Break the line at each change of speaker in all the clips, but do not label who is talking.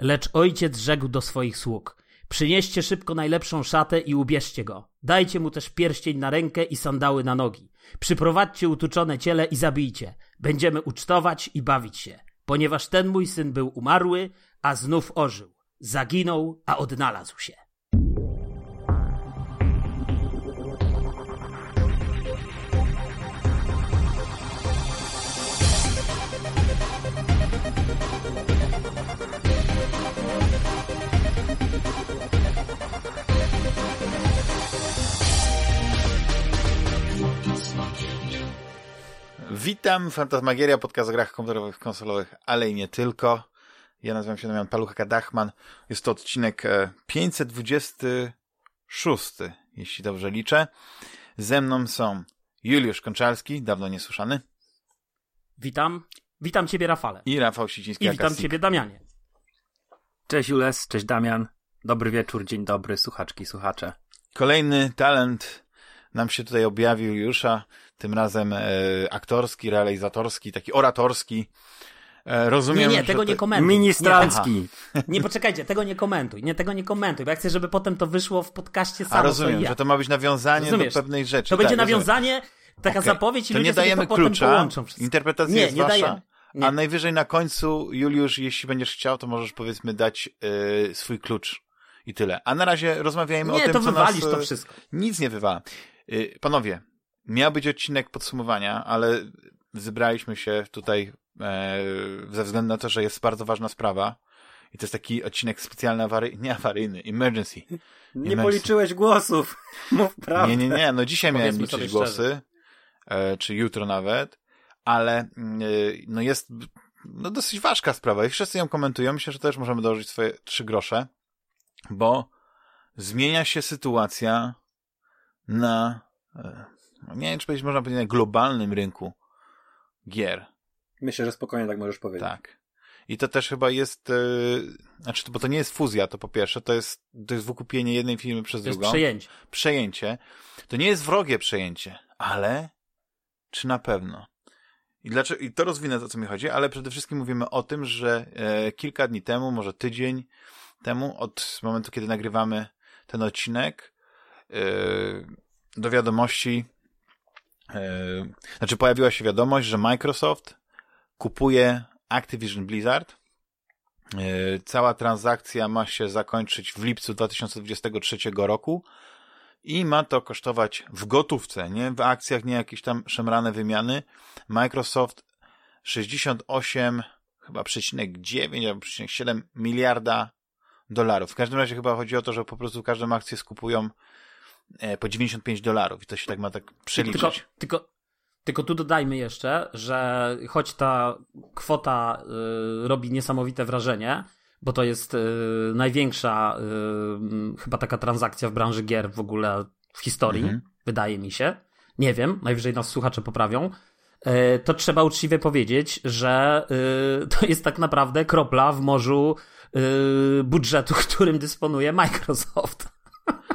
Lecz ojciec rzekł do swoich sług: Przynieście szybko najlepszą szatę i ubierzcie go. Dajcie mu też pierścień na rękę i sandały na nogi. Przyprowadźcie utuczone ciele i zabijcie. Będziemy ucztować i bawić się, ponieważ ten mój syn był umarły, a znów ożył. Zaginął, a odnalazł się.
Witam, Fantasmagieria, podcast o grach komputerowych, konsolowych, ale i nie tylko. Ja nazywam się Damian Palucha Kadachman. Jest to odcinek 526, e, jeśli dobrze liczę. Ze mną są Juliusz Konczalski, dawno niesłyszany.
Witam. Witam Ciebie, Rafale.
I Rafał Siciński.
I witam Ciebie, Damianie.
Cześć Jules, cześć Damian. Dobry wieczór, dzień dobry, słuchaczki, słuchacze.
Kolejny talent nam się tutaj objawił Juliusza, tym razem e, aktorski, realizatorski, taki oratorski. E, rozumiem,
nie, nie, tego
to...
nie komentuj.
Ministrancki.
Nie, nie, poczekajcie, tego nie komentuj. Nie, tego nie komentuj, bo ja chcę, żeby potem to wyszło w podcaście samo.
A rozumiem,
ja.
że to ma być nawiązanie Rozumiesz? do pewnej rzeczy.
To będzie
tak,
nawiązanie, taka okay. zapowiedź i
to
ludzie
nie dajemy
to
klucza,
połączą
interpretacja
nie,
jest
nie
wasza.
Dajemy. Nie.
A najwyżej na końcu, Juliusz, jeśli będziesz chciał, to możesz powiedzmy dać yy, swój klucz i tyle. A na razie rozmawiajmy
nie,
o tym,
to
co
wywalisz
nas...
to wszystko.
Nic nie wywala. Yy, panowie, miał być odcinek podsumowania, ale zebraliśmy się tutaj e, ze względu na to, że jest bardzo ważna sprawa. I to jest taki odcinek specjalny awaryjny, nie awaryjny, emergency.
Nie
emergency.
policzyłeś głosów. Mów prawdę.
Nie, nie, nie. No dzisiaj miałem liczyć głosy, e, czy jutro nawet, ale e, no jest no dosyć ważka sprawa i wszyscy ją komentują. Myślę, że też możemy dołożyć swoje trzy grosze, bo zmienia się sytuacja na e, nie wiem, czy powiedzieć, można powiedzieć na globalnym rynku gier.
Myślę, że spokojnie tak możesz powiedzieć.
Tak. I to też chyba jest, yy, znaczy, bo to nie jest fuzja, to po pierwsze, to jest, to jest wykupienie jednej firmy przez
to
drugą.
Jest przejęcie.
Przejęcie. To nie jest wrogie przejęcie, ale czy na pewno? I, dlaczego, I to rozwinę, o co mi chodzi, ale przede wszystkim mówimy o tym, że e, kilka dni temu, może tydzień temu, od momentu, kiedy nagrywamy ten odcinek, e, do wiadomości znaczy pojawiła się wiadomość, że Microsoft kupuje Activision Blizzard. Yy, cała transakcja ma się zakończyć w lipcu 2023 roku i ma to kosztować w gotówce, nie w akcjach, nie jakieś tam szemrane wymiany. Microsoft 68 chyba przecinek 9 albo przecinek 7 miliarda dolarów. W każdym razie chyba chodzi o to, że po prostu każdą akcję skupują po 95 dolarów i to się tak ma tak przeliczyć.
Tylko, tylko, tylko tu dodajmy jeszcze, że choć ta kwota y, robi niesamowite wrażenie, bo to jest y, największa y, chyba taka transakcja w branży gier w ogóle w historii, mhm. wydaje mi się. Nie wiem, najwyżej nas słuchacze poprawią. Y, to trzeba uczciwie powiedzieć, że y, to jest tak naprawdę kropla w morzu y, budżetu, którym dysponuje Microsoft.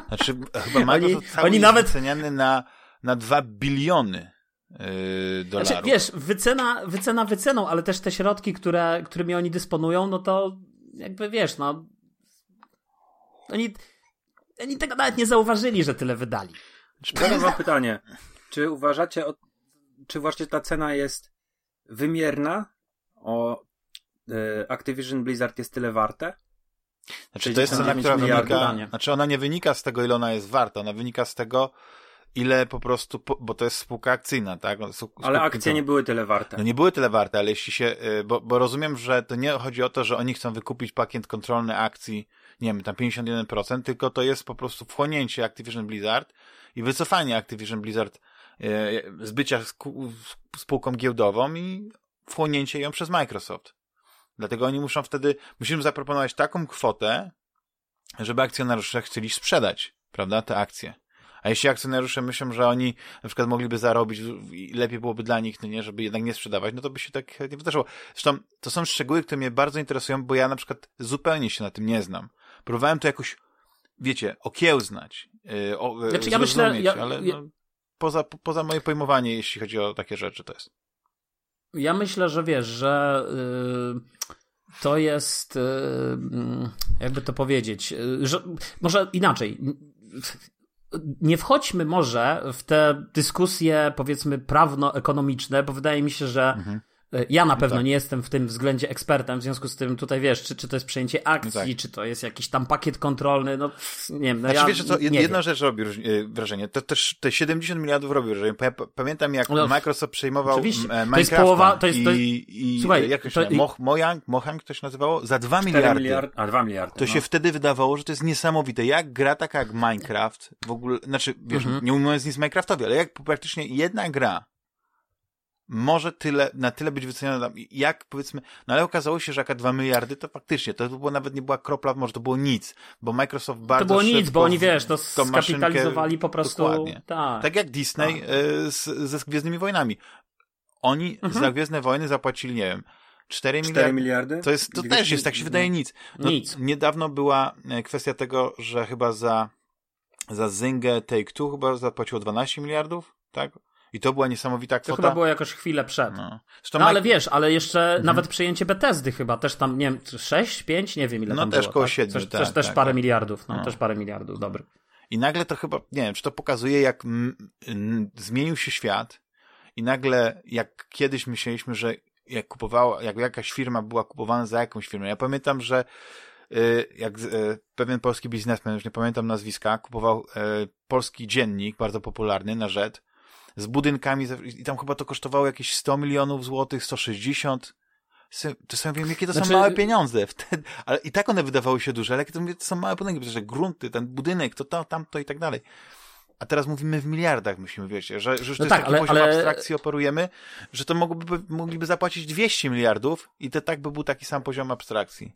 Znaczy, chyba Microsoft oni, cały oni nawet wyceniany na, na 2 biliony yy, dolarów. Znaczy,
wiesz, wycena, wycena wyceną, ale też te środki, które, którymi oni dysponują, no to jakby wiesz, no oni, oni tego nawet nie zauważyli, że tyle wydali.
Teraz mam pytanie. Czy uważacie, czy właśnie ta cena jest wymierna? O y, Activision Blizzard jest tyle warte?
Znaczy, to jest cena, która wynika, znaczy ona nie wynika z tego, ile ona jest warta, ona wynika z tego, ile po prostu, bo to jest spółka akcyjna, tak?
ale akcje nie były tyle warte.
No nie były tyle warte, ale jeśli się, y, bo, bo rozumiem, że to nie chodzi o to, że oni chcą wykupić pakiet kontrolny akcji, nie wiem, tam 51%, tylko to jest po prostu wchłonięcie Activision Blizzard i wycofanie Activision Blizzard y, z bycia spółką giełdową i wchłonięcie ją przez Microsoft. Dlatego oni muszą wtedy, musimy zaproponować taką kwotę, żeby akcjonariusze chcieli sprzedać, prawda, te akcje. A jeśli akcjonariusze myślą, że oni na przykład mogliby zarobić i lepiej byłoby dla nich, no nie, żeby jednak nie sprzedawać, no to by się tak nie wydarzyło. Zresztą to są szczegóły, które mnie bardzo interesują, bo ja na przykład zupełnie się na tym nie znam. Próbowałem to jakoś, wiecie, okiełznać, yy, o, znaczy, ja myślę, ja, ale no, poza, poza moje pojmowanie, jeśli chodzi o takie rzeczy, to jest.
Ja myślę, że wiesz, że to jest, mm, jakby to powiedzieć, że, może inaczej. Nie wchodźmy może w te dyskusje, powiedzmy, prawno-ekonomiczne, bo wydaje mi się, że mhm ja na pewno tak. nie jestem w tym względzie ekspertem, w związku z tym tutaj wiesz, czy, czy to jest przejęcie akcji, tak. czy to jest jakiś tam pakiet kontrolny, no nie wiem. No
znaczy,
ja
wiesz, co, jedna wiem. rzecz robi e, wrażenie, to też te 70 miliardów robi wrażenie. Pamiętam jak no, Microsoft przejmował. Minecrafta to jest połowa, to jest, to jest... i, i słuchaj, jak to się to... Mo, Mojang, Mohang to się nazywało? Za 2 miliardy. Miliard,
a 2 miliardy.
To no. się wtedy wydawało, że to jest niesamowite. Jak gra taka jak Minecraft, w ogóle, znaczy, wiesz, mhm. nie mówiąc nic Minecraftowi, ale jak praktycznie jedna gra może tyle, na tyle być wyceniona, jak powiedzmy, no ale okazało się, że jaka 2 miliardy, to faktycznie, to było nawet nie była kropla, może to było nic, bo Microsoft bardzo
To było nic, bo oni wiesz, to skapitalizowali po prostu. Dokładnie. Tak.
tak jak Disney tak. E, z, ze Gwiezdnymi Wojnami. Oni mhm. za Gwiezdne Wojny zapłacili, nie wiem, 4 miliardy. 4 miliardy? To, jest, to też jest, tak się wydaje, nic.
No, nic.
Niedawno była e, kwestia tego, że chyba za, za Zynga Take-Two chyba zapłaciło 12 miliardów, tak? I to była niesamowita kwota.
To chyba było jakoś chwilę przed. No, no ale wiesz, ale jeszcze mhm. nawet przejęcie Bethesdy chyba też tam, nie wiem, 6, 5, nie wiem ile
no,
tam
też
było.
koło tak? 7,
też,
tak,
też,
tak,
parę
tak.
miliardów, no, no, też parę miliardów, dobry.
I nagle to chyba, nie wiem, czy to pokazuje jak zmienił się świat i nagle jak kiedyś myśleliśmy, że jak kupowała, jak jakaś firma była kupowana za jakąś firmę. Ja pamiętam, że y, jak y, pewien polski biznesmen, już nie pamiętam nazwiska, kupował y, polski dziennik, bardzo popularny na rzecz z budynkami i tam chyba to kosztowało jakieś 100 milionów złotych, 160. To sobie wiem, jakie to znaczy... są małe pieniądze wtedy, ale i tak one wydawały się duże, ale to, mówię, to są małe budynki, że grunty, ten budynek, to, to tamto i tak dalej. A teraz mówimy w miliardach, musimy wiecie, że, że już no to tak, jest taki ale, poziom ale... abstrakcji operujemy, że to mogłoby, mogliby zapłacić 200 miliardów i to tak by był taki sam poziom abstrakcji.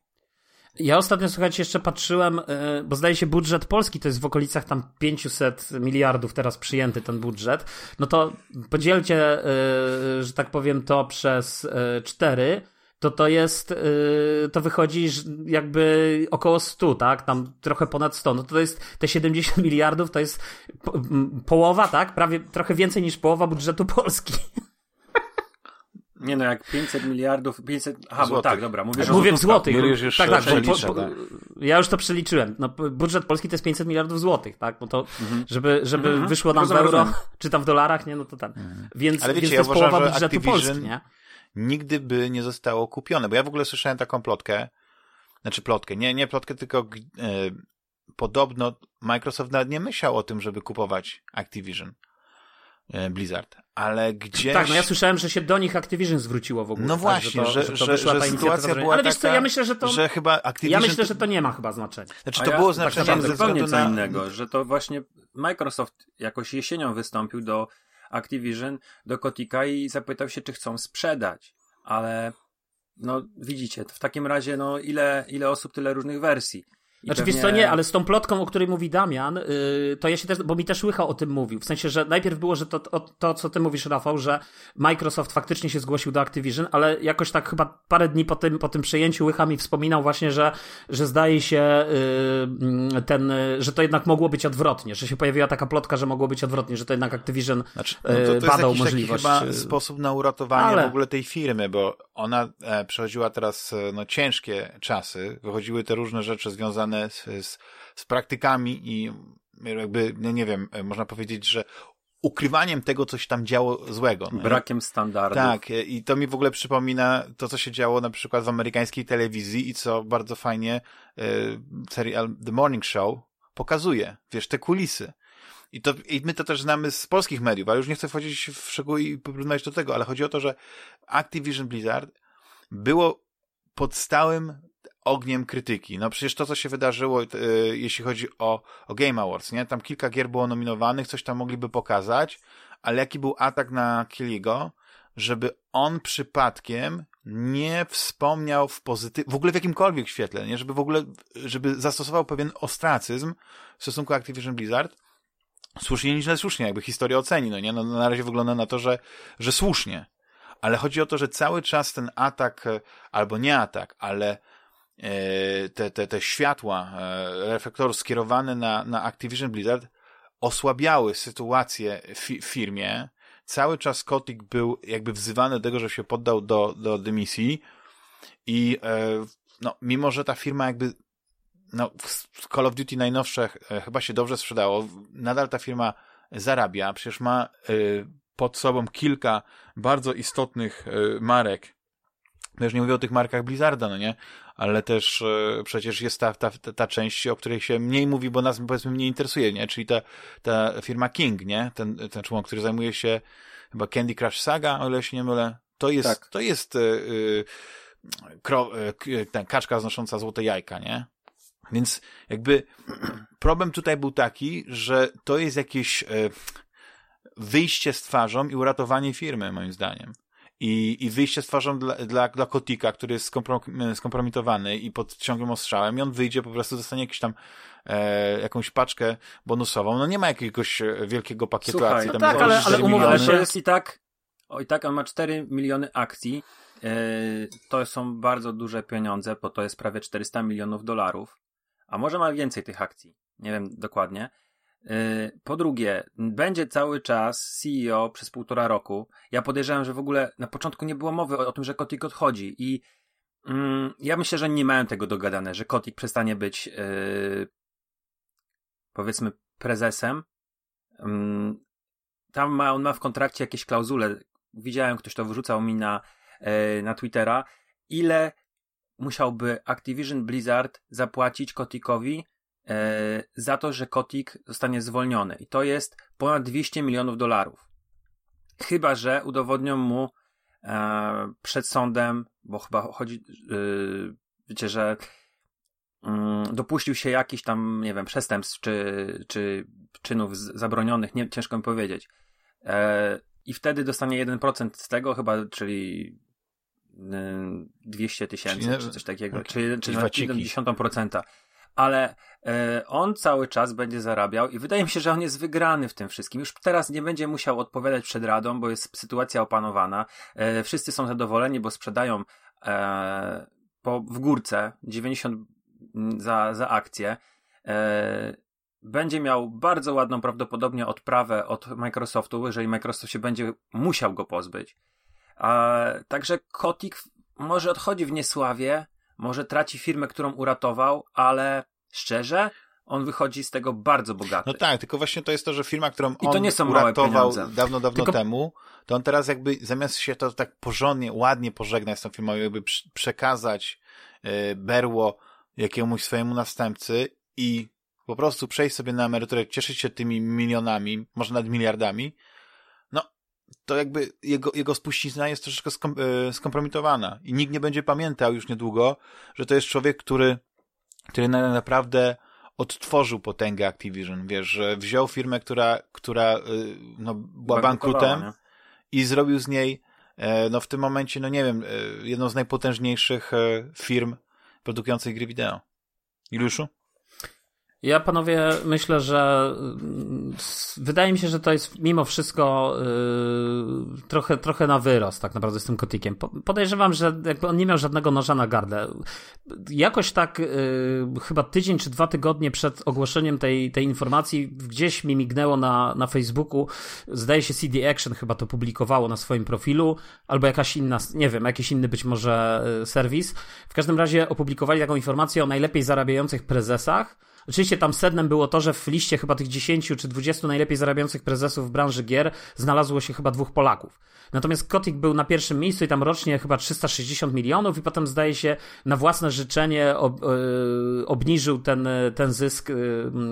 Ja ostatnio, słuchajcie, jeszcze patrzyłem, e, bo zdaje się budżet polski to jest w okolicach tam 500 miliardów teraz przyjęty ten budżet. No to podzielcie, e, że tak powiem, to przez 4 to to jest, to wychodzi jakby około 100, tak? Tam trochę ponad 100. No to jest te 70 miliardów to jest połowa, tak? Prawie trochę więcej niż połowa budżetu Polski.
Nie no, jak 500 miliardów, 500, aha, bo tak, dobra, mówisz
Mówię w złotych.
Już, już tak, tak, po, tak,
Ja już to przeliczyłem. No, budżet Polski to jest 500 miliardów złotych, tak? No to, mhm. żeby, żeby mhm. wyszło nam w euro, czy tam w dolarach, nie, no to ten. Mhm. Więc, Ale wiecie, więc to jest ja uważam, połowa budżetu Polski, nie?
Nigdy by nie zostało kupione, bo ja w ogóle słyszałem taką plotkę, znaczy plotkę, nie, nie plotkę, tylko e, podobno Microsoft nawet nie myślał o tym, żeby kupować Activision. E, Blizzard, ale gdzieś...
Tak, no ja słyszałem, że się do nich Activision zwróciło w ogóle.
No właśnie, tak, że, to, że, że, że sytuacja była
Ale
wiesz
co, ja myślę, że to...
Że chyba Activision...
Ja myślę, że to nie ma chyba znaczenia.
Znaczy to ja było znaczenie
tak ze względu co na... innego, że to właśnie Microsoft jakoś jesienią wystąpił do Activision, do Kotika i zapytał się, czy chcą sprzedać. Ale no widzicie, w takim razie no ile, ile osób, tyle różnych wersji.
Znaczy, pewnie... wiesz co, nie, ale z tą plotką, o której mówi Damian, yy, to ja się też, bo mi też Łycha o tym mówił. W sensie, że najpierw było, że to, to, to, co ty mówisz, Rafał, że Microsoft faktycznie się zgłosił do Activision, ale jakoś tak chyba parę dni po tym, po tym przejęciu Łycha mi wspominał właśnie, że, że zdaje się yy, ten, że to jednak mogło być odwrotnie, że się pojawiła taka plotka, że mogło być odwrotnie, że to jednak Activision znaczy, no to, to yy, badał jest możliwość.
chyba y, sposób na uratowanie ale... w ogóle tej firmy, bo ona e, przechodziła teraz e, no, ciężkie czasy, wychodziły te różne rzeczy związane związane z, z, z praktykami i jakby, no nie wiem, można powiedzieć, że ukrywaniem tego, co się tam działo złego.
No Brakiem standardów.
Tak, i to mi w ogóle przypomina to, co się działo na przykład w amerykańskiej telewizji i co bardzo fajnie y, serial The Morning Show pokazuje. Wiesz, te kulisy. I, to, I my to też znamy z polskich mediów, ale już nie chcę wchodzić w szczegóły i porozmawiać do tego, ale chodzi o to, że Activision Blizzard było pod stałym ogniem krytyki. No przecież to, co się wydarzyło, yy, jeśli chodzi o, o Game Awards, nie? Tam kilka gier było nominowanych, coś tam mogliby pokazać, ale jaki był atak na Killiego, żeby on przypadkiem nie wspomniał w pozytyw, w ogóle w jakimkolwiek świetle, nie? Żeby w ogóle, żeby zastosował pewien ostracyzm w stosunku Activision Blizzard, słusznie niż słusznie, jakby historia oceni, no nie? No, na razie wygląda na to, że, że słusznie. Ale chodzi o to, że cały czas ten atak, albo nie atak, ale E, te, te, te światła e, reflektorów skierowane na, na Activision Blizzard osłabiały sytuację w firmie. Cały czas Kotick był jakby wzywany do tego, że się poddał do, do dymisji I e, no, mimo, że ta firma jakby no, Call of Duty najnowsze e, chyba się dobrze sprzedało, nadal ta firma zarabia, przecież ma e, pod sobą kilka bardzo istotnych e, marek. No już nie mówię o tych markach Blizzarda, no nie? Ale też e, przecież jest ta, ta, ta część, o której się mniej mówi, bo nas powiedzmy mniej interesuje, nie? Czyli ta, ta firma King, nie? Ten, ten człowiek, który zajmuje się chyba Candy Crush Saga, o ile się nie mylę. To jest,
Tak.
to jest e, kro, k- ten, kaczka znosząca złote jajka, nie? Więc jakby problem tutaj był taki, że to jest jakieś wyjście z twarzą i uratowanie firmy, moim zdaniem. I, i wyjście z twarzą dla, dla, dla Kotika, który jest skomprom- skompromitowany i pod ciągłym ostrzałem i on wyjdzie, po prostu dostanie jakiś tam e, jakąś paczkę bonusową. No nie ma jakiegoś e, wielkiego pakietu
Słuchaj,
akcji.
no
tam
tak, ale-
4
ale umówmy
to jest i tak, o i tak on ma 4 miliony akcji. Yy, to są bardzo duże pieniądze, bo to jest prawie 400 milionów dolarów. A może ma więcej tych akcji. Nie wiem dokładnie. Yy, Po drugie, będzie cały czas CEO przez półtora roku. Ja podejrzewam, że w ogóle na początku nie było mowy o, o tym, że Kotik odchodzi i mm, ja myślę, że nie mają tego dogadane, że Kotik przestanie być yy, powiedzmy prezesem. Mm, tam ma, on ma w kontrakcie jakieś klauzule. Widziałem, ktoś to wyrzucał mi na, e, na Twittera. Ile musiałby Activision Blizzard zapłacić Kotikowi za to, że Kotik zostanie zwolniony? I to jest ponad 200 milionów dolarów. Chyba, że udowodnią mu e, przed sądem, bo chyba chodzi, e, wiecie, że mm, dopuścił się jakichś tam, nie wiem, przestępstw czy, czy czynów zabronionych, nie, ciężko mi powiedzieć. E, I wtedy dostanie 1% z tego chyba, czyli y, 200 tysięcy,
Czyli-
czy coś takiego,
okej.
czy, czy
waciki.
0,1%. Ale e, on cały czas będzie zarabiał i wydaje mi się, że on jest wygrany w tym wszystkim. Już teraz nie będzie musiał odpowiadać przed radą, bo jest sytuacja opanowana. E, wszyscy są zadowoleni, bo sprzedają e, po, w górce 90 za, za akcję. Będzie miał bardzo ładną prawdopodobnie odprawę od Microsoftu, jeżeli Microsoft się będzie musiał go pozbyć. E, także Kotik może odchodzi w niesławie, może traci firmę, którą uratował, ale szczerze, on wychodzi z tego bardzo bogaty.
No tak, tylko właśnie to jest to, że firma, którą
I
on uratował dawno, dawno
Tylko-
temu, to on teraz jakby zamiast się to tak porządnie, ładnie pożegnać z tą firmą, jakby przekazać e, berło jakiemuś swojemu następcy i po prostu przejść sobie na emeryturę, cieszyć się tymi milionami, może nawet miliardami, to jakby jego, jego spuścizna jest troszeczkę skom, e, skompromitowana i nikt nie będzie pamiętał już niedługo, że to jest człowiek, który, który na, naprawdę odtworzył potęgę Activision, wiesz, że wziął firmę, która, która y, no, była bankrutem
nie?
i zrobił z niej, e, no w tym momencie, no nie wiem, jedną z najpotężniejszych firm produkujących gry wideo. Iluszu?
Ja panowie myślę, że mm, wydaje mi się, że to jest mimo wszystko yy, trochę, trochę na wyrost tak naprawdę z tym kotikiem. Po, podejrzewam, że jakby on nie miał żadnego noża na gardle. Jakoś tak yy, chyba tydzień czy dwa tygodnie przed ogłoszeniem tej, tej informacji gdzieś mi mignęło na, na Facebooku, zdaje się CD Action chyba to publikowało na swoim profilu, albo jakaś inna, nie wiem, jakiś inny być może yy, serwis. W każdym razie opublikowali taką informację o najlepiej zarabiających prezesach. Oczywiście tam sednem było to, że w liście chyba tych 10 czy 20 najlepiej zarabiających prezesów w branży gier znalazło się chyba dwóch Polaków. Natomiast Kotik był na pierwszym miejscu i tam rocznie chyba 360 milionów i potem zdaje się na własne życzenie ob, e, obniżył ten, e, ten zysk, e,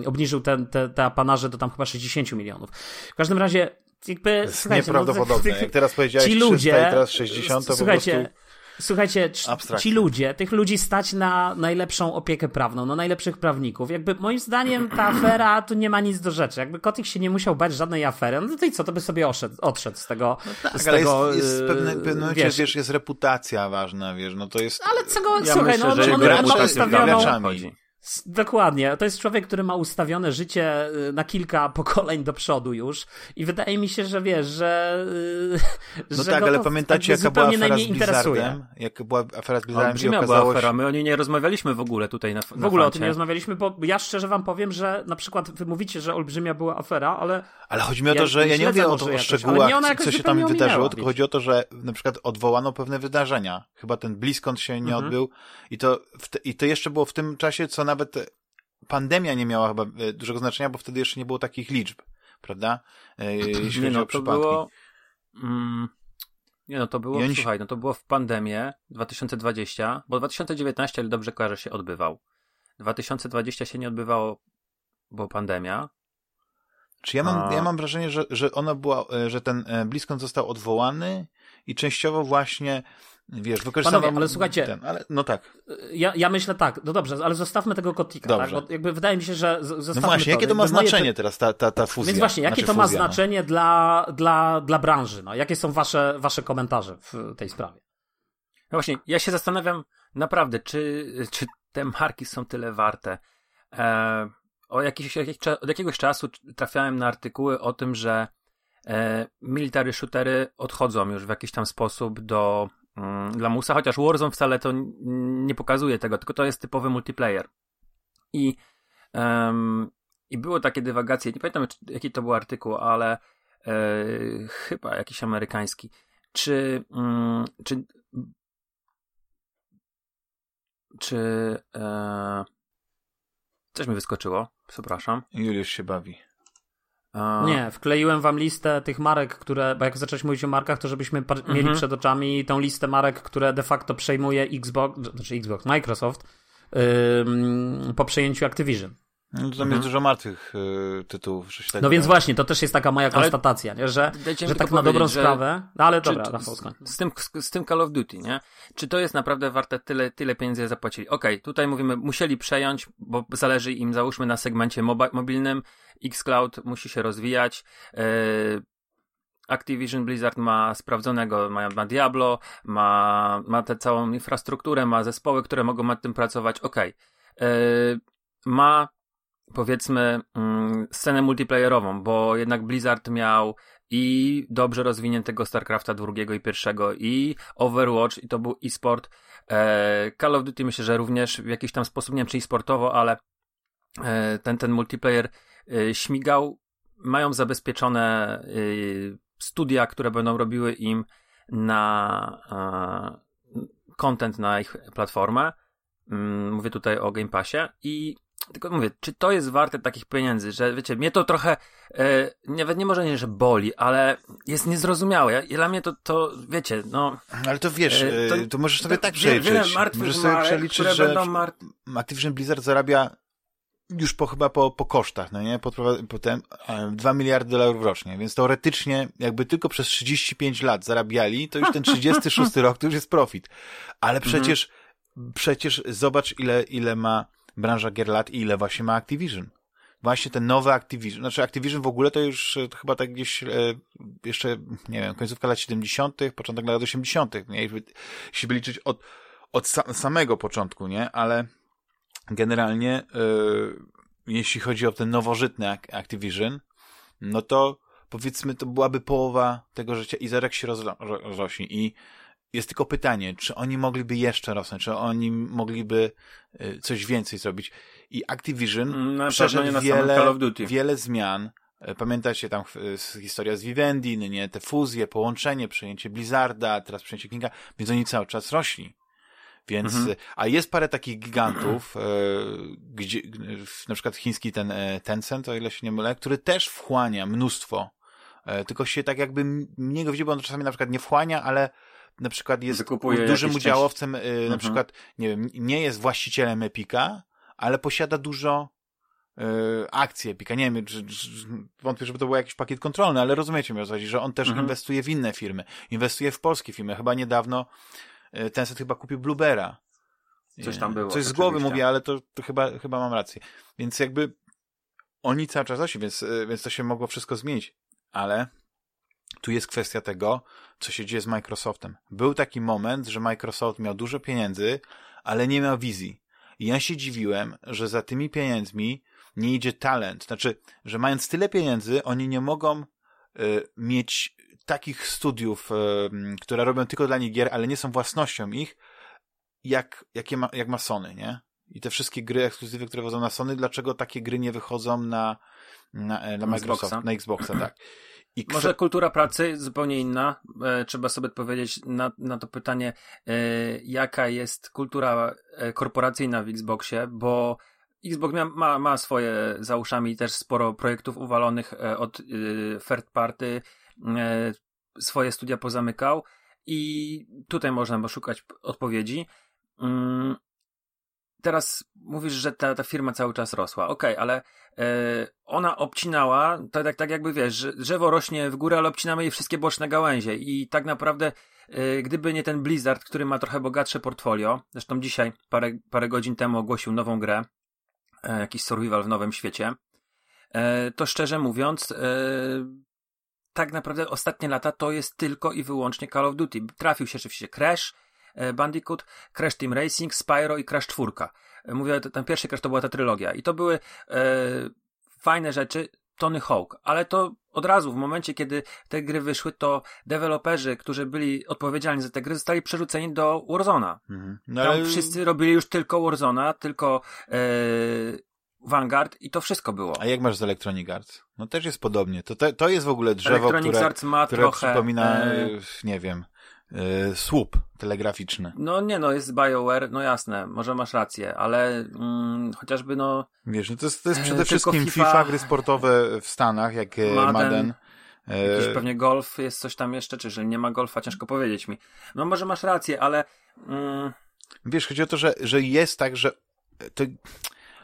obniżył ten, te, te apanarze do tam chyba 60 milionów. W każdym razie jakby...
To jest
no,
nieprawdopodobne. Jak teraz powiedziałeś
ci
300
ludzie,
i teraz 60, to
słuchajcie,
po prostu...
Słuchajcie,
Abstrakcja.
ci ludzie, tych ludzi stać na najlepszą opiekę prawną, na najlepszych prawników. Jakby moim zdaniem ta afera tu nie ma nic do rzeczy. Jakby Kotik się nie musiał bać żadnej afery, no to i co, to by sobie oszedł, odszedł z tego.
Tak,
z
ale
tego
jest, jest w pewnym momencie,
wiesz,
wiesz, jest reputacja ważna, wiesz, no to jest...
Ale co go,
Ja
słuchaj,
myślę,
no on,
że
on,
jego
on ma
reputacja
reputacja
ustawioną. Dokładnie. To jest człowiek, który ma ustawione życie y, na kilka pokoleń do przodu już i wydaje mi się, że wiesz, że
No
że
tak, ale pamiętacie
jakby
jaka była afera z. Blizzardem? Jak była afera z Blizzardem
Olbrzymia
okazało
była
się...
afera, my o niej nie rozmawialiśmy w ogóle tutaj na
W ogóle o tym nie rozmawialiśmy, bo ja szczerze wam powiem, że na przykład wy mówicie, że olbrzymia była afera, ale
Ale chodzi mi o to,
Ja
że ja nie mówię o, o szczegółach,
jakoś
co się tam wydarzyło, tylko chodzi o to, że na przykład odwołano pewne wydarzenia. Chyba ten BlizzCon się nie
Mhm.
odbył i to, w te, i to jeszcze było w tym czasie, co nawet pandemia nie miała chyba e, dużego znaczenia, bo wtedy jeszcze nie było takich liczb, prawda? E, Jeśli
Nie no, to
przypadki.
było... Mm, nie no, to było,
oni
słuchaj, no to było w pandemię 2020, bo 2019, ale dobrze kojarzę, się odbywał. 2020 się nie odbywało, bo pandemia.
Czy ja mam,
A-
ja mam wrażenie, że, że ona była, e, że ten BlizzCon został odwołany i częściowo właśnie, wiesz, wykorzystano...
Panowie, ale słuchajcie-
Ten, ale, no tak.
ja, ja myślę tak, no dobrze, ale zostawmy tego kotika, tak?
Dobrze.
Bo jakby wydaje mi się, że z-
No
zostawmy
właśnie, jakie to ma
Jakby moje
znaczenie teraz, ta, ta, ta fuzja?
Więc właśnie, jakie
Znaczy
to ma
fuzja, no.
znaczenie dla, dla, dla branży? No? Jakie są wasze, wasze komentarze w tej sprawie?
No właśnie, ja się zastanawiam naprawdę, czy, czy te marki są tyle warte. E, o jakiś, cza- od jakiegoś czasu trafiałem na artykuły o tym, że e, military shootery odchodzą już w jakiś tam sposób do dla Musa, chociaż Warzone wcale to nie pokazuje tego, tylko to jest typowy multiplayer. I, em, i było takie dywagacje, nie pamiętam jaki to był artykuł, ale e, chyba jakiś amerykański. Czy, mm, czy czy e, coś mi wyskoczyło, przepraszam.
Juliusz się bawi.
Nie, wkleiłem wam listę tych marek, które, bo jak zacząłeś mówić o markach, to żebyśmy par- mieli
Mhm.
przed oczami tą listę marek, które de facto przejmuje Xbox, znaczy Xbox, Microsoft ym, po przejęciu Activision.
No, tam
Mhm.
jest dużo martwych y, tytułów, że się tak
No więc właśnie, to też jest taka moja konstatacja, nie? że, że tak na dobrą
że-
sprawę, no ale dobra,
to-
Rafał,
z, z, tym, z, z tym Call of Duty, nie? Czy to jest naprawdę warte tyle, tyle pieniędzy zapłacili? Okej, tutaj mówimy, musieli przejąć, bo zależy im, załóżmy, na segmencie mobi- mobilnym. Xcloud musi się rozwijać. E, Activision Blizzard ma sprawdzonego, ma, ma Diablo, ma, ma tę całą infrastrukturę, ma zespoły, które mogą nad tym pracować. Okej. E, Ma powiedzmy mm, scenę multiplayerową, bo jednak Blizzard miał i dobrze rozwiniętego StarCrafta drugiego i pierwszego i Overwatch i to był e-sport. E, Call of Duty myślę, że również w jakiś tam sposób, nie wiem czy e-sportowo, ale e, ten, ten multiplayer e, śmigał. Mają zabezpieczone studia, które będą robiły im na content na ich platformę. Mm, Mówię tutaj o Game Passie i tylko mówię, czy to jest warte takich pieniędzy, że wiecie, mnie to trochę e, nawet nie może nie, że boli, ale jest niezrozumiałe. Ja, dla mnie to, to wiecie, no...
Ale to wiesz,
E,
to,
to-
to możesz sobie
to
tak przeliczyć. Możesz sobie
marek,
przeliczyć, że
będą mar...
Activision Blizzard zarabia już po chyba po, po kosztach, no nie? Potem e, 2 miliardy dolarów rocznie, więc teoretycznie jakby tylko przez 35 lat zarabiali, to już ten 36 rok to już jest profit. Ale przecież, przecież zobacz ile, ile ma branża gier lat i ile właśnie ma Activision. Właśnie ten nowy Activision, znaczy Activision w ogóle to już e, to chyba tak gdzieś e, jeszcze, nie wiem, końcówka lat 70., początek lat 80., nie? Jeśli by liczyć od, od sa samego początku, nie? Ale generalnie, yy, jeśli chodzi o ten nowożytny Ac- Activision, no to powiedzmy, to byłaby połowa tego życia i zaraz się rozro ro rośnie. I jest tylko pytanie, czy oni mogliby jeszcze rosnąć, czy oni mogliby y, coś więcej zrobić. I Activision
Mm, Na
przeszedł
nie na samym
wiele,
Call of Duty.
wiele zmian. E, Pamiętacie tam e, historia z Vivendi, no nie, te fuzje, połączenie, przejęcie Blizzarda, teraz przejęcie Kinga, więc oni cały czas rośli. Więc,
Mhm.
e, a jest parę takich gigantów, e, gdzie, na przykład chiński ten e, Tencent, o ile się nie mylę, który też wchłania mnóstwo, e, tylko się tak jakby mniej go widzi, bo on czasami na przykład nie wchłania, ale na przykład jest
Wykupuje
dużym udziałowcem, na
Mhm.
przykład, nie wiem, nie jest właścicielem Epika, ale posiada dużo e, akcji Epika. Nie wiem, czy, czy, wątpię, żeby to był jakiś pakiet kontrolny, ale rozumiecie mi o co chodzi, że on też
Mhm.
inwestuje w inne firmy. Inwestuje w polskie firmy. Chyba niedawno e, Tencent chyba kupił Bluebera.
Coś tam było,
Coś z głowy mówię, ale to, to chyba, chyba mam rację. Więc jakby oni cały czas rośnie, więc, e, więc to się mogło wszystko zmienić. Ale tu jest kwestia tego, co się dzieje z Microsoftem. Był taki moment, że Microsoft miał dużo pieniędzy, ale nie miał wizji. I ja się dziwiłem, że za tymi pieniędzmi nie idzie talent. Znaczy, że mając tyle pieniędzy, oni nie mogą y, mieć takich studiów, y, które robią tylko dla nich gier, ale nie są własnością ich, jak, jakie ma, jak ma Sony, nie? I te wszystkie gry ekskluzywy, które wchodzą na Sony, dlaczego takie gry nie wychodzą na, na, e, na Microsoft,
Xboxa.
na Xboxa, tak. I
Może kultura pracy zupełnie inna. E, trzeba sobie odpowiedzieć na, na to pytanie, e, jaka jest kultura e, korporacyjna w Xboxie, bo Xbox ma, ma, swoje za uszami też sporo projektów uwalonych e, od e, third party, swoje studia pozamykał i tutaj można poszukać odpowiedzi. Teraz mówisz, że ta, ta firma cały czas rosła. Okej, ale e, ona obcinała, tak, tak, tak jakby wiesz, drzewo rośnie w górę, ale obcinamy jej wszystkie boczne gałęzie i tak naprawdę e, gdyby nie ten Blizzard, który ma trochę bogatsze portfolio, zresztą dzisiaj, parę, parę godzin temu ogłosił nową grę, e, jakiś survival w nowym świecie, to szczerze mówiąc, tak naprawdę ostatnie lata to jest tylko i wyłącznie Call of Duty. Trafił się oczywiście Crash, Bandicoot, Crash Team Racing, Spyro i Crash 4. E, Mówię, ten pierwszy Crash to była ta trylogia i to były e, fajne rzeczy, Tony Hawk, ale to od razu, w momencie, kiedy te gry wyszły, to deweloperzy, którzy byli odpowiedzialni za te gry, zostali przerzuceni do Warzona.
Mhm. No,
Tam
ale-
wszyscy robili już tylko Warzona, tylko e, Vanguard i to wszystko było.
A jak masz z Electronic Arts? No też jest podobnie. To, te, to jest w ogóle drzewo,
Electronic
które,
Arts ma
które
trochę...
przypomina,
e,
e, nie wiem, e, słup telegraficzny.
No nie no, jest BioWare, no jasne, może masz rację, ale mm, chociażby no
Wiesz, no to jest, to jest
E,
przede wszystkim
FIFA,
FIFA, gry sportowe w Stanach, jak e,
Madden,
Madden. E,
jakiś pewnie golf, jest coś tam jeszcze, czy że nie ma golfa, ciężko powiedzieć mi. No może masz rację, ale mm,
Wiesz, chodzi o to, że, że jest tak, że to,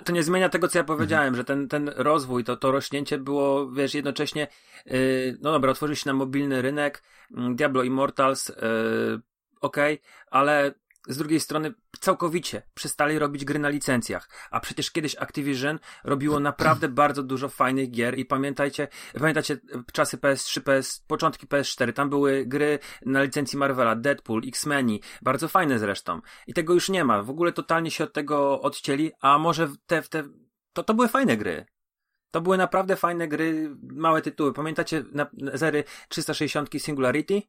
to nie zmienia tego, co ja
Mhm.
powiedziałem, że ten, ten rozwój, to, to rośnięcie było, wiesz, jednocześnie, yy, no dobra, otworzył się na mobilny rynek, mm, Diablo Immortals, yy, okej, ale z drugiej strony całkowicie przestali robić gry na licencjach, a przecież kiedyś Activision robiło naprawdę bardzo dużo fajnych gier i pamiętajcie, pamiętacie czasy PS3, PS, początki PS4, tam były gry na licencji Marvela, Deadpool, X-Meni, bardzo fajne zresztą i tego już nie ma, w ogóle totalnie się od tego odcięli, a może te, te to, to były fajne gry. To były naprawdę fajne gry, małe tytuły. Pamiętacie na, na zery 360 Singularity?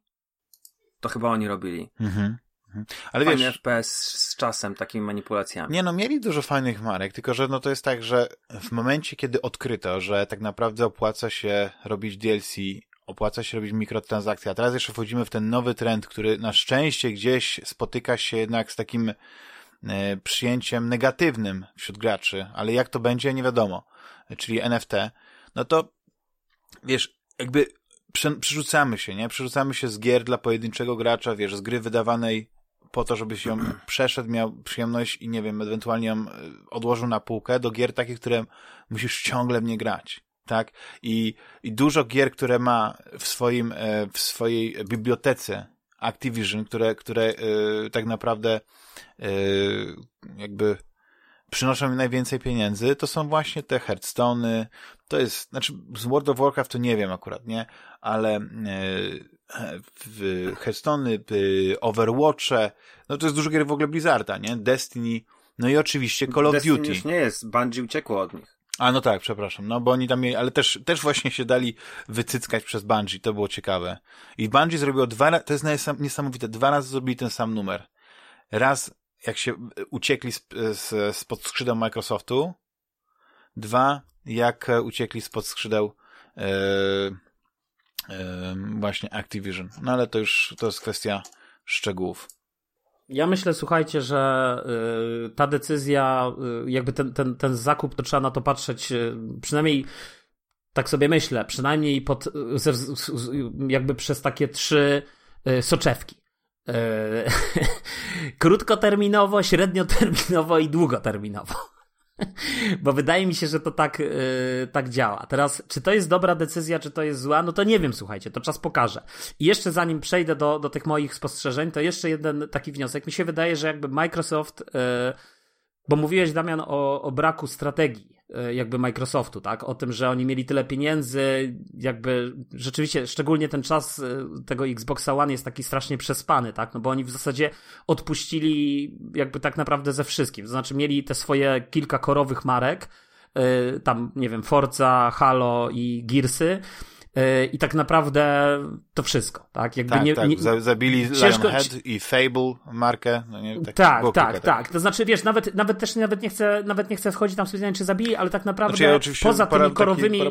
To chyba oni robili.
mhm. Mhm. Ale
Fajny
wiesz,
FPS z czasem, takimi manipulacjami.
Nie no, mieli dużo fajnych marek, tylko że no to jest tak, że w momencie, kiedy odkryto, że tak naprawdę opłaca się robić DLC, opłaca się robić mikrotransakcje, a teraz jeszcze wchodzimy w ten nowy trend, który na szczęście gdzieś spotyka się jednak z takim e, przyjęciem negatywnym wśród graczy, ale jak to będzie, nie wiadomo, czyli NFT, no to wiesz, jakby prze- przerzucamy się, nie? Przerzucamy się z gier dla pojedynczego gracza, wiesz, z gry wydawanej po to, żebyś ją przeszedł, miał przyjemność i nie wiem, ewentualnie ją e, odłożył na półkę, do gier takich, które musisz ciągle w nie grać. Tak? I, I dużo gier, które ma w swoim, e, w swojej bibliotece Activision, które, które e, tak naprawdę e, jakby przynoszą mi najwięcej pieniędzy, to są właśnie te Hearthstone'y, to jest, znaczy z World of Warcraft to nie wiem akurat, nie? Ale e, w Hearthstone'y, y, Overwatche, no to jest dużo gier w ogóle Blizzarda, nie? Destiny, no i oczywiście Call of
Destiny
Duty.
już nie jest, Bungie uciekło od nich.
A no tak, przepraszam, no bo oni tam mieli, ale też, też właśnie się dali wycyckać przez Bungie, to było ciekawe. I Bungie zrobiło dwa razy, to jest niesam- niesamowite, dwa razy zrobili ten sam numer. Raz, jak się e, uciekli z, z, spod skrzydeł Microsoftu, dwa, jak e, uciekli spod skrzydeł e, e, właśnie Activision. No ale to już, to jest kwestia szczegółów.
Ja myślę, słuchajcie, że y, ta decyzja, y, jakby ten, ten, ten zakup, to trzeba na to patrzeć y, przynajmniej tak sobie myślę, przynajmniej pod, jakby przez takie trzy soczewki. Krótkoterminowo, średnioterminowo i długoterminowo. Bo wydaje mi się, że to tak, yy, tak działa. Teraz, czy to jest dobra decyzja, czy to jest zła, no to nie wiem, słuchajcie, to czas pokaże. I jeszcze zanim przejdę do, do tych moich spostrzeżeń, to jeszcze jeden taki wniosek. Mi się wydaje, że jakby Microsoft, yy, bo mówiłeś, Damian, o, o braku strategii jakby Microsoftu, tak? O tym, że oni mieli tyle pieniędzy, jakby rzeczywiście, szczególnie ten czas e, tego Xboxa One jest taki strasznie przespany, tak? No bo oni w zasadzie odpuścili jakby tak naprawdę ze wszystkim. To znaczy mieli te swoje kilka korowych marek, e, tam, nie wiem, Forza, Halo i Gearsy, i tak naprawdę to wszystko, tak?
Jakby tak, nie, tak. Nie, zabili ciężko... Lionhead i Fable markę. No nie,
tak, tak, tak, tak, To znaczy, wiesz, nawet, nawet też nawet nie chcę, nawet nie chcę wchodzić tam specjalnie, czy zabili, ale tak naprawdę znaczy, ja poza tymi korowymi...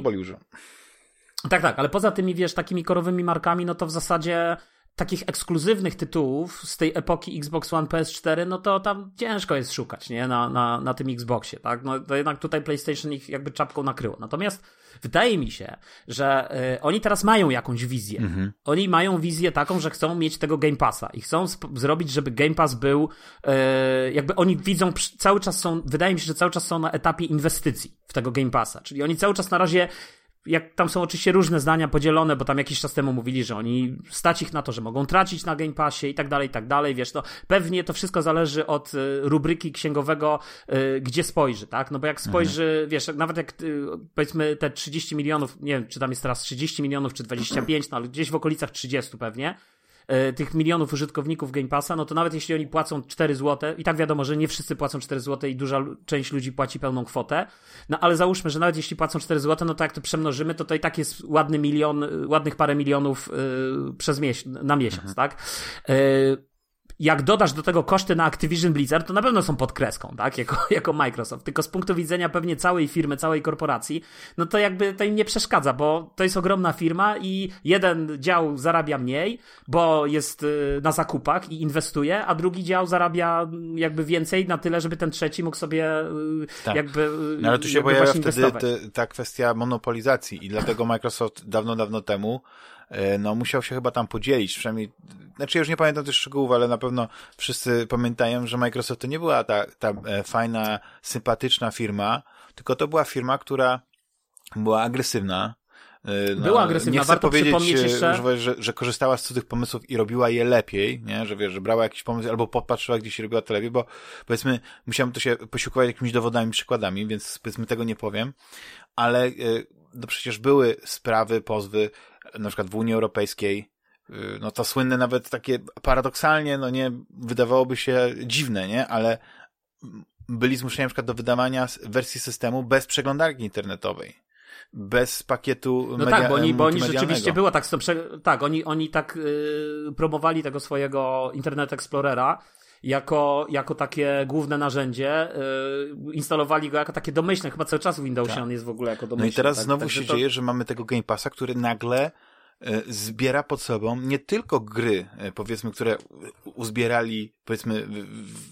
Tak, tak, ale poza tymi, wiesz, takimi korowymi markami, no to w zasadzie takich ekskluzywnych tytułów z tej epoki Xbox One PS4, no to tam ciężko jest szukać, nie? Na, na, na tym Xboxie, tak? No to jednak tutaj PlayStation ich jakby czapką nakryło. Natomiast wydaje mi się, że y, oni teraz mają jakąś wizję. Mhm. Oni mają wizję taką, że chcą mieć tego Game Passa i chcą zrobić, żeby Game Pass był y, jakby oni widzą, cały czas są, wydaje mi się, że cały czas są na etapie inwestycji w tego Game Passa, czyli oni cały czas na razie jak tam są oczywiście różne zdania podzielone, bo tam jakiś czas temu mówili, że oni stać ich na to, że mogą tracić na Game Passie i tak dalej, i tak dalej, wiesz, to pewnie to wszystko zależy od y, rubryki księgowego, y, gdzie spojrzy, tak? No bo jak spojrzy, mhm. wiesz, nawet jak y, powiedzmy te 30 milionów, nie wiem, czy tam jest teraz 30 milionów, czy 25, no ale gdzieś w okolicach 30 pewnie, tych milionów użytkowników Game Passa, no to nawet jeśli oni płacą 4 zł, i tak wiadomo, że nie wszyscy płacą 4 zł i duża część ludzi płaci pełną kwotę, no ale załóżmy, że nawet jeśli płacą 4 zł, no to jak to przemnożymy, to to i tak jest ładny milion, ładnych parę milionów yy, przez miesiąc, na miesiąc, mhm. tak? Yy, jak dodasz do tego koszty na Activision Blizzard, to na pewno są pod kreską, tak, jako, jako Microsoft. Tylko z punktu widzenia pewnie całej firmy, całej korporacji, no to jakby to im nie przeszkadza, bo to jest ogromna firma i jeden dział zarabia mniej, bo jest y, na zakupach i inwestuje, a drugi dział zarabia jakby więcej na tyle, żeby ten trzeci mógł sobie y, tak. jakby. Y,
no ale tu się pojawia wtedy te, ta kwestia monopolizacji i dlatego Microsoft dawno, dawno temu no musiał się chyba tam podzielić, przynajmniej znaczy ja już nie pamiętam tych szczegółów, ale na pewno wszyscy pamiętają, że Microsoft to nie była ta, ta e, fajna, sympatyczna firma, tylko to była firma, która była agresywna,
e, no, była agresywna,
nie chcę
warto
powiedzieć,
przypomnieć jeszcze...
że, że korzystała z cudzych pomysłów i robiła je lepiej, nie? że wiesz, że brała jakiś pomysł albo popatrzyła gdzieś i robiła to lepiej, bo powiedzmy, musiałem to się posiłkować jakimiś dowodami, przykładami, więc powiedzmy tego nie powiem, ale e, no przecież były sprawy, pozwy, na przykład w Unii Europejskiej, Y, no to słynne nawet takie paradoksalnie, no nie, wydawałoby się dziwne, nie, ale byli zmuszeni na przykład do wydawania wersji systemu bez przeglądarki internetowej bez pakietu
No media, tak, bo oni, bo oni rzeczywiście było tak, tak, oni, oni tak yy, promowali tego swojego Internet Explorera jako, jako takie główne narzędzie, yy, instalowali go jako takie domyślne, chyba cały czas w Windowsie tak. on jest w ogóle jako domyślny.
No i teraz
tak,
znowu tak, się to... dzieje, że mamy tego Game Passa, który nagle E, zbiera pod sobą nie tylko gry, e, powiedzmy, które uzbierali, powiedzmy,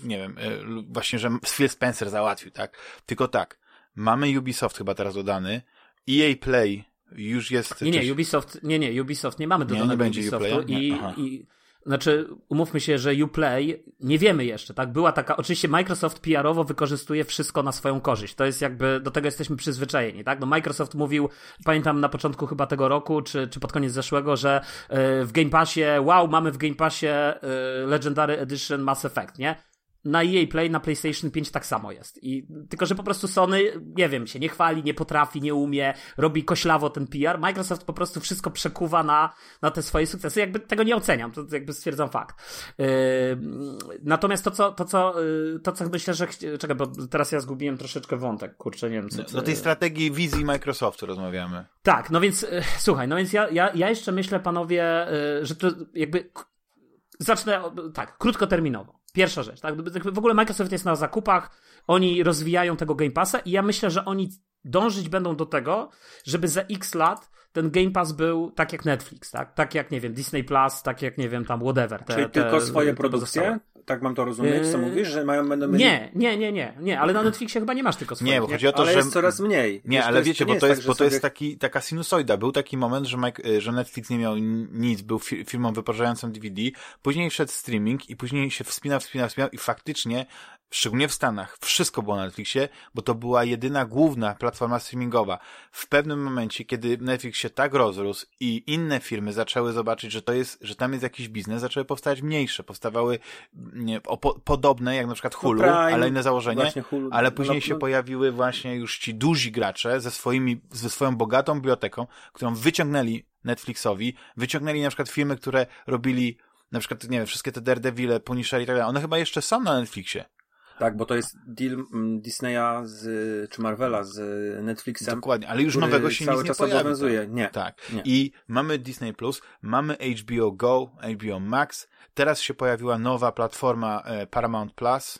nie wiem, e, właśnie, że Phil Spencer załatwił, tak? Tylko tak, mamy Ubisoft chyba teraz dodany, EA Play już jest...
Nie, nie, Ubisoft, nie, nie, Ubisoft nie mamy dodanego nie, nie będzie Ubisoftu i, i znaczy, umówmy się, że Uplay, nie wiemy jeszcze, tak? Była taka, oczywiście Microsoft PR-owo wykorzystuje wszystko na swoją korzyść. To jest jakby, do tego jesteśmy przyzwyczajeni, tak? No Microsoft mówił, pamiętam na początku chyba tego roku, czy, czy pod koniec zeszłego, że e, w Game Passie, wow, mamy w Game Passie e, Legendary Edition Mass Effect, nie? Na EA Play, na PlayStation 5 tak samo jest. I tylko, że po prostu Sony, nie wiem, się nie chwali, nie potrafi, nie umie, robi koślawo ten PR. Microsoft po prostu wszystko przekuwa na, na te swoje sukcesy. Jakby tego nie oceniam, to jakby stwierdzam fakt. Yy, natomiast to, co, to, co, yy, to, co myślę, że. Czekaj, bo teraz ja zgubiłem troszeczkę wątek, kurczę, nie wiem. Co,
no, tej strategii wizji Microsoftu rozmawiamy.
Tak, no więc, yy, słuchaj, no więc ja, ja, ja jeszcze myślę, panowie, yy, że to jakby. Zacznę tak, krótkoterminowo. Pierwsza rzecz, tak? W ogóle Microsoft jest na zakupach, oni rozwijają tego Game Passa i ja myślę, że oni dążyć będą do tego, żeby za x lat ten Game Pass był tak jak Netflix, tak? Tak jak, nie wiem, Disney Plus, tak jak, nie wiem, tam whatever.
Te, Czyli te, tylko swoje produkcje? Tak mam to rozumieć, co yy, mówisz, że mają będą mieli...
Nie, nie, nie, nie, nie, ale na Netflixie chyba nie masz tylko swoich.
Nie, bo chodzi o to,
ale
że...
jest coraz mniej.
Nie, ale wiecie, bo to jest, tak, bo to jest taki, taka sinusoida. Był taki moment, że, Mike, że Netflix nie miał nic, był firmą wypożyczającą DVD, później wszedł streaming i później się wspinał, wspinał, wspinał i faktycznie szczególnie w Stanach, wszystko było na Netflixie, bo to była jedyna główna platforma streamingowa. W pewnym momencie, kiedy Netflix się tak rozrósł i inne firmy zaczęły zobaczyć, że to jest, że tam jest jakiś biznes, zaczęły powstawać mniejsze, powstawały nie, o, po, podobne, jak na przykład Hulu,
Prime,
ale inne założenie,
Hulu,
ale
no,
później
no,
się
no.
pojawiły właśnie już ci duzi gracze ze swoimi, ze swoją bogatą biblioteką, którą wyciągnęli Netflixowi, wyciągnęli na przykład filmy, które robili na przykład, nie wiem, wszystkie te Daredevile, Punisher i tak dalej, one chyba jeszcze są na Netflixie.
Tak, bo to jest deal mm, Disneya z, czy Marvela z Netflixem.
Dokładnie, ale już nowego się
cały
nic nie
czas
pojawi.
obowiązuje. Nie.
Tak.
Nie.
I mamy Disney Plus, mamy HBO Go, HBO Max, teraz się pojawiła nowa platforma e, Paramount Plus,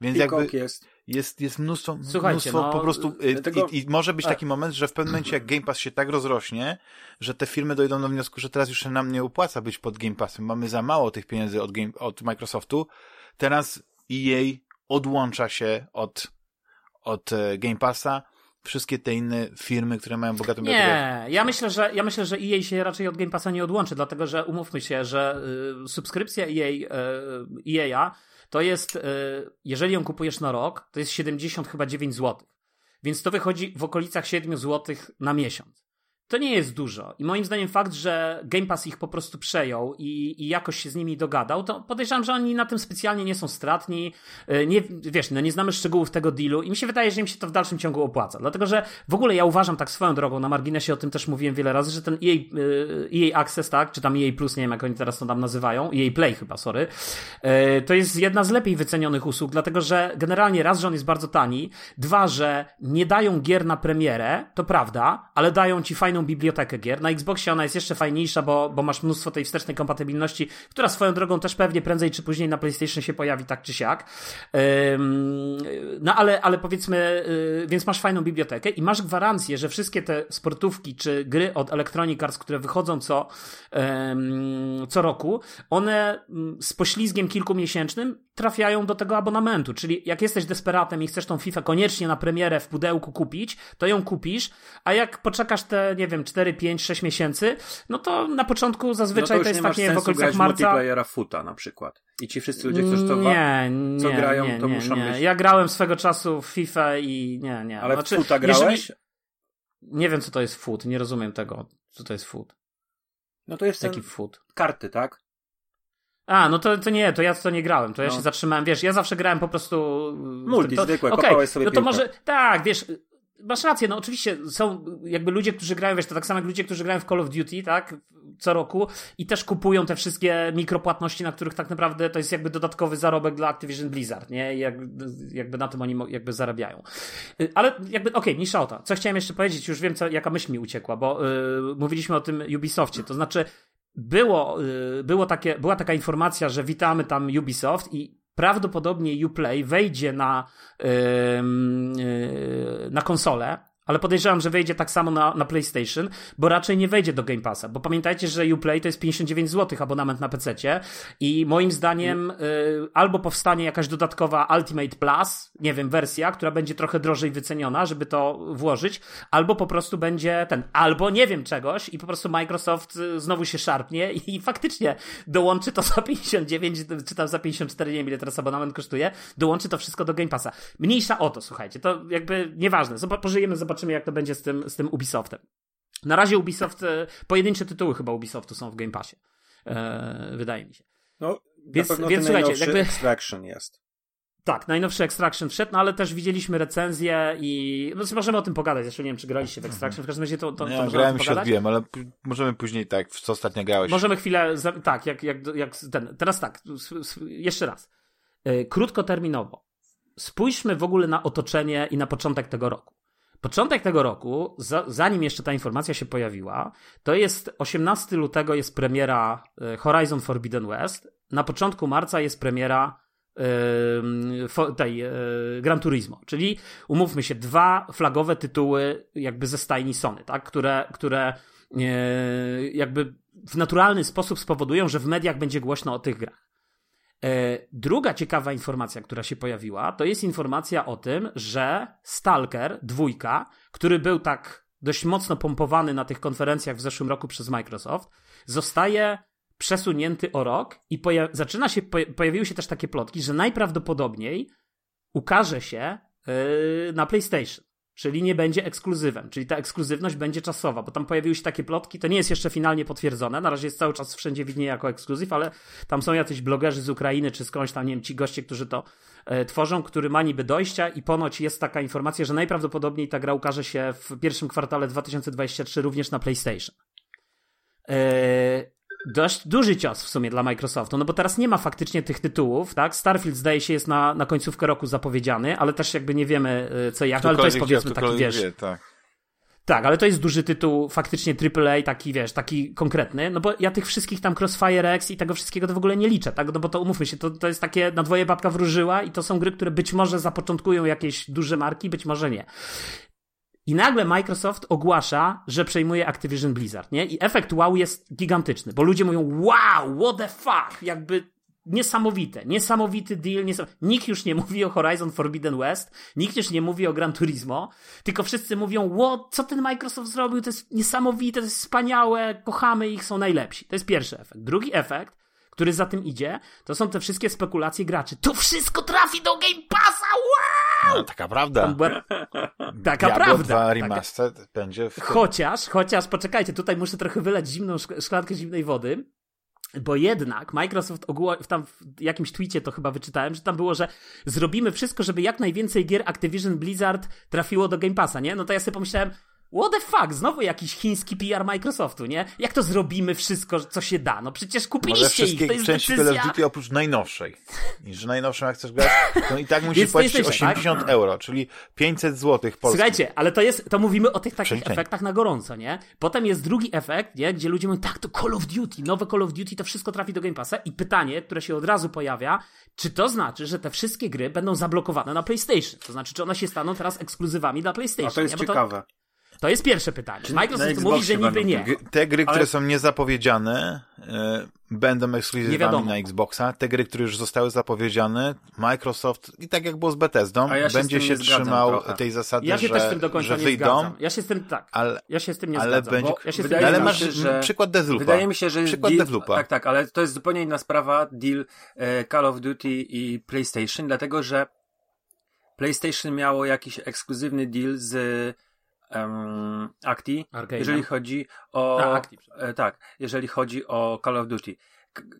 więc
Peacock
jakby
jest.
jest, jest mnóstwo,
Słuchajcie,
mnóstwo
no,
po prostu e,
dlatego-
i, i może być
A-
taki moment, że w pewnym momencie jak Game Pass się tak rozrośnie, że te firmy dojdą do wniosku, że teraz już się nam nie opłaca być pod Game Passem, mamy za mało tych pieniędzy od, game, od Microsoftu, teraz EA odłącza się od, od e, Game Passa, wszystkie te inne firmy, które mają bogatą bibliotekę,
Nie, ja myślę, że ja myślę, że EA się raczej od Game Passa nie odłączy, dlatego że umówmy się, że y, subskrypcja EA, y, EA to jest, y, jeżeli ją kupujesz na rok, to jest 70 chyba 9 zł. Więc to wychodzi w okolicach 7 zł na miesiąc. To nie jest dużo. I moim zdaniem fakt, że Game Pass ich po prostu przejął i, i jakoś się z nimi dogadał, to podejrzewam, że oni na tym specjalnie nie są stratni. Y, Nie, wiesz, no nie znamy szczegółów tego dealu i mi się wydaje, że im się to w dalszym ciągu opłaca. Dlatego, że w ogóle ja uważam tak swoją drogą, na marginesie o tym też mówiłem wiele razy, że ten EA, EA Access, tak, czy tam EA Plus, nie wiem jak oni teraz to tam nazywają, EA Play chyba, sorry, y, to jest jedna z lepiej wycenionych usług, dlatego, że generalnie raz, że on jest bardzo tani, dwa, że nie dają gier na premierę, to prawda, ale dają ci fajną bibliotekę gier. Na Xboxie ona jest jeszcze fajniejsza, bo, bo masz mnóstwo tej wstecznej kompatybilności, która swoją drogą też pewnie prędzej czy później na PlayStation się pojawi tak czy siak. No ale, ale powiedzmy, yy, więc masz fajną bibliotekę i masz gwarancję, że wszystkie te sportówki czy gry od Electronic Arts, które wychodzą co, co roku, one mm, z poślizgiem kilkumiesięcznym trafiają do tego abonamentu. Czyli jak jesteś desperatem i chcesz tą FIFA koniecznie na premierę w pudełku kupić, to ją kupisz, a jak poczekasz te, nie wiem, 4, 5, 6 miesięcy, no to na początku zazwyczaj
no
to,
już
jest
nie
takie w okolicach
grać
marca.
multiplayera futa na przykład. I ci wszyscy ludzie, którzy to wa-
Nie,
co
nie,
grają,
nie,
to
nie,
muszą
nie.
być-
Ja grałem swego czasu w FIFA i nie, nie.
Ale
Znaczy,
w futa grałeś?
jeżeli- Nie wiem, co to jest foot, nie rozumiem tego, co to jest foot.
No to jest ten...
Jaki foot?
karty, tak?
A, no to, to nie, to ja to nie grałem, to ja
No.
się zatrzymałem, wiesz, ja zawsze grałem po prostu...
Multi,
to,
zwykłe, kopałeś sobie
No to
piłkę.
może, tak, wiesz, masz rację, no oczywiście są jakby ludzie, którzy grają, wiesz, to tak samo jak ludzie, którzy grają w Call of Duty, tak, co roku i też kupują te wszystkie mikropłatności, na których tak naprawdę to jest jakby dodatkowy zarobek dla Activision Blizzard, nie, I jakby, jakby na tym oni jakby zarabiają. Y, Ale jakby, okej, mniejsza o to. Co chciałem jeszcze powiedzieć, już wiem, co, jaka myśl mi uciekła, bo y, mówiliśmy o tym Ubisoftie, to znaczy było, y, było takie, była taka informacja, że witamy tam Ubisoft i prawdopodobnie Uplay wejdzie na, y, na konsolę, ale podejrzewam, że wejdzie tak samo na, na PlayStation, bo raczej nie wejdzie do Game Passa, bo pamiętajcie, że Uplay to jest 59 zł abonament na PC i moim zdaniem y, albo powstanie jakaś dodatkowa Ultimate Plus, nie wiem, wersja, która będzie trochę drożej wyceniona, żeby to włożyć, albo po prostu będzie ten, albo nie wiem czegoś i po prostu Microsoft y, znowu się szarpnie i faktycznie dołączy to za 59, czy tam za 54, nie wiem ile teraz abonament kosztuje, dołączy to wszystko do Game Passa. Mniejsza o to, słuchajcie, to jakby nieważne, Zob- pożyjemy, zobaczymy jak to będzie z tym, z tym Ubisoftem. Na razie Ubisoft, e, pojedyncze tytuły chyba Ubisoftu są w Game Passie. E, wydaje mi się.
No,
Więc-
na pewno
więc słuchajcie,
najnowszy
jakby-
Extraction jest.
Tak, najnowszy Extraction wszedł, no ale też widzieliśmy recenzję i no możemy o tym pogadać. Zresztą nie wiem, czy graliście w Extraction. W każdym razie to, to, to
ja
możemy
grałem się
pogadać.
odbiłem, ale możemy później tak, w co ostatnio grałeś.
Możemy chwilę, za, tak, jak, jak, jak ten, teraz tak, jeszcze raz. E, Krótkoterminowo. Spójrzmy w ogóle na otoczenie i na początek tego roku. Początek tego roku, za, zanim jeszcze ta informacja się pojawiła, to jest 18 lutego jest premiera e, Horizon Forbidden West. Na początku marca jest premiera em, fo- tej e, Gran Turismo, czyli umówmy się, dwa flagowe tytuły jakby ze stajni Sony, tak, które, które e, jakby w naturalny sposób spowodują, że w mediach będzie głośno o tych grach. E, Druga ciekawa informacja, która się pojawiła, to jest informacja o tym, że Stalker dwójka, który był tak dość mocno pompowany na tych konferencjach w zeszłym roku przez Microsoft, zostaje przesunięty o rok i poja- zaczyna się, po- pojawiły się też takie plotki, że najprawdopodobniej ukaże się yy, na PlayStation. Czyli nie będzie ekskluzywem, czyli ta ekskluzywność będzie czasowa, bo tam pojawiły się takie plotki, to nie jest jeszcze finalnie potwierdzone, na razie jest cały czas wszędzie widnieje jako ekskluzyw, ale tam są jacyś blogerzy z Ukrainy czy skądś tam, nie wiem, ci goście, którzy to e, tworzą, który ma niby dojścia i ponoć jest taka informacja, że najprawdopodobniej ta gra ukaże się w pierwszym kwartale 2023 również na PlayStation. E, dość duży cios w sumie dla Microsoftu, no bo teraz nie ma faktycznie tych tytułów, tak? Starfield zdaje się jest na, na końcówkę roku zapowiedziany, ale też jakby nie wiemy e, co jak, no, ale to jest powiedzmy taki, wiesz... Wie, tak. Tak, ale to jest duży tytuł, faktycznie AAA, taki wiesz, taki konkretny, no bo ja tych wszystkich tam Crossfire X i tego wszystkiego to w ogóle nie liczę, tak? No bo to umówmy się, to, to jest takie na dwoje babka wróżyła i to są gry, które być może zapoczątkują jakieś duże marki, być może nie. I nagle Microsoft ogłasza, że przejmuje Activision Blizzard, nie? I efekt wow jest gigantyczny, bo ludzie mówią, wow, what the fuck, jakby niesamowite, niesamowity deal, niesam... nikt już nie mówi o Horizon Forbidden West, nikt już nie mówi o Gran Turismo, tylko wszyscy mówią, what, co ten Microsoft zrobił, to jest niesamowite, to jest wspaniałe, kochamy ich, są najlepsi. To jest pierwszy efekt. Drugi efekt, który za tym idzie, to są te wszystkie spekulacje graczy. To wszystko trafi do Game Passa, wow!
No, taka prawda.
Była... Taka Diablo prawda.
2 Remastered taka... będzie w...
Chociaż, chociaż, poczekajcie, tutaj muszę trochę wylać zimną szklankę zimnej wody, bo jednak Microsoft ogół, tam w jakimś tweetie to chyba wyczytałem, że tam było, że zrobimy wszystko, żeby jak najwięcej gier Activision Blizzard trafiło do Game Passa, nie? No to ja sobie pomyślałem, What the fuck? Znowu jakiś chiński PR Microsoftu, nie? Jak to zrobimy wszystko, co się da? No przecież kupiliście ich, to jest
części
decyzja...
Call of Duty oprócz najnowszej. I że najnowszą jak chcesz grać, no i tak musisz płacić 80 tak? euro, czyli 500 zł polskich.
Słuchajcie, ale to jest, to mówimy o tych takich efektach na gorąco, nie? Potem jest drugi efekt, nie? Gdzie ludzie mówią, tak, to Call of Duty, nowe Call of Duty, to wszystko trafi do Game Passa i pytanie, które się od razu pojawia, czy to znaczy, że te wszystkie gry będą zablokowane na PlayStation? To znaczy, czy one się staną teraz ekskluzywami dla PlayStation? A
to jest
nie?
ciekawe.
To jest pierwsze pytanie. Czy Microsoft mówi, że niby nie.
Te gry, które Ale... są niezapowiedziane, e, będą ekskluzywami na Xboxa. Te gry, które już zostały zapowiedziane, Microsoft, i tak jak było z Bethesdą, ja się będzie się trzymał tej zasady, ja się że, też z tym do końca że wyjdą.
Zgadzam. Ja się z tym tak. Ale, ja się z tym nie ale zgadzam.
Będzie,
ja się
wydaje ale masz się, że, przykład Deathloopa.
Wydaje mi się, że
przykład
deal,
Deathloopa.
Tak, tak, ale to jest zupełnie inna sprawa, deal e, Call of Duty i PlayStation, dlatego że PlayStation miało jakiś ekskluzywny deal z um, Acti, jeżeli chodzi o... A, Acti, e, tak, jeżeli chodzi o Call of Duty.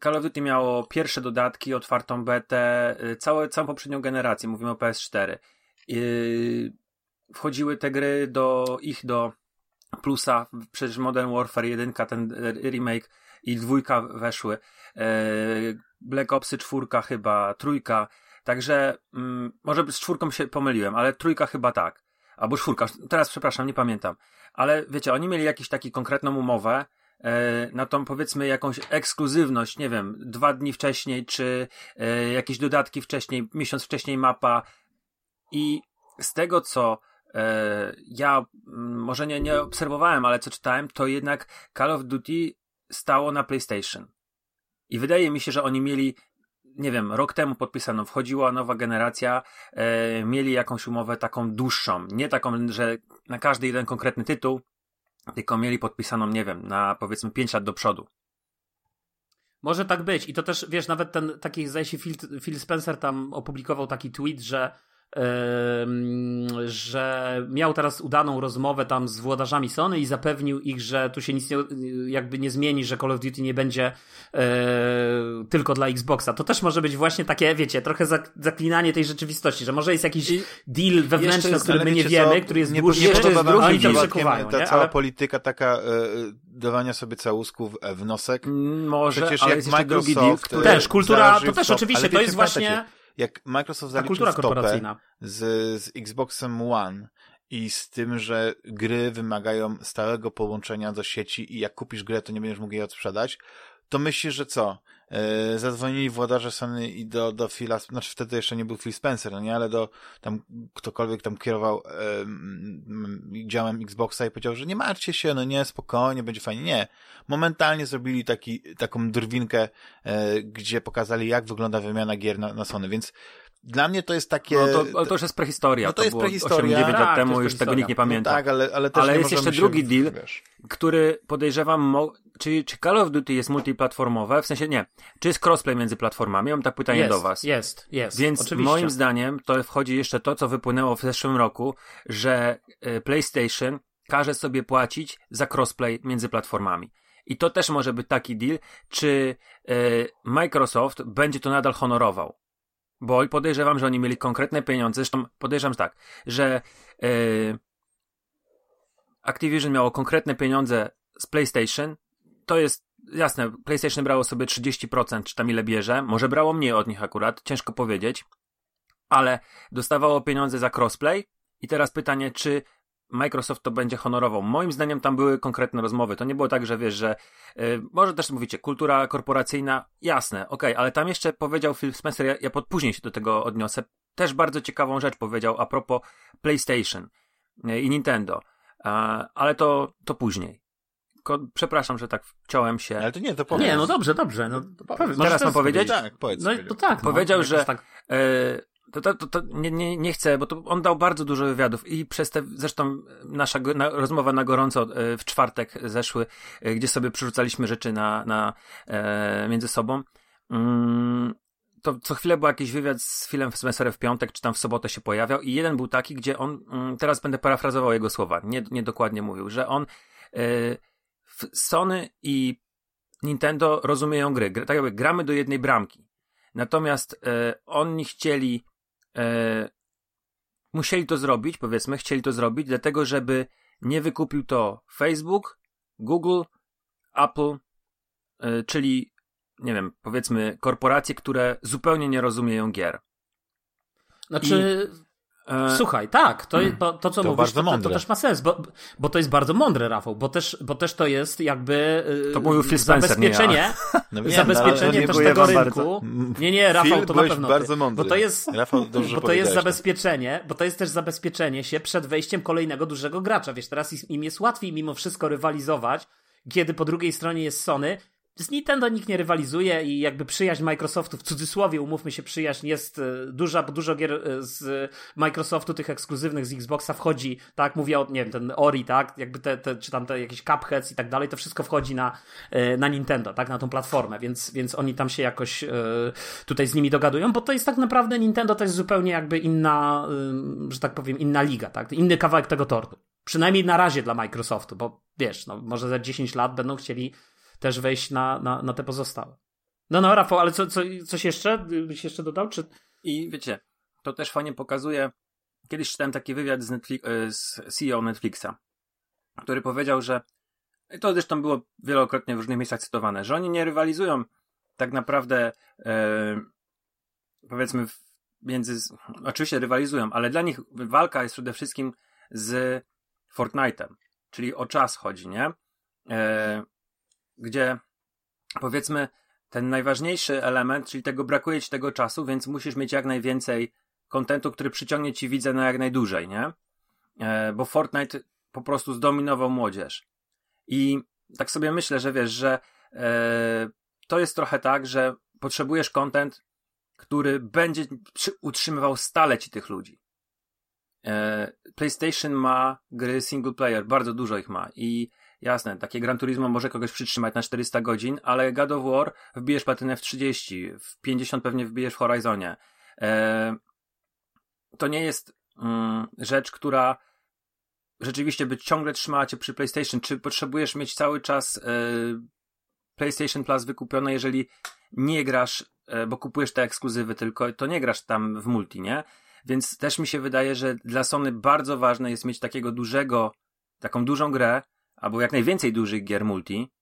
Call of Duty miało pierwsze dodatki, otwartą betę, e, całe, całą poprzednią generację, mówimy o PS4. I wchodziły te gry do ich do plusa, przecież Modern Warfare 1, ten remake i dwójka weszły. E, Black Opsy czwórka chyba, trójka. Także mm, może z czwórką się pomyliłem, ale trójka chyba tak albo czwórka, teraz przepraszam, nie pamiętam. Ale wiecie, oni mieli jakąś taką konkretną umowę, e, na tą powiedzmy jakąś ekskluzywność, nie wiem, dwa dni wcześniej, czy e, jakieś dodatki wcześniej, miesiąc wcześniej mapa. I z tego, co e, ja może nie, nie obserwowałem, ale co czytałem, to jednak Call of Duty stało na PlayStation. I wydaje mi się, że oni mieli nie wiem, rok temu podpisano, wchodziła nowa generacja, e, mieli jakąś umowę taką dłuższą, nie taką, że na każdy jeden konkretny tytuł, tylko mieli podpisaną, nie wiem, na powiedzmy 5 lat do przodu.
Może tak być. I to też, wiesz, nawet ten taki, zdaje się, Phil, Phil Spencer tam opublikował taki tweet, że że miał teraz udaną rozmowę tam z włodarzami Sony i zapewnił ich, że tu się nic nie, jakby nie zmieni, że Call of Duty nie będzie e, tylko dla Xboxa. To też może być właśnie takie, wiecie, trochę zaklinanie tej rzeczywistości, że może jest jakiś deal wewnętrzny, o którym my nie wiemy, który jest nie, dłuższy,
a oni to przekuwają. Ta nie? cała ale... polityka taka e, dawania sobie całusków w nosek.
Może, Przecież ale jak jest Microsoft, drugi deal, który...
Też, kultura, to też oczywiście, to jest właśnie
jak Microsoft zaliczył stopę z, z Xboxem One i z tym, że gry wymagają stałego połączenia do sieci i jak kupisz grę, to nie będziesz mógł jej odsprzedać, to myślisz, że co? Yy, zadzwonili włodarze Sony i do, do Phila, znaczy wtedy jeszcze nie był Phil Spencer, no nie, ale do tam ktokolwiek tam kierował yy, działem Xboxa i powiedział, że nie martwcie się, no nie, spokojnie, będzie fajnie. Nie. Momentalnie zrobili taki, taką drwinkę, yy, gdzie pokazali, jak wygląda wymiana gier na, na Sony, więc dla mnie to jest takie...
No to, ale to już jest prehistoria.
No to, to jest
było
prehistoria.
8-9 lat
Tak,
temu, już tego nikt nie pamięta.
No tak, ale, ale też
Ale
nie
jest jeszcze drugi
się,
deal.
Wiesz,
który podejrzewam, mo- czy, czy Call of Duty jest multiplatformowe, w sensie nie, czy jest crossplay między platformami? Mam tak pytanie
jest,
do was.
Jest, jest.
Więc
Oczywiście.
moim zdaniem to wchodzi jeszcze to, co wypłynęło w zeszłym roku, że e, PlayStation każe sobie płacić za crossplay między platformami. I to też może być taki deal, czy e, Microsoft będzie to nadal honorował. Bo podejrzewam, że oni mieli konkretne pieniądze. Zresztą podejrzewam tak, że e, Activision miało konkretne pieniądze z PlayStation. To jest jasne, PlayStation brało sobie 30%, czy tam ile bierze. Może brało mniej od nich akurat, ciężko powiedzieć. Ale dostawało pieniądze za crossplay. I teraz pytanie, czy Microsoft to będzie honorował. Moim zdaniem tam były konkretne rozmowy. To nie było tak, że wiesz, że y, może też mówicie, kultura korporacyjna, jasne, okej, ale tam jeszcze powiedział Phil Spencer, ja, ja pod później się do tego odniosę, też bardzo ciekawą rzecz powiedział a propos PlayStation y, i Nintendo, ale to, to później. Ko, przepraszam, że tak wciąłem się.
ale to nie, to powiedz.
Nie, no dobrze, dobrze. No,
powiedz.
Teraz
możesz
mam powiedzieć?
Tak, powiedz.
No, to tak. No,
Powiedział,
jakoś
że-
Tak,
E, to, to, to, to nie, nie, nie chcę, bo to on dał bardzo dużo wywiadów i przez te, zresztą nasza na, rozmowa na gorąco e, w czwartek zeszły, e, gdzie sobie przerzucaliśmy rzeczy na, na, e, między sobą. Mm, to co chwilę był jakiś wywiad z Philem Spencerem w piątek, czy tam w sobotę się pojawiał i jeden był taki, gdzie on, mm, teraz będę parafrazował jego słowa, nie, nie dokładnie mówił, że on e, Sony i Nintendo rozumieją gry, Gr- tak jakby gramy do jednej bramki. Natomiast e, oni chcieli, e, musieli to zrobić, powiedzmy, chcieli to zrobić, dlatego żeby nie wykupił to Facebook, Google, Apple, e, czyli, nie wiem, powiedzmy, korporacje, które zupełnie nie rozumieją gier.
Znaczy, słuchaj, tak, to, to, to co
To
mówisz,
bardzo
to, to, też ma sens, bo, bo to jest bardzo mądre, Rafał, bo też, bo też to jest jakby y,
To mówił Phil Spencer, nie ja.
zabezpieczenie,
No wiem,
zabezpieczenie tego
wam
rynku.
bardzo.
Nie, nie, Rafał,
Phil,
to na pewno
bardzo mądry.
Bo to jest,
Rafał, dobrze
bo to jest
powiedziałeś
zabezpieczenie, bo to jest też zabezpieczenie się przed wejściem kolejnego dużego gracza. Wiesz, teraz im jest łatwiej mimo wszystko rywalizować, kiedy po drugiej stronie jest Sony. Z Nintendo nikt nie rywalizuje i jakby przyjaźń Microsoftu, w cudzysłowie umówmy się, przyjaźń jest e, duża, bo dużo gier e, z Microsoftu, tych ekskluzywnych z Xboxa wchodzi, tak, mówię o, nie wiem, ten Ori, tak, jakby te, te czy tam te jakieś Cupheads i tak dalej, to wszystko wchodzi na, e, na Nintendo, tak, na tą platformę, więc, więc oni tam się jakoś tutaj z nimi dogadują, bo to jest tak naprawdę Nintendo to jest zupełnie jakby inna, że tak powiem, inna liga, tak, inny kawałek tego tortu. Przynajmniej na razie dla Microsoftu, bo wiesz, no, może za 10 lat będą chcieli też wejść na, na, na te pozostałe. No, no, Rafał, ale co, co, coś jeszcze byś jeszcze dodał? Czy...
I wiecie, to też fajnie pokazuje. Kiedyś czytałem taki wywiad z, Netflix, e, z CEO Netflixa, który powiedział, że to zresztą było wielokrotnie w różnych miejscach cytowane, że oni nie rywalizują tak naprawdę e, powiedzmy między. Oczywiście rywalizują, ale dla nich walka jest przede wszystkim z Fortnite'em, czyli o czas chodzi, nie? E, gdzie powiedzmy ten najważniejszy element, czyli tego brakuje ci tego czasu, więc musisz mieć jak najwięcej kontentu, który przyciągnie ci widza na jak najdłużej, nie? E, bo Fortnite po prostu zdominował młodzież. I tak sobie myślę, że wiesz, że e, to jest trochę tak, że potrzebujesz content, który będzie utrzymywał stale ci tych ludzi. E, PlayStation ma gry single player, bardzo dużo ich ma i jasne, takie Gran Turismo może kogoś przytrzymać na 400 godzin, ale God of War wbijesz platynę w 30, w 50 pewnie wbijesz w Horizonie. E, to nie jest mm, rzecz, która rzeczywiście by ciągle trzymała cię przy PlayStation. Czy potrzebujesz mieć cały czas e, PlayStation Plus wykupione, jeżeli nie grasz, e, bo kupujesz te ekskluzywy tylko, to nie grasz tam w multi, nie? Więc też mi się wydaje, że dla Sony bardzo ważne jest mieć takiego dużego, taką dużą grę, albo jak najwięcej dużych gier multi,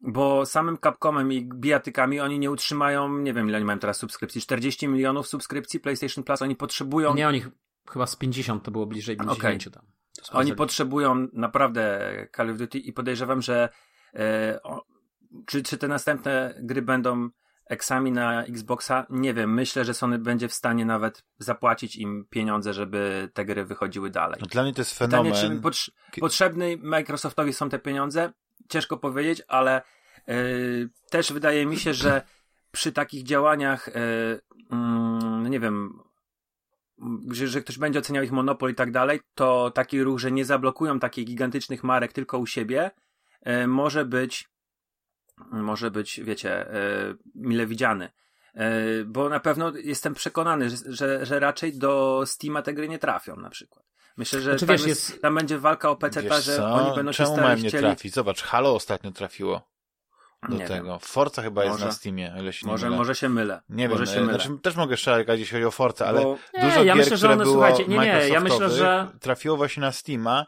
bo samym Capcomem i bijatykami oni nie utrzymają, nie wiem ile oni mają teraz subskrypcji, 40 milionów subskrypcji PlayStation Plus, oni potrzebują
Nie, oni ch- chyba z 50 to było bliżej 50 tam. To
oni potrzebują naprawdę Call of Duty i podejrzewam, że e, o, czy, czy te następne gry będą eksami na Xboxa? Nie wiem. Myślę, że Sony będzie w stanie nawet zapłacić im pieniądze, żeby te gry wychodziły dalej.
No, dla mnie to jest
Pytanie,
fenomen.
czy potrz- potrzebny Microsoftowi są te pieniądze? Ciężko powiedzieć, ale e, też wydaje mi się, że przy takich działaniach, e, mm, nie wiem, że, że ktoś będzie oceniał ich monopol i tak dalej, to taki ruch, że nie zablokują takich gigantycznych marek tylko u siebie, e, może być, może być, wiecie, e, mile widziany. E, bo na pewno jestem przekonany, że, że, że raczej do Steama te gry nie trafią na przykład. Myślę, że
Znaczy,
tam,
wiesz,
jest,
jest-
tam będzie walka o PC, że
co?
oni będą się
Czemu
starali
mają nie
chcieli...
trafić? Zobacz, Halo ostatnio trafiło do
Nie
tego.
wiem.
Forza chyba jest
Może.
na Steamie, o ile się nie
Może,
mylę.
może się mylę.
Nie
może
wiem,
się mylę.
znaczy, też mogę strzelać, jeśli chodzi o Forza, ale
Bo
Nie,
dużo
ja
gier,
myślę, że
które
one,
było
słuchajcie, nie, nie, ja myślę, że-
trafiło właśnie na Steama,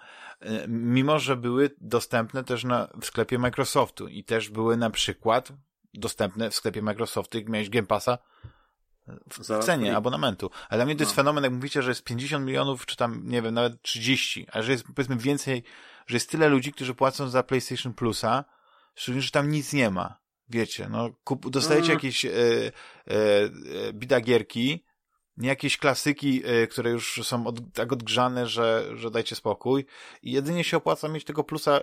mimo że były dostępne też na, w sklepie Microsoftu i też były na przykład dostępne w sklepie Microsoftu, jak miałeś Game Passa w,
Za
cenie abonamentu. Ale dla mnie to jest
No.
fenomen, jak mówicie, że jest 50 milionów, czy tam, nie wiem, nawet 30, a że jest powiedzmy więcej, że jest tyle ludzi, którzy płacą za PlayStation Plusa, szczególnie, że tam nic nie ma. Wiecie, no, kup, dostajecie
Mm.
jakieś e, e, e, bidagierki, nie jakieś klasyki, e, które już są od, tak odgrzane, że, że dajcie spokój. I jedynie się opłaca mieć tego plusa,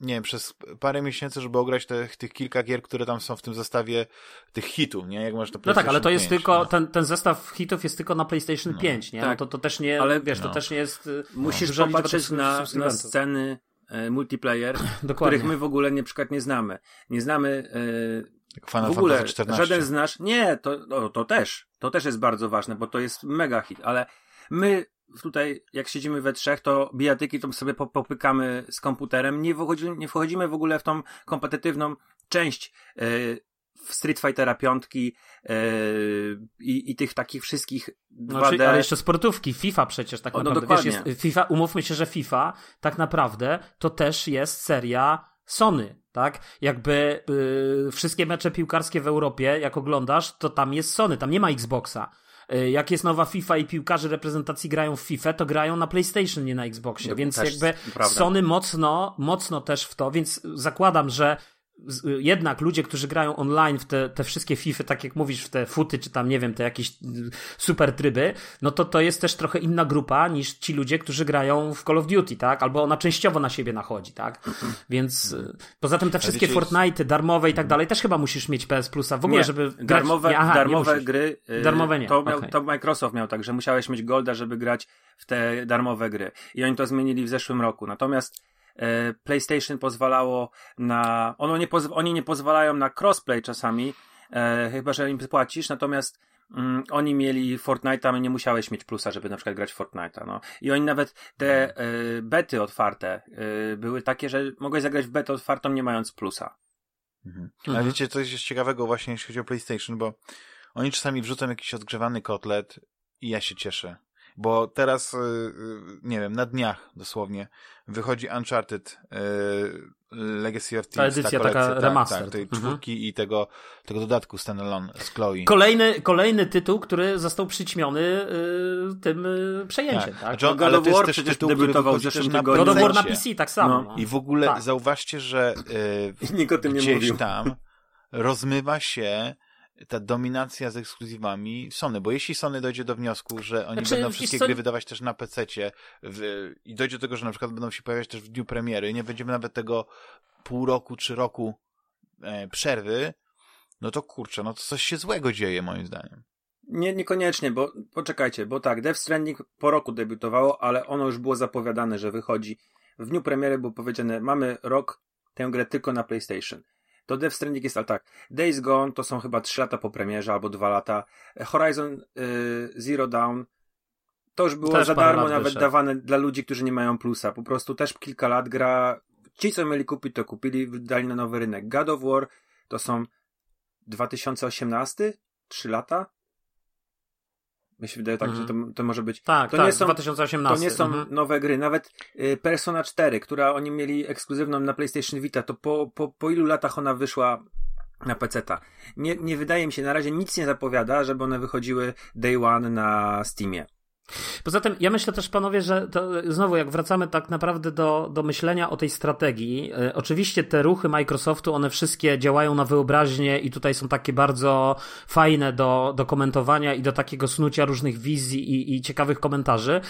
nie wiem, przez parę miesięcy, żeby ograć te, tych kilka gier, które tam są w tym zestawie tych hitów, nie? Jak masz to
No tak, ale to jest
5,
tylko,
no.
ten, ten zestaw hitów jest tylko na PlayStation
No.
5, nie? No
Tak.
to, to też nie,
Ale-
wiesz, to
No.
też nie jest... y,
Musisz popatrzeć
tych
na, na sceny e, multiplayer,
Dokładnie.
których my w ogóle nie, przykład nie znamy. Nie znamy
Final
w ogóle
Fantasy 14.
żaden z nas. Nie, to, no, to też. To też jest bardzo ważne, bo to jest mega hit, ale my tutaj, jak siedzimy we trzech, to bijatyki to sobie po- popykamy z komputerem. Nie wchodzimy, nie wchodzimy w ogóle w tą kompetytywną część w Street Fightera piątki e, i, i tych takich wszystkich 2D.
Znaczy, ale jeszcze sportówki, FIFA przecież tak
O, no
naprawdę. Wiesz,
dokładnie.
jest, FIFA, umówmy się, że FIFA tak naprawdę to też jest seria Sony, tak? Jakby y, wszystkie mecze piłkarskie w Europie, jak oglądasz, to tam jest Sony, tam nie ma Xboxa. Y, Jak jest nowa FIFA i piłkarze reprezentacji grają w FIFA, to grają na PlayStation, nie na Xboxie. Więc
też
jakby. Sony mocno, mocno też w to, więc zakładam, że jednak ludzie, którzy grają online w te, te wszystkie FIFA, tak jak mówisz, w te futy, czy tam, nie wiem, te jakieś y, super tryby, no to to jest też trochę inna grupa niż ci ludzie, którzy grają w Call of Duty, tak? Albo ona częściowo na siebie nachodzi, tak? Więc y, poza tym te wszystkie
wiecie,
Fortnite, darmowe i tak dalej, też chyba musisz mieć PS Plusa w ogóle,
Nie,
żeby grać...
darmowe,
nie, aha, nie
darmowe
musisz.
gry. y,
Darmowe nie,
To, miał,
okej.
to Microsoft miał tak, że musiałeś mieć Golda, żeby grać w te darmowe gry. I oni to zmienili w zeszłym roku. Natomiast PlayStation pozwalało na. Ono nie pozw- oni nie pozwalają na crossplay czasami, e, chyba że im płacisz, natomiast. Mm, oni mieli Fortnite'a, nie musiałeś mieć plusa, żeby na przykład grać w Fortnite'a. No. I oni nawet te e, bety otwarte e, były takie, że mogłeś zagrać w betę otwartą nie mając plusa.
Mhm.
Mhm.
Ale wiecie, coś jest ciekawego właśnie, jeśli chodzi o PlayStation, bo oni czasami wrzucą jakiś odgrzewany kotlet i ja się cieszę. Bo teraz, y, y, nie wiem, na dniach dosłownie wychodzi Uncharted y, Legacy of
Ta
Thieves.
edycja
kolekcja,
taka
tak,
remaster.
Tak, tej
Mhm.
czwórki i tego, tego dodatku standalone z Chloe.
Kolejny, kolejny tytuł, który został przyćmiony y, tym y, przejęciem, tak?
Znaczy,
God
ale
of
to jest
War
też
przecież
tytuł, który
debiutował zeszłym
też na
tygodniu.
God of War na
PC.
Tak samo.
No.
I w ogóle
Tak.
zauważcie, że y,
Nikt o tym nie
gdzieś
mówił.
tam rozmywa się ta dominacja z ekskluzywami Sony, bo jeśli Sony dojdzie do wniosku, że oni
Znaczy,
będą wszystkie
co-
gry wydawać też na PC-cie w, i dojdzie do tego, że na przykład będą się pojawiać też w dniu premiery, nie będziemy nawet tego pół roku czy roku e, przerwy, no to kurczę, no to coś się złego dzieje moim zdaniem.
Nie, niekoniecznie, bo poczekajcie, bo tak, Death Stranding po roku debiutowało, ale ono już było zapowiadane, że wychodzi. W dniu premiery było powiedziane, mamy rok, tę grę tylko na PlayStation. To Death Stranding jest ale tak. Days Gone to są chyba 3 lata po premierze albo 2 lata. Horizon y, Zero Dawn to już było
Też
za darmo nawet
wyszedł.
dawane dla ludzi, którzy nie mają plusa. Po prostu też kilka lat gra. Ci, co mieli kupić, to kupili, wydali na nowy rynek. God of War to są 2018? 3 lata? Mi się wydaje tak,
Mhm.
że to, to może być.
Tak,
To
tak,
nie są-
2018.
To nie są
Mhm.
nowe gry. Nawet y, Persona 4, która oni mieli ekskluzywną na PlayStation Vita, to po, po, po ilu latach ona wyszła na PC-ta? Nie, nie wydaje mi się, na razie nic nie zapowiada, żeby one wychodziły day one na Steamie.
Poza tym, ja myślę też, panowie, że to znowu, jak wracamy tak naprawdę do, do myślenia o tej strategii, e, oczywiście te ruchy Microsoftu, one wszystkie działają na wyobraźnię i tutaj są takie bardzo fajne do, do komentowania i do takiego snucia różnych wizji i, i ciekawych komentarzy,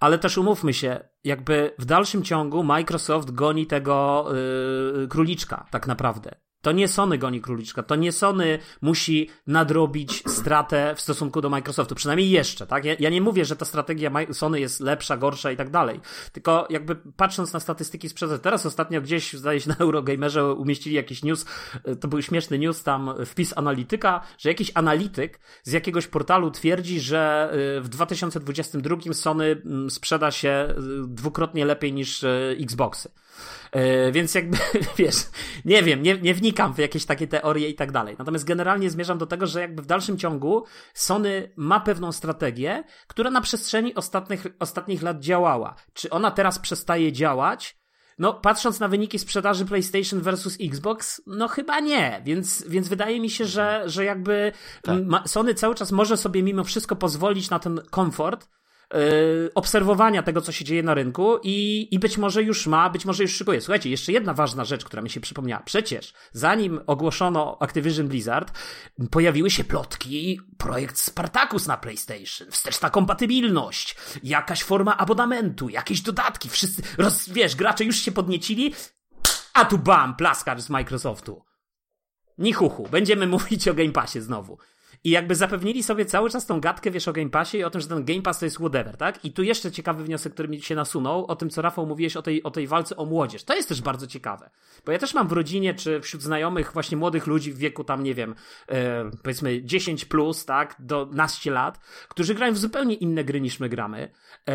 ale też umówmy się, jakby w dalszym ciągu Microsoft goni tego yy, króliczka, tak naprawdę. To nie Sony goni króliczka, to nie Sony musi nadrobić stratę w stosunku do Microsoftu, przynajmniej jeszcze, tak? Ja, ja nie mówię, że ta strategia Sony jest lepsza, gorsza i tak dalej, tylko jakby patrząc na statystyki sprzedaży, teraz ostatnio gdzieś, zdaje się na Eurogamerze umieścili jakiś news, to był śmieszny news, tam wpis analityka, że jakiś analityk z jakiegoś portalu twierdzi, że y, w 2022 Sony sprzeda się y, dwukrotnie lepiej niż Xboxy. E, więc jakby, wiesz, nie wiem, nie, nie wnikam w jakieś takie teorie i tak dalej. Natomiast generalnie zmierzam do tego, że jakby w dalszym ciągu Sony ma pewną strategię, która na przestrzeni ostatnich, ostatnich lat działała. Czy ona teraz przestaje działać? No, patrząc na wyniki sprzedaży PlayStation versus Xbox, no chyba nie, więc, więc wydaje mi się, że, że jakby tak. Sony cały czas może sobie mimo wszystko pozwolić na ten komfort, obserwowania tego, co się dzieje na rynku i, i być może już ma, być może już szykuje. Słuchajcie, jeszcze jedna ważna rzecz, która mi się przypomniała. Przecież zanim ogłoszono Activision Blizzard, pojawiły się plotki, projekt Spartacus na PlayStation, wsteczna kompatybilność, jakaś forma abonamentu, jakieś dodatki, wszyscy, roz, wiesz, gracze już się podniecili, a tu bam, plaskacz z Microsoftu. Nichuchu, będziemy mówić o Game Passie znowu. I jakby zapewnili sobie cały czas tą gadkę, wiesz, o Game Passie i o tym, że ten Game Pass to jest whatever, tak? I tu jeszcze ciekawy wniosek, który mi się nasunął, o tym, co Rafał mówiłeś o tej, o tej walce o młodzież. To jest też bardzo ciekawe. Bo ja też mam w rodzinie, czy wśród znajomych właśnie młodych ludzi w wieku tam, nie wiem, e, powiedzmy 10 plus, tak, do naście lat, którzy grają w zupełnie inne gry niż my gramy. E,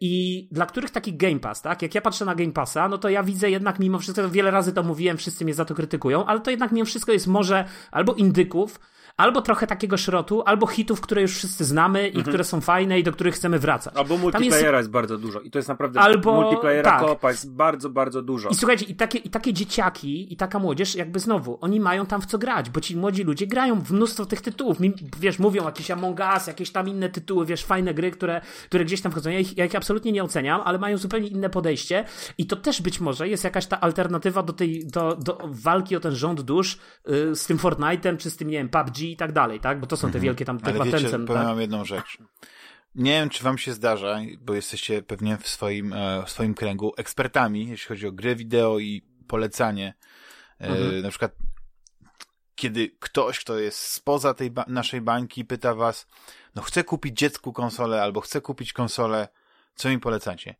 I dla których taki Game Pass, tak? Jak ja patrzę na Game Passa, no to ja widzę jednak mimo wszystko, wiele razy to mówiłem, wszyscy mnie za to krytykują, ale to jednak mimo wszystko jest może albo indyków, albo trochę takiego szrotu, albo hitów, które już wszyscy znamy i mhm. które są fajne i do których chcemy wracać.
Albo multiplayera jest... jest... bardzo dużo i to jest naprawdę albo... multiplayera tak. koopa jest bardzo, bardzo dużo.
I słuchajcie, i takie, i takie dzieciaki i taka młodzież jakby znowu, oni mają tam w co grać, bo ci młodzi ludzie grają w mnóstwo tych tytułów. Wiesz, mówią jakieś Among Us, jakieś tam inne tytuły, wiesz, fajne gry, które, które gdzieś tam wchodzą. Ja ich, ja ich absolutnie nie oceniam, ale mają zupełnie inne podejście i to też być może jest jakaś ta alternatywa do tej, do, do walki o ten rząd dusz yy, z tym Fortnite'em, czy z tym, nie wiem, PUBG i tak dalej, tak? Bo to są te mhm. wielkie tam te
Ale wiecie, powiem tak? wam jedną rzecz. Nie wiem, czy wam się zdarza, bo jesteście pewnie w swoim, e, w swoim kręgu ekspertami, jeśli chodzi o gry wideo i polecanie. E, mhm. Na przykład, kiedy ktoś, kto jest spoza tej ba naszej bańki, pyta was, no chcę kupić dziecku konsolę albo chcę kupić konsolę, co mi polecacie?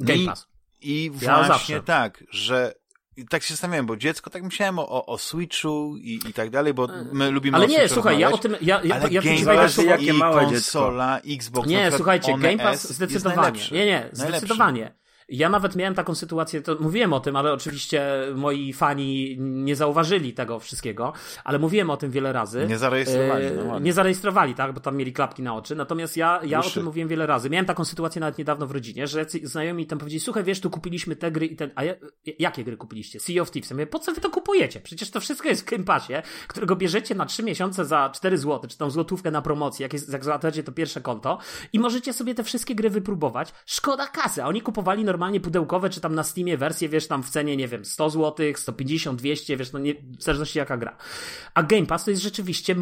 Game Pass.
I, i właśnie ja tak, że i tak się zastanawiałem, bo dziecko, tak myślałem o, o Switchu i, i tak dalej, bo my lubimy
Ale nie, słuchaj, ja o tym, ja, ja,
ale
ja,
Game Pass jakie małe konsola, dziecko. Xbox,
Nie, słuchajcie, Game Pass zdecydowanie. Nie, nie, zdecydowanie. Ja nawet miałem taką sytuację, to mówiłem o tym, ale oczywiście moi fani nie zauważyli tego wszystkiego, ale mówiłem o tym wiele razy.
Nie zarejestrowali.
No, nie zarejestrowali, tak, bo tam mieli klapki na oczy. Natomiast ja, ja o tym mówiłem wiele razy. Miałem taką sytuację nawet niedawno w rodzinie, że znajomi tam powiedzieli, słuchaj, wiesz, tu kupiliśmy te gry i ten, a ja, jakie gry kupiliście? Sea of Thieves. Ja mówię, po co wy to kupujecie? Przecież to wszystko jest w Game Passie, którego bierzecie na 3 miesiące za 4 zł, czy tam złotówkę na promocji, jak, jest, jak załatwiacie to pierwsze konto i możecie sobie te wszystkie gry wypróbować. Szkoda kasy, a oni kupowali normalnie pudełkowe, czy tam na Steamie wersje, wiesz, tam w cenie, nie wiem, 100 zł, 150, 200, wiesz, no nie, w zależności jaka gra. A Game Pass to jest rzeczywiście,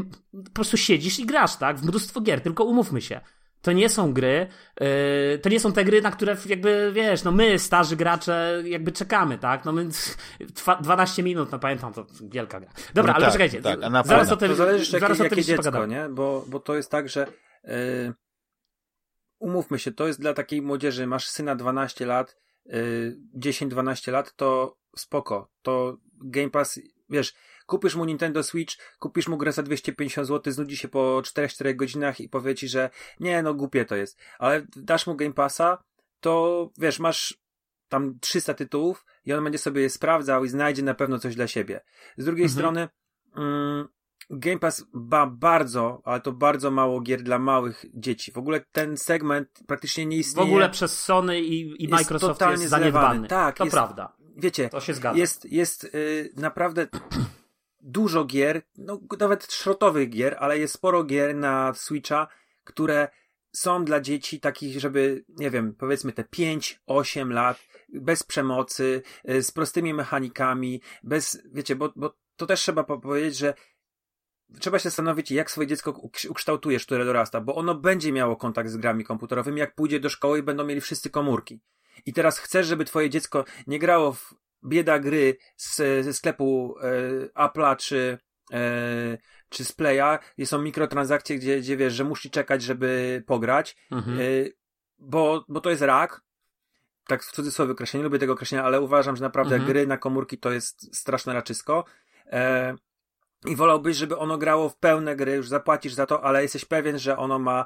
po prostu siedzisz i grasz, tak, w mnóstwo gier, tylko umówmy się. To nie są gry, yy, to nie są te gry, na które jakby, wiesz, no my, starzy gracze, jakby czekamy, tak? No my 12 minut, no pamiętam, to wielka gra. Dobra, no ale tak, poczekajcie, tak, zaraz o tym,
to zależy zaraz jakie, o tym jakie dziecko, nie? Bo, bo to jest tak, że yy, umówmy się, to jest dla takiej młodzieży, masz syna 12 lat, 10-12 lat, to spoko. To Game Pass, wiesz, kupisz mu Nintendo Switch, kupisz mu grę za 250 zł, znudzi się po 4-4 godzinach i powie ci, że nie, no głupie to jest. Ale dasz mu Game Passa, to wiesz, masz tam 300 tytułów i on będzie sobie je sprawdzał i znajdzie na pewno coś dla siebie. Z drugiej mhm. strony, mm, Game Pass ma bardzo, ale to bardzo mało gier dla małych dzieci. W ogóle ten segment praktycznie nie istnieje.
W ogóle przez Sony i, i Microsoft jest, jest zaniedbany. Tak, to jest, prawda.
Wiecie, to się zgadza. jest, jest yy, naprawdę dużo gier, no nawet szrotowych gier, ale jest sporo gier na Switcha, które są dla dzieci takich, żeby, nie wiem, powiedzmy te 5-8 lat, bez przemocy, y, z prostymi mechanikami, bez, wiecie, bo, bo to też trzeba powiedzieć, że trzeba się zastanowić, jak swoje dziecko ukształtujesz, które dorasta, bo ono będzie miało kontakt z grami komputerowymi, jak pójdzie do szkoły i będą mieli wszyscy komórki. I teraz chcesz, żeby twoje dziecko nie grało w bieda gry z, ze sklepu e, Apple'a czy, e, czy z Playa, są mikrotransakcje, gdzie, gdzie wiesz, że musi czekać, żeby pograć,
Mhm.
e, bo, bo to jest rak. Tak w cudzysłowie określenie, nie lubię tego określenia, ale uważam, że naprawdę
Mhm.
gry na komórki to jest straszne raczysko. E, I wolałbyś, żeby ono grało w pełne gry, już zapłacisz za to, ale jesteś pewien, że ono ma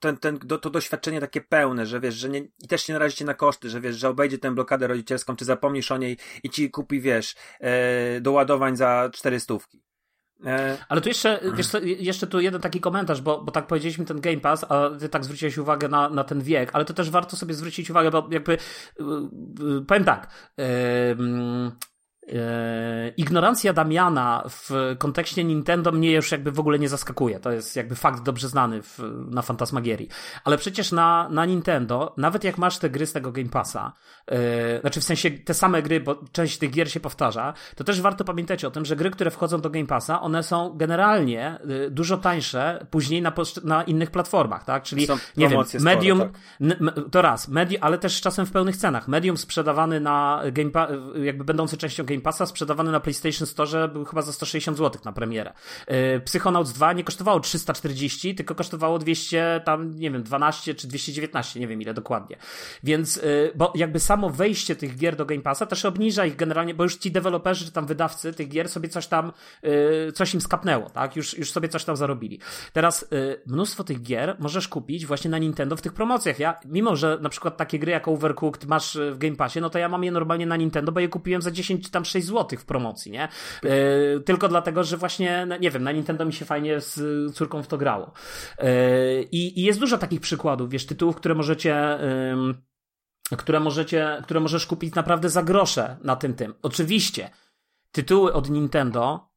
ten, ten, do, to doświadczenie takie pełne, że wiesz, że nie, i też się narazi cię na koszty, że wiesz, że obejdzie tę blokadę rodzicielską, czy zapomnisz o niej i ci kupi, wiesz, e, do ładowań za cztery stówki. E,
Ale tu jeszcze, wiesz jeszcze tu jeden taki komentarz, bo, bo tak powiedzieliśmy ten Game Pass, a ty tak zwróciłeś uwagę na, na ten wiek, ale to też warto sobie zwrócić uwagę, bo jakby, yy, yy, powiem tak, yy, ignorancja Damiana w kontekście Nintendo mnie już jakby w ogóle nie zaskakuje. To jest jakby fakt dobrze znany w, na Fantasmagierii. Ale przecież na, na Nintendo, nawet jak masz te gry z tego Game Passa, yy, znaczy w sensie te same gry, bo część tych gier się powtarza, to też warto pamiętać o tym, że gry, które wchodzą do Game Passa, one są generalnie yy, dużo tańsze później na, na innych platformach, tak? Czyli,
Są
nie wiem, Medium,
tak.
N- m- to raz, medi- ale też czasem w pełnych cenach. Medium sprzedawany na Game Pa- jakby będący częścią Game Passa, sprzedawany na PlayStation Store był chyba za 160 zł na premierę. Yy, Psychonauts 2 nie kosztowało 340, tylko kosztowało 200, tam nie wiem, 12 czy 219, nie wiem ile dokładnie. Więc, yy, bo jakby samo wejście tych gier do Game Passa też obniża ich generalnie, bo już ci deweloperzy czy tam wydawcy tych gier sobie coś tam, yy, coś im skapnęło, tak? Już, już sobie coś tam zarobili. Teraz mnóstwo tych gier możesz kupić właśnie na Nintendo w tych promocjach. Ja, mimo że na przykład takie gry jak Overcooked masz y, w Game Passie, no to ja mam je normalnie na Nintendo, bo je kupiłem za 10 czy tam 6 zł w promocji, nie? Yy, tylko dlatego, że właśnie, no, nie wiem, na Nintendo mi się fajnie z córką w to grało. Yy, I, jest dużo takich przykładów, wiesz, tytułów, które możecie... ym, które możecie, które możesz kupić naprawdę za grosze na tym tym. Oczywiście, tytuły od Nintendo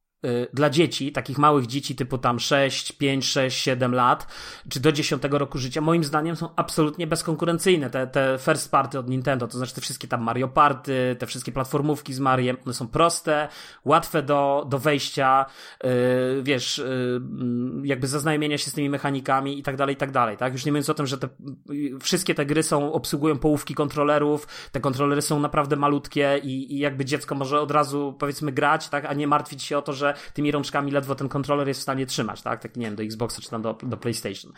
dla dzieci, takich małych dzieci typu tam 6, 5, 6, 7 lat, czy do 10 roku życia, moim zdaniem są absolutnie bezkonkurencyjne. Te, te first party od Nintendo, to znaczy te wszystkie tam Mario Party, te wszystkie platformówki z Mariem, one są proste, łatwe do, do wejścia, yy, wiesz, yy, jakby zaznajomienia się z tymi mechanikami i tak dalej, i tak dalej, tak? Już nie mówiąc o tym, że te, yy, wszystkie te gry są, obsługują połówki kontrolerów, te kontrolery są naprawdę malutkie i, i jakby dziecko może od razu, powiedzmy, grać, tak? A nie martwić się o to, że tymi rączkami ledwo ten kontroler jest w stanie trzymać, tak? Tak, nie wiem, do Xboxa czy tam do, do PlayStation.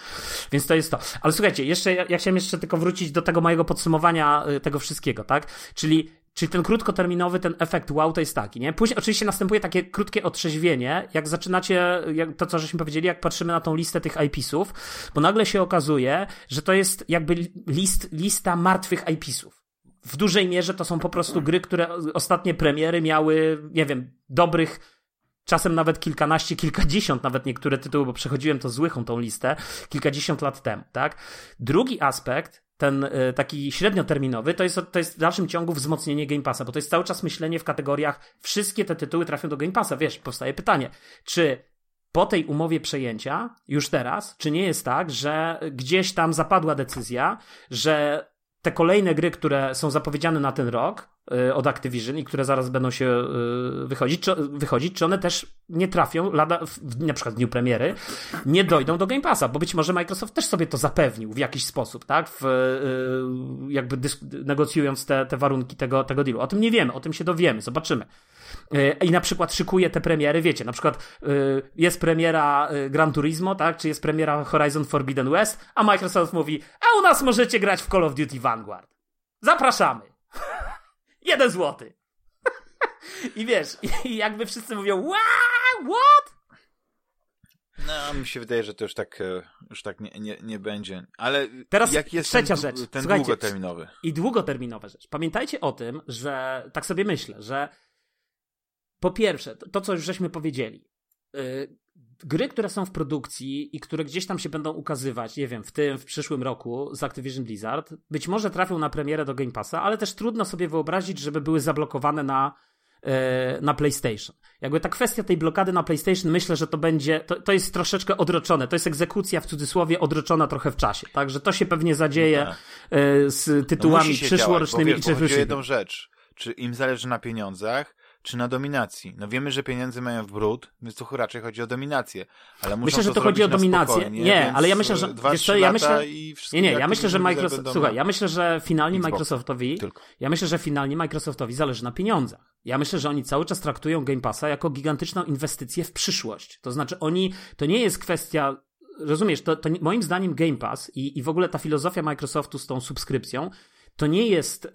Więc to jest to. Ale słuchajcie, jeszcze, ja, ja chciałem jeszcze tylko wrócić do tego mojego podsumowania y, tego wszystkiego, tak? Czyli Czyli ten krótkoterminowy, ten efekt wow to jest taki, nie? Później oczywiście następuje takie krótkie otrzeźwienie, jak zaczynacie, jak to co żeśmy powiedzieli, jak patrzymy na tą listę tych IP-sów, bo nagle się okazuje, że to jest jakby list, lista martwych IP-sów. W dużej mierze to są po prostu gry, które ostatnie premiery miały, nie wiem, dobrych czasem nawet kilkanaście, kilkadziesiąt nawet niektóre tytuły, bo przechodziłem to z łychą tą listę, kilkadziesiąt lat temu, tak? Drugi aspekt, ten y, taki średnioterminowy, to jest, to jest w dalszym ciągu wzmocnienie Game Passa, bo to jest cały czas myślenie w kategoriach wszystkie te tytuły trafią do Game Passa. Wiesz, powstaje pytanie, czy po tej umowie przejęcia, już teraz, czy nie jest tak, że gdzieś tam zapadła decyzja, że te kolejne gry, które są zapowiedziane na ten rok y, od Activision i które zaraz będą się y, wychodzić, czy, wychodzić, czy one też nie trafią, lada, w, na przykład w dniu premiery, nie dojdą do Game Passa, bo być może Microsoft też sobie to zapewnił w jakiś sposób, tak? W, y, jakby negocjując te, te warunki tego, tego dealu. O tym nie wiemy, o tym się dowiemy, zobaczymy. Y, I na przykład szykuje te premiery, wiecie, na przykład y, jest premiera y, Gran Turismo, tak, czy jest premiera Horizon Forbidden West, a Microsoft mówi, a u nas możecie grać w Call of Duty Vanguard. Zapraszamy. Jeden złoty. I wiesz, i jakby wszyscy mówią, wow, what?
No, mi się wydaje, że to już tak, e, już tak nie, nie, nie będzie. Ale
Teraz
jak jest
trzecia
ten,
rzecz.
ten
Słuchajcie,
długoterminowy?
I długoterminowa rzecz. Pamiętajcie o tym, że tak sobie myślę, że po pierwsze, to, co już żeśmy powiedzieli, yy, gry, które są w produkcji i które gdzieś tam się będą ukazywać, nie wiem, w tym, w przyszłym roku z Activision Blizzard, być może trafią na premierę do Game Passa, ale też trudno sobie wyobrazić, żeby były zablokowane na, yy, na PlayStation. Jakby ta kwestia tej blokady na PlayStation, myślę, że to będzie, to, to jest troszeczkę odroczone. To jest egzekucja w cudzysłowie odroczona trochę w czasie. Także to się pewnie zadzieje
Tak.
yy, z
No
tytułami
się
przyszłorocznymi
działać,
czy
bo wiesz, bo o
przyszłymi.
jedną rzecz. Czy im zależy na pieniądzach, czy na dominacji? No wiemy, że pieniędzy mają w brud, więc tu raczej chodzi o dominację. Ale muszą
Myślę, że to
zrobić
chodzi o
na
dominację. Nie, ale ja myślę, że-
Dwa,
wiesz co, ja myślę- Nie, nie, ja myślę, że Microsoft. Słuchaj, ja myślę, że finalnie
Xbox.
Microsoftowi.
Tylko.
Ja myślę, że finalnie Microsoftowi zależy na pieniądzach. Ja myślę, że oni cały czas traktują Game Passa jako gigantyczną inwestycję w przyszłość. To znaczy, oni. To nie jest kwestia. Rozumiesz, to, to moim zdaniem Game Pass i, i w ogóle ta filozofia Microsoftu z tą subskrypcją to nie jest. E,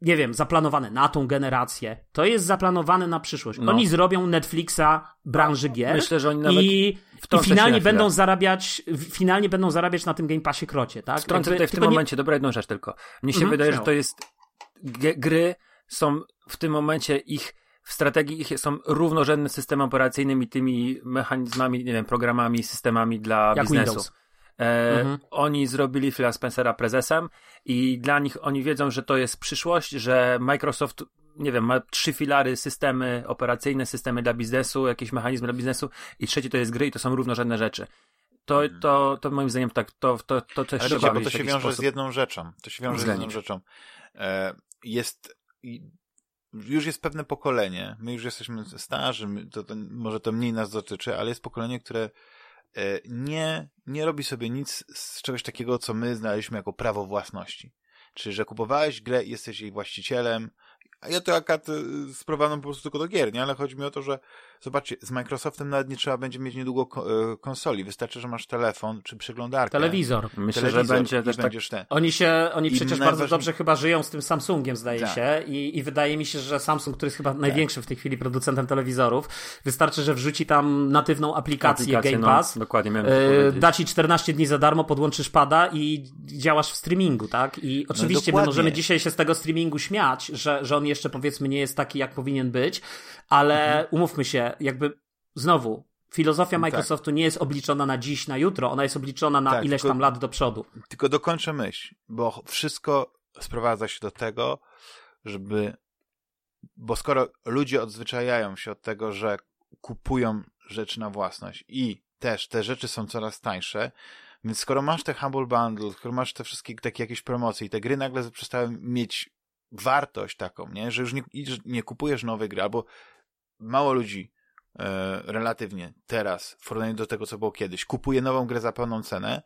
nie wiem, zaplanowane na tą generację. To jest zaplanowane na przyszłość.
No.
Oni zrobią Netflixa branży gier.
Myślę, że oni nawet
i, i finalnie będą zarabiać, finalnie będą zarabiać na tym Game Passie krocie, tak?
Wtrącę tutaj w tym
nie-
momencie, dobra, jedną rzecz tylko. Mnie się
Mhm,
wydaje, że
śmiało.
to jest gry są w tym momencie ich w strategii ich są równorzędne z systemem operacyjnym i tymi mechanizmami, nie wiem, programami, systemami dla
Jak
biznesu.
Windows.
E,
Mhm.
Oni zrobili Phila Spencera prezesem i dla nich oni wiedzą, że to jest przyszłość, że Microsoft, nie wiem, ma trzy filary, systemy operacyjne, systemy dla biznesu, jakieś mechanizmy dla biznesu i trzeci to jest gry i to są równorzędne rzeczy. To, to, to moim zdaniem tak, to, to, to też
Ale
trzeba
bo to się wiąże
sposób.
z jedną rzeczą. To się wiąże z jedną rzeczą. E, jest już jest pewne pokolenie, my już jesteśmy starzy, to, to, może to mniej nas dotyczy, ale jest pokolenie, które nie, nie robi sobie nic z czegoś takiego, co my znaliśmy jako prawo własności. Czyli, że kupowałeś grę i jesteś jej właścicielem, a ja to akurat y, sprowadzam po prostu tylko do gier, nie? Ale chodzi mi o to, że zobaczcie, z Microsoftem nawet nie trzeba będzie mieć niedługo e, konsoli. Wystarczy, że masz telefon czy przeglądarkę.
Telewizor.
Myślę,
telewizor
że będzie też tak
ten.
Oni się, oni
I
przecież bardzo dobrze chyba żyją z tym Samsungiem, zdaje
Tak.
się. I, I wydaje mi się, że Samsung, który jest chyba największym w tej chwili producentem telewizorów, wystarczy, że wrzuci tam natywną aplikację,
aplikację,
Game
no,
Pass.
dokładnie miałem powiedzieć.
da ci 14 dni za darmo, podłączysz pada i działasz w streamingu, tak? I oczywiście my
dokładnie.
możemy dzisiaj się z tego streamingu śmiać, że, że on jeszcze powiedzmy nie jest taki, jak powinien być, ale
Mhm.
umówmy się, jakby znowu, filozofia
Tak.
Microsoftu nie jest obliczona na dziś, na jutro, ona jest obliczona na
Tak,
ileś
tylko-
tam lat do przodu.
Tylko dokończę myśl, bo wszystko sprowadza się do tego, żeby. Bo skoro ludzie odzwyczajają się od tego, że kupują rzeczy na własność i też te rzeczy są coraz tańsze, więc skoro masz te Humble Bundle, skoro masz te wszystkie takie jakieś promocje i te gry nagle przestały mieć wartość taką, nie? że już nie, nie kupujesz nowej gry, albo mało ludzi e, relatywnie teraz w porównaniu do tego, co było kiedyś, kupuje nową grę za pełną cenę,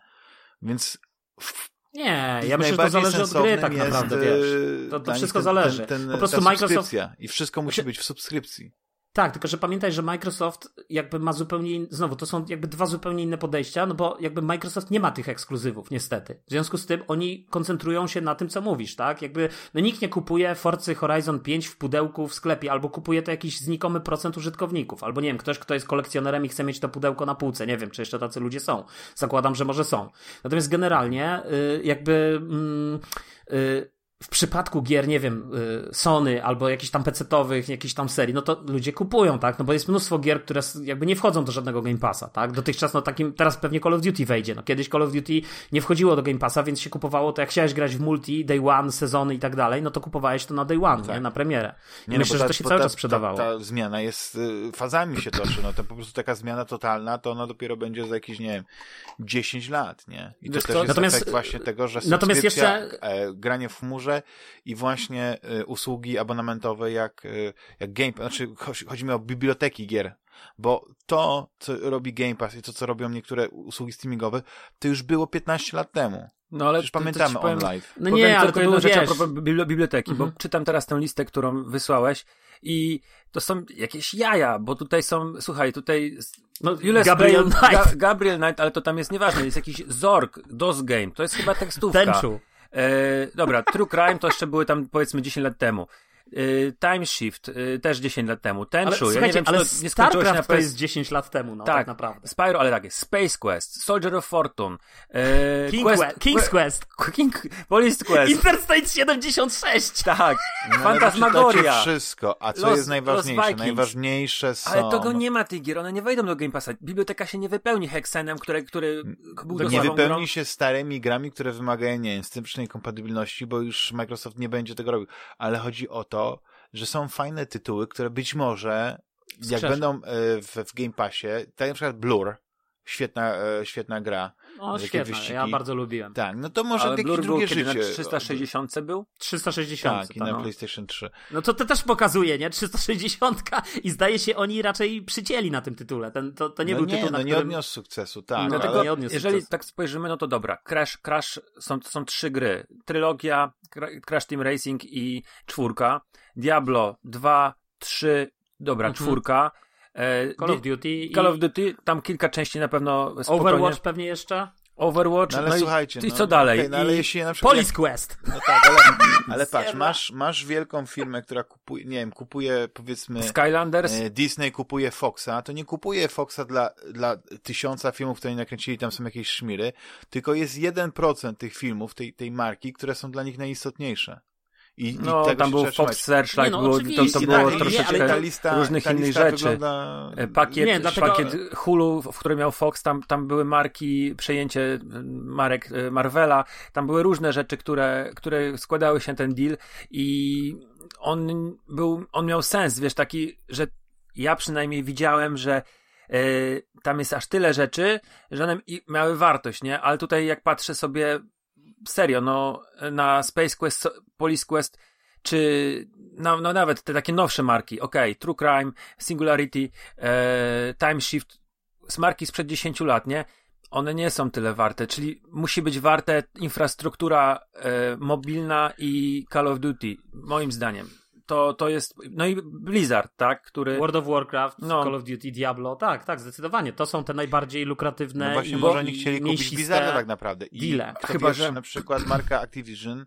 więc w,
Nie, ja myślę, że to zależy od gry tak naprawdę, wiesz. To, to wszystko
ten,
zależy.
Ten, ten,
po prostu Microsoft...
subskrypcja I wszystko musi
Znaczy-
być w subskrypcji.
Tak, tylko że pamiętaj, że Microsoft jakby ma zupełnie, in... znowu, to są jakby dwa zupełnie inne podejścia, no bo jakby Microsoft nie ma tych ekskluzywów, niestety. W związku z tym oni koncentrują się na tym, co mówisz, tak? Jakby, no nikt nie kupuje Forcy Horizon 5 w pudełku w sklepie, albo kupuje to jakiś znikomy procent użytkowników, albo nie wiem, ktoś, kto jest kolekcjonerem i chce mieć to pudełko na półce, nie wiem, czy jeszcze tacy ludzie są. Zakładam, że może są. Natomiast generalnie, y, jakby, mm, y, w przypadku gier, nie wiem, y, Sony albo jakichś tam PC-owych, jakichś tam serii, no to ludzie kupują, tak? No bo jest mnóstwo gier, które jakby nie wchodzą do żadnego Game Passa, tak? Dotychczas, no takim, teraz pewnie Call of Duty wejdzie. No kiedyś Call of Duty nie wchodziło do Game Passa, więc się kupowało to, jak chciałeś grać w multi, day one, sezony i tak dalej, no to kupowałeś to na day one, nie? Na premierę.
Nie, no,
myślę,
bo
że
ta-
to się cały
ta,
czas sprzedawało.
Ta, ta zmiana jest, y, fazami się toczy, no to po prostu taka zmiana totalna, to ona dopiero będzie za jakieś, nie wiem, 10 lat, nie? I to
Wiesz
też
co,
jest
natomiast-
efekt właśnie tego, że
natomiast jeszcze-
e, granie w chmurze i właśnie e, usługi abonamentowe jak, e, jak Game Pass, znaczy chodzi, mi o biblioteki gier, bo to, co robi Game Pass i to, co robią niektóre usługi streamingowe, to już było 15 lat temu.
No ale
Przecież
to- to
pamiętamy
powiem-
on live.
No
Powiem
nie, ale
tylko
to
jedną
było,
rzecz
wiesz...
a biblioteki,
Mhm.
bo czytam teraz tę listę, którą wysłałeś i to są jakieś jaja, bo tutaj są, słuchaj, tutaj
No,
Jules
Gabriel Knight.
Ga Gabriel Knight, ale to tam jest nieważne, jest jakiś Zork, DOS Game, to jest chyba tekstówka.
Tenchu.
E, dobra, True Crime to jeszcze były tam powiedzmy 10 lat temu. E, Time Shift e, też 10 lat temu.
Ale
Tenchu, ja nie wiem,
ale
to nie się na
StarCraft to jest 10 lat temu, no tak,
Tak,
naprawdę.
Spyro, ale tak jest. Space Quest, Soldier of Fortune, e,
King
Quest,
Que- King's Quest.
King, Police Quest,
Interstate 76!
tak,
No, ale
Fantasmagoria.
wszystko, a co
Los-
jest najważniejsze? Najważniejsze są...
Ale tego nie ma tych gier, one nie wejdą do Game Passa. Biblioteka się nie wypełni Hexenem, który, który był
nie wypełni
grą.
się starymi grami, które wymagają, nie wiem, kompatybilności, bo już Microsoft nie będzie tego robił. Ale chodzi o to, że są fajne tytuły, które być może, jak będą e, w, w Game Passie, tak na przykład Blur, Świetna, e, świetna gra.
No
Takie
świetne,
wyścigi.
ja bardzo lubiłem.
Tak, no to może
Ale
takie
Blur był
drugie
kiedy
życie.
na 360 był?
360.
Tak, i
tak.
na
no.
PlayStation 3.
No to to też pokazuje, nie? 360 i zdaje się oni raczej przycięli na tym tytule. Ten, to, to nie
no
był
nie,
tytuł,
no
na
nie
którym...
odniósł sukcesu, tak.
No
ale...
tego nie odniósł
jeżeli
sukcesu.
tak spojrzymy, no to dobra. Crash, Crash są, są trzy gry. Trylogia, Cra- Crash Team Racing i czwórka. Diablo 2, 3, dobra,
Mhm.
czwórka. E,
Call of Duty i
Call of Duty, tam kilka części na pewno spokojnie.
Overwatch pewnie jeszcze.
Overwatch,
No ale
no i,
słuchajcie,
i
no,
co dalej?
okej, no ale
I-
jeśli na przykład...
Police Quest.
No tak, ale, ale patrz, masz, masz wielką firmę, która kupuje, nie wiem, kupuje powiedzmy...
Skylanders,
e, Disney kupuje Foxa, to nie kupuje Foxa dla, dla tysiąca filmów, które oni nakręcili, tam są jakieś szmiry, tylko jest 1% tych filmów, tej, tej marki, które są dla nich najistotniejsze. I,
no
i tego
tam był Fox. Searchlight,
Nie, no,
było, to, to było
tak,
troszeczkę
ta lista,
różnych
ta
innych rzeczy.
Wygląda...
E, Pakiet,
Nie, dlatego-
pakiet Hulu, w którym miał Fox, tam, tam były marki, przejęcie marek e, Marvela, tam były różne rzeczy, które, które składały się na ten deal i on był, on miał sens, wiesz, taki, że ja przynajmniej widziałem, że e, tam jest aż tyle rzeczy, że one i miały wartość, nie? Ale tutaj jak patrzę sobie serio, no na Space Quest, Police Quest, czy no, no nawet te takie nowsze marki, okej, True Crime, Singularity, e, Time Shift, z marki sprzed 10 lat, nie? One nie są tyle warte, czyli musi być warte infrastruktura e, mobilna i Call of Duty, moim zdaniem. To, to jest, no i Blizzard, tak, który...
World of Warcraft,
No.
Call of Duty, Diablo. Tak, tak, zdecydowanie. To są te najbardziej lukratywne
No właśnie,
i,
może
i
nie chcieli kupić Blizzarda tak naprawdę. I
deale.
Chyba, że-
na przykład marka Activision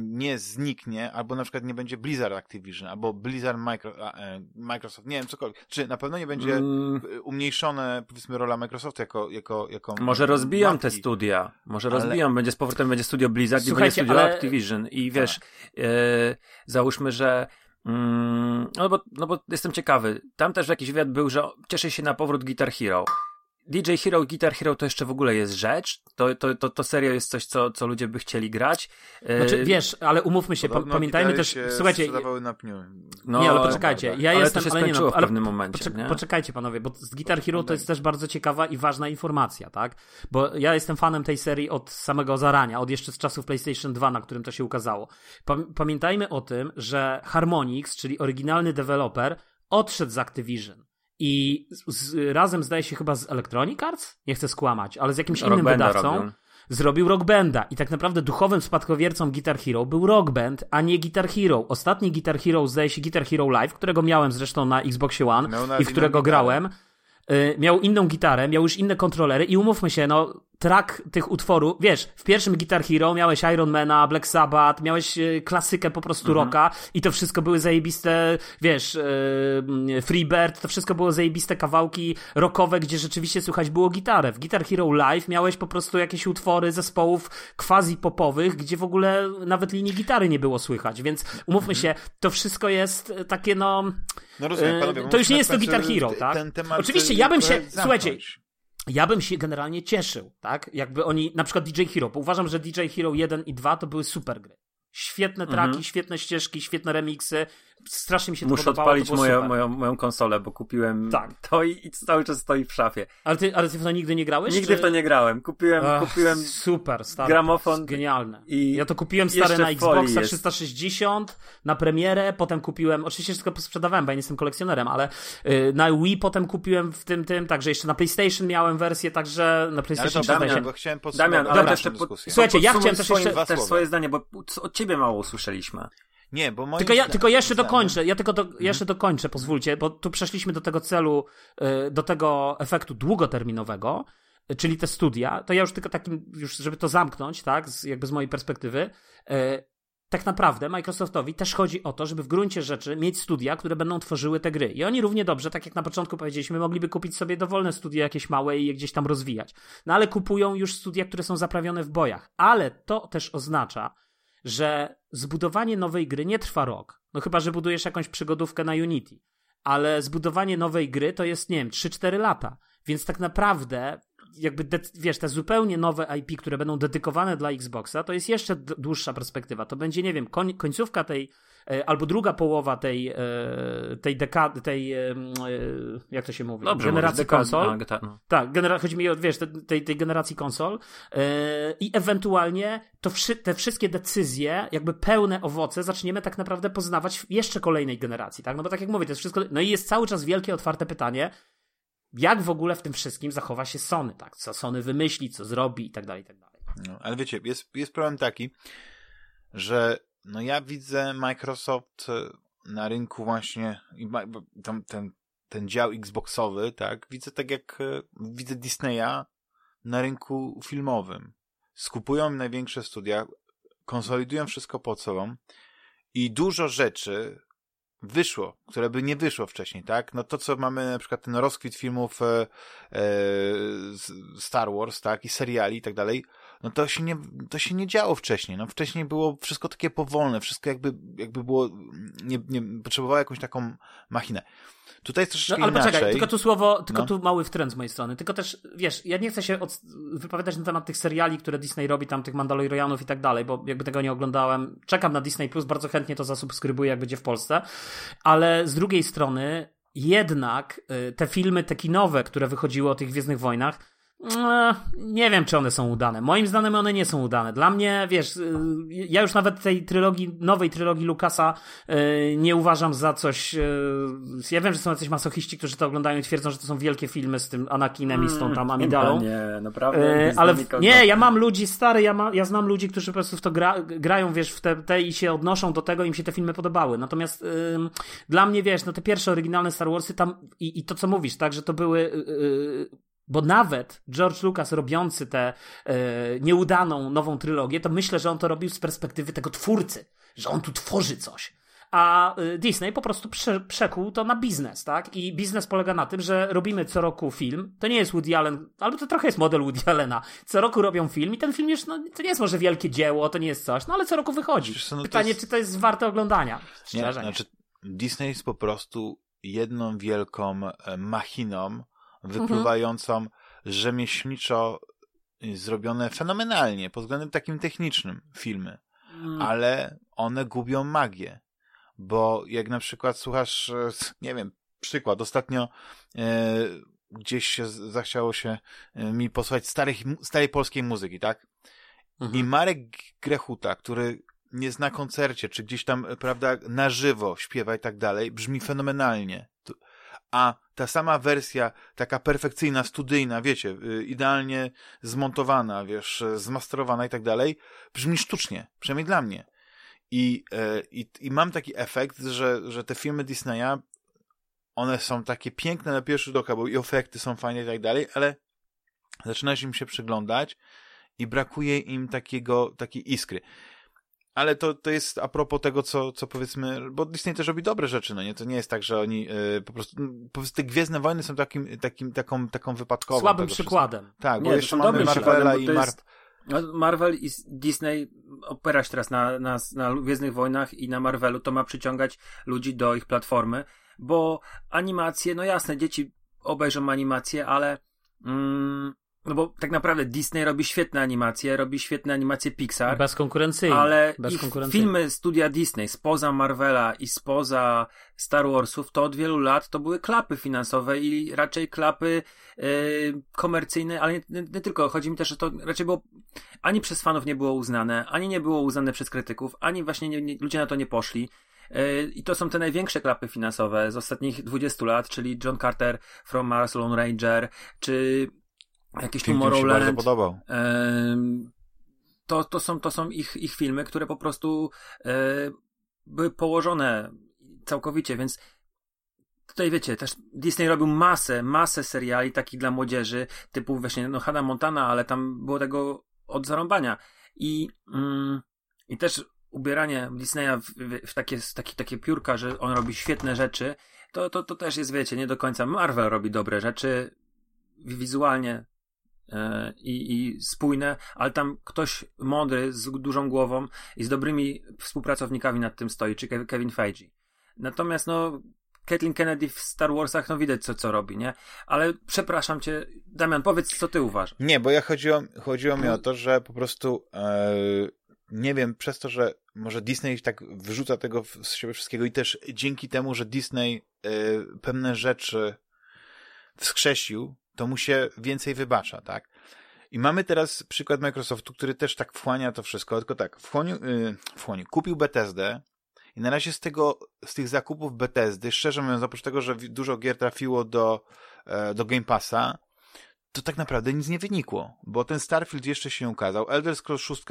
nie zniknie, albo na przykład nie będzie Blizzard Activision, albo Blizzard Micro, a, e, Microsoft, nie wiem, cokolwiek. Czy na pewno nie będzie
Mm,
y, umniejszone, powiedzmy, rola Microsoftu jako, jako, jako
Może rozbiją
marki.
te studia. Może
Ale-
rozbiją. Będzie z powrotem będzie studio Blizzard i będzie
Słuchajcie,
studio
ale-
Activision. I wiesz, e, załóżmy, że mm, no, bo, no bo jestem ciekawy. Tam też jakiś wywiad był, że cieszy się na powrót Guitar Hero. DJ Hero, Guitar Hero to jeszcze w ogóle jest rzecz. To, to, to, to serio jest coś, co, co ludzie by chcieli grać. E,
Znaczy, wiesz, ale umówmy się,
Podobno
pamiętajmy też,
się
słuchajcie,
na pniu.
no,
nie, ale poczekajcie,
prawda.
ja
ale
jestem,
to się
ale nie no,
w pewnym momencie.
Poczek-
nie?
Poczekajcie panowie, bo z Guitar Hero to jest też bardzo ciekawa i ważna informacja, tak? Bo ja jestem fanem tej serii od samego zarania, od jeszcze z czasów PlayStation 2, na którym to się ukazało. Pam- Pamiętajmy o tym, że Harmonix, czyli oryginalny deweloper, odszedł z Activision. I z, z, razem zdaje się chyba z Electronic Arts? Nie chcę skłamać, ale z jakimś
Rock
innym
Banda
wydawcą
robią.
zrobił Rock Banda i tak naprawdę duchowym spadkowiercą Guitar Hero był Rock Band, a nie Guitar Hero. Ostatni Guitar Hero zdaje się Guitar Hero Live, którego miałem zresztą na Xboxie One
nawet
i w którego grałem. y, Miał inną gitarę, miał już inne kontrolery i umówmy się, no, track tych utworów, wiesz, w pierwszym Guitar Hero miałeś Ironmana, Black Sabbath, miałeś y, klasykę po prostu
Mhm.
rocka i to wszystko były zajebiste, wiesz, y, Freebird, to wszystko było zajebiste kawałki rockowe, gdzie rzeczywiście słychać było gitarę. W Guitar Hero Live miałeś po prostu jakieś utwory zespołów quasi-popowych, gdzie w ogóle nawet linii gitary nie było słychać, więc umówmy się, to wszystko jest e, takie, no...
No rozumiem,
E,
panowie,
to już nie jest to
końcu
Guitar Hero, tak?
Ten temat
Oczywiście, ja bym się-
zamknąć.
słuchajcie, Ja bym się generalnie cieszył, tak? Jakby oni, na przykład DJ Hero, bo uważam, że DJ Hero 1 i 2 to były super gry. Świetne traki,
Mhm.
świetne ścieżki, świetne remiksy. Strasznie mi się
Muszę
to podobało.
odpalić
to było
moją, moją, moją konsolę, bo kupiłem
Tak.
to i, i cały czas stoi w szafie.
Ale, ty, ale ty w to nigdy nie grałeś?
Nigdy
czy...
w to nie grałem. Kupiłem,
Ach,
kupiłem
Super, stary.
gramofon
Genialne.
i
Ja to kupiłem stary
jeszcze
na Xboxa
jest.
360, na premierę, potem kupiłem, oczywiście wszystko sprzedawałem, bo ja nie jestem kolekcjonerem, ale y, na Wii potem kupiłem w tym, tym, także jeszcze na PlayStation miałem wersję, także na
Ale
PlayStation
to
3
Damian,
się...
bo chciałem podsumować
Damian, ale
Dobra,
te, po,
dyskusję.
Słuchajcie, ja
podsumuj
chciałem też jeszcze-
też swoje zdanie, bo co- od ciebie mało usłyszeliśmy.
Nie, bo moim
Tylko ja,
zdaniem-
tylko jeszcze dokończę, ja tylko do,
Mhm.
jeszcze dokończę, pozwólcie, bo tu przeszliśmy do tego celu, y, do tego efektu długoterminowego, y, czyli te studia, to ja już tylko takim, już żeby to zamknąć, tak, z, jakby z mojej perspektywy, y, tak naprawdę Microsoftowi też chodzi o to, żeby w gruncie rzeczy mieć studia, które będą tworzyły te gry. I oni równie dobrze, tak jak na początku powiedzieliśmy, mogliby kupić sobie dowolne studia jakieś małe i je gdzieś tam rozwijać. No ale kupują już studia, które są zaprawione w bojach. Ale to też oznacza, że zbudowanie nowej gry nie trwa rok. No chyba, że budujesz jakąś przygodówkę na Unity. Ale zbudowanie nowej gry to jest, nie wiem, 3-4 lata. Więc tak naprawdę jakby, wiesz, te zupełnie nowe IP, które będą dedykowane dla Xboxa, to jest jeszcze dłuższa perspektywa. To będzie, nie wiem, koń- końcówka tej, e, albo druga połowa tej, e, tej dekady, tej, e, jak to się mówi,
Dobrze,
generacji
mówisz, dekad-
konsol.
a, no.
Tak, genera- chodzi mi o, wiesz, te, tej, tej generacji konsol i ewentualnie to wszy- te wszystkie decyzje, jakby pełne owoce, zaczniemy tak naprawdę poznawać w jeszcze kolejnej generacji, tak? No bo tak jak mówię, to jest wszystko, no i jest cały czas wielkie, otwarte pytanie, jak w ogóle w tym wszystkim zachowa się Sony, tak? Co Sony wymyśli, co zrobi i tak dalej, i tak dalej.
No, ale wiecie, jest, jest problem taki, że no ja widzę Microsoft e, na rynku właśnie i tam ten, ten dział Xboxowy, tak, widzę tak jak e, widzę Disneya na rynku filmowym. Skupują największe studia, konsolidują wszystko pod sobą i dużo rzeczy wyszło, które by nie wyszło wcześniej, tak? No to, co mamy na przykład ten rozkwit filmów e, e, Star Wars, tak? I seriali i tak dalej, no to się nie, to się nie działo wcześniej. No wcześniej było wszystko takie powolne, wszystko jakby, jakby było, nie, nie potrzebowało jakąś taką machinę. Tutaj jest
No
troszeczkę
ale
inaczej.
poczekaj, tylko tu słowo, tylko
No.
tu mały wtręt z mojej strony. Tylko też, wiesz, ja nie chcę się od, wypowiadać na temat tych seriali, które Disney robi, tam tych Mandalorianów i tak dalej, bo jakby tego nie oglądałem. Czekam na Disney Plus, bardzo chętnie to zasubskrybuję, jak będzie w Polsce. Ale z drugiej strony, jednak y, te filmy, te kinowe, które wychodziły o tych Gwiezdnych Wojnach, nie wiem, czy one są udane. Moim zdaniem one nie są udane. Dla mnie, wiesz, y, ja już nawet tej trylogii, nowej trylogii Lucasa y, nie uważam za coś. y, Ja wiem, że są jacyś masochiści, którzy to oglądają i twierdzą, że to są wielkie filmy z tym Anakinem i z tą tam Amidalą.
Nie, naprawdę.
E,
nic
ale w, nie, ja mam ludzi stary, ja, ma, ja znam ludzi, którzy po prostu w to gra, grają, wiesz, w te, te i się odnoszą do tego, im się te filmy podobały. Natomiast ym, dla mnie, wiesz, no te pierwsze oryginalne Star Warsy tam i, i to, co mówisz, tak, że to były. Yy, bo nawet George Lucas robiący tę yy, nieudaną nową trylogię, to myślę, że on to robił z perspektywy tego twórcy, że on tu tworzy coś. A y, Disney po prostu prze, przekuł to na biznes, tak? I biznes polega na tym, że robimy co roku film. To nie jest Woody Allen, albo to trochę jest model Woody Allena. Co roku robią film i ten film już, no, to nie jest może wielkie dzieło, to nie jest coś, no ale co roku wychodzi.
No to
Pytanie,
jest-
czy to jest warte oglądania? Szczerze. nie.
znaczy Disney jest po prostu jedną wielką e, machiną wypływającą rzemieślniczo y, zrobione fenomenalnie pod względem takim technicznym filmy,
Mm.
ale one gubią magię, bo jak na przykład słuchasz, e, nie wiem, przykład, ostatnio e, gdzieś się zachciało się e, mi posłuchać starych, starej polskiej muzyki, tak?
Mhm.
I Marek Grechuta, który nie zna koncercie, czy gdzieś tam, e, prawda, na żywo śpiewa i tak dalej, brzmi fenomenalnie. A ta sama wersja, taka perfekcyjna, studyjna, wiecie, y, idealnie zmontowana, wiesz, zmasterowana i tak dalej, brzmi sztucznie, przynajmniej dla mnie. I, e, i, i mam taki efekt, że, że te filmy Disneya, one są takie piękne na pierwszy rzut oka, bo i efekty są fajne i tak dalej, ale zaczynasz im się przyglądać i brakuje im takiego, takiej iskry. Ale to, to jest a propos tego, co, co powiedzmy, bo Disney też robi dobre rzeczy, no nie? To nie jest tak, że oni y, po prostu, po prostu te Gwiezdne Wojny są takim, takim, taką, taką wypadkową.
Słabym przykładem.
wszystkiego. Tak,
Nie,
bo jeszcze mamy Marvela i Mar...
jest- No, Marvel i Disney opiera się teraz na, na, na Gwiezdnych Wojnach i na Marvelu, to ma przyciągać ludzi do ich platformy, bo animacje, no jasne, dzieci obejrzą animacje, ale mm, no bo tak naprawdę Disney robi świetne animacje, robi świetne animacje Pixar,
Bezkonkurencyjnie.
ale ich
Bezkonkurencyjnie.
filmy studia Disney spoza Marvela i spoza Star Warsów to od wielu lat to były klapy finansowe i raczej klapy yy, komercyjne, ale nie, nie, tylko. Chodzi mi też, że to raczej było ani przez fanów nie było uznane, ani nie było uznane przez krytyków, ani właśnie nie, nie, ludzie na to nie poszli. Yy, I to są te największe klapy finansowe z ostatnich 20 lat, czyli John Carter from Mars, Lone Ranger, czy jakiś
Film mi się bardzo
Tomorrowland.
podobał.
To, to, są, to są ich, ich filmy, które po prostu e, były położone całkowicie, więc tutaj wiecie, też Disney robił masę, masę seriali takich dla młodzieży, typu właśnie no Hannah Montana, ale tam było tego od zarąbania. I, mm, i też ubieranie Disneya w, w, w takie, takie, takie piórka, że on robi świetne rzeczy, to, to, to też jest, wiecie, nie do końca. Marvel robi dobre rzeczy wizualnie, i, i spójne, ale tam ktoś mądry, z dużą głową i z dobrymi współpracownikami nad tym stoi, czy Kev- Kevin Feige. Natomiast no, Kathleen Kennedy w Star Warsach, no widać co, co robi, nie? Ale przepraszam cię, Damian, powiedz, co ty uważasz.
Nie, bo ja chodziło, chodziło mi o to, że po prostu e, nie wiem, przez to, że może Disney tak wyrzuca tego z siebie wszystkiego i też dzięki temu, że Disney e, pewne rzeczy wskrzesił, to mu się więcej wybacza, tak? I mamy teraz przykład Microsoftu, który też tak wchłania to wszystko, tylko tak, wchłonił, yy, wchłonił kupił Bethesdę i na razie z tego, z tych zakupów Bethesdy, szczerze mówiąc, oprócz tego, że dużo gier trafiło do, e, do Game Passa, to tak naprawdę nic nie wynikło, bo ten Starfield jeszcze się ukazał, Elder Scrolls 6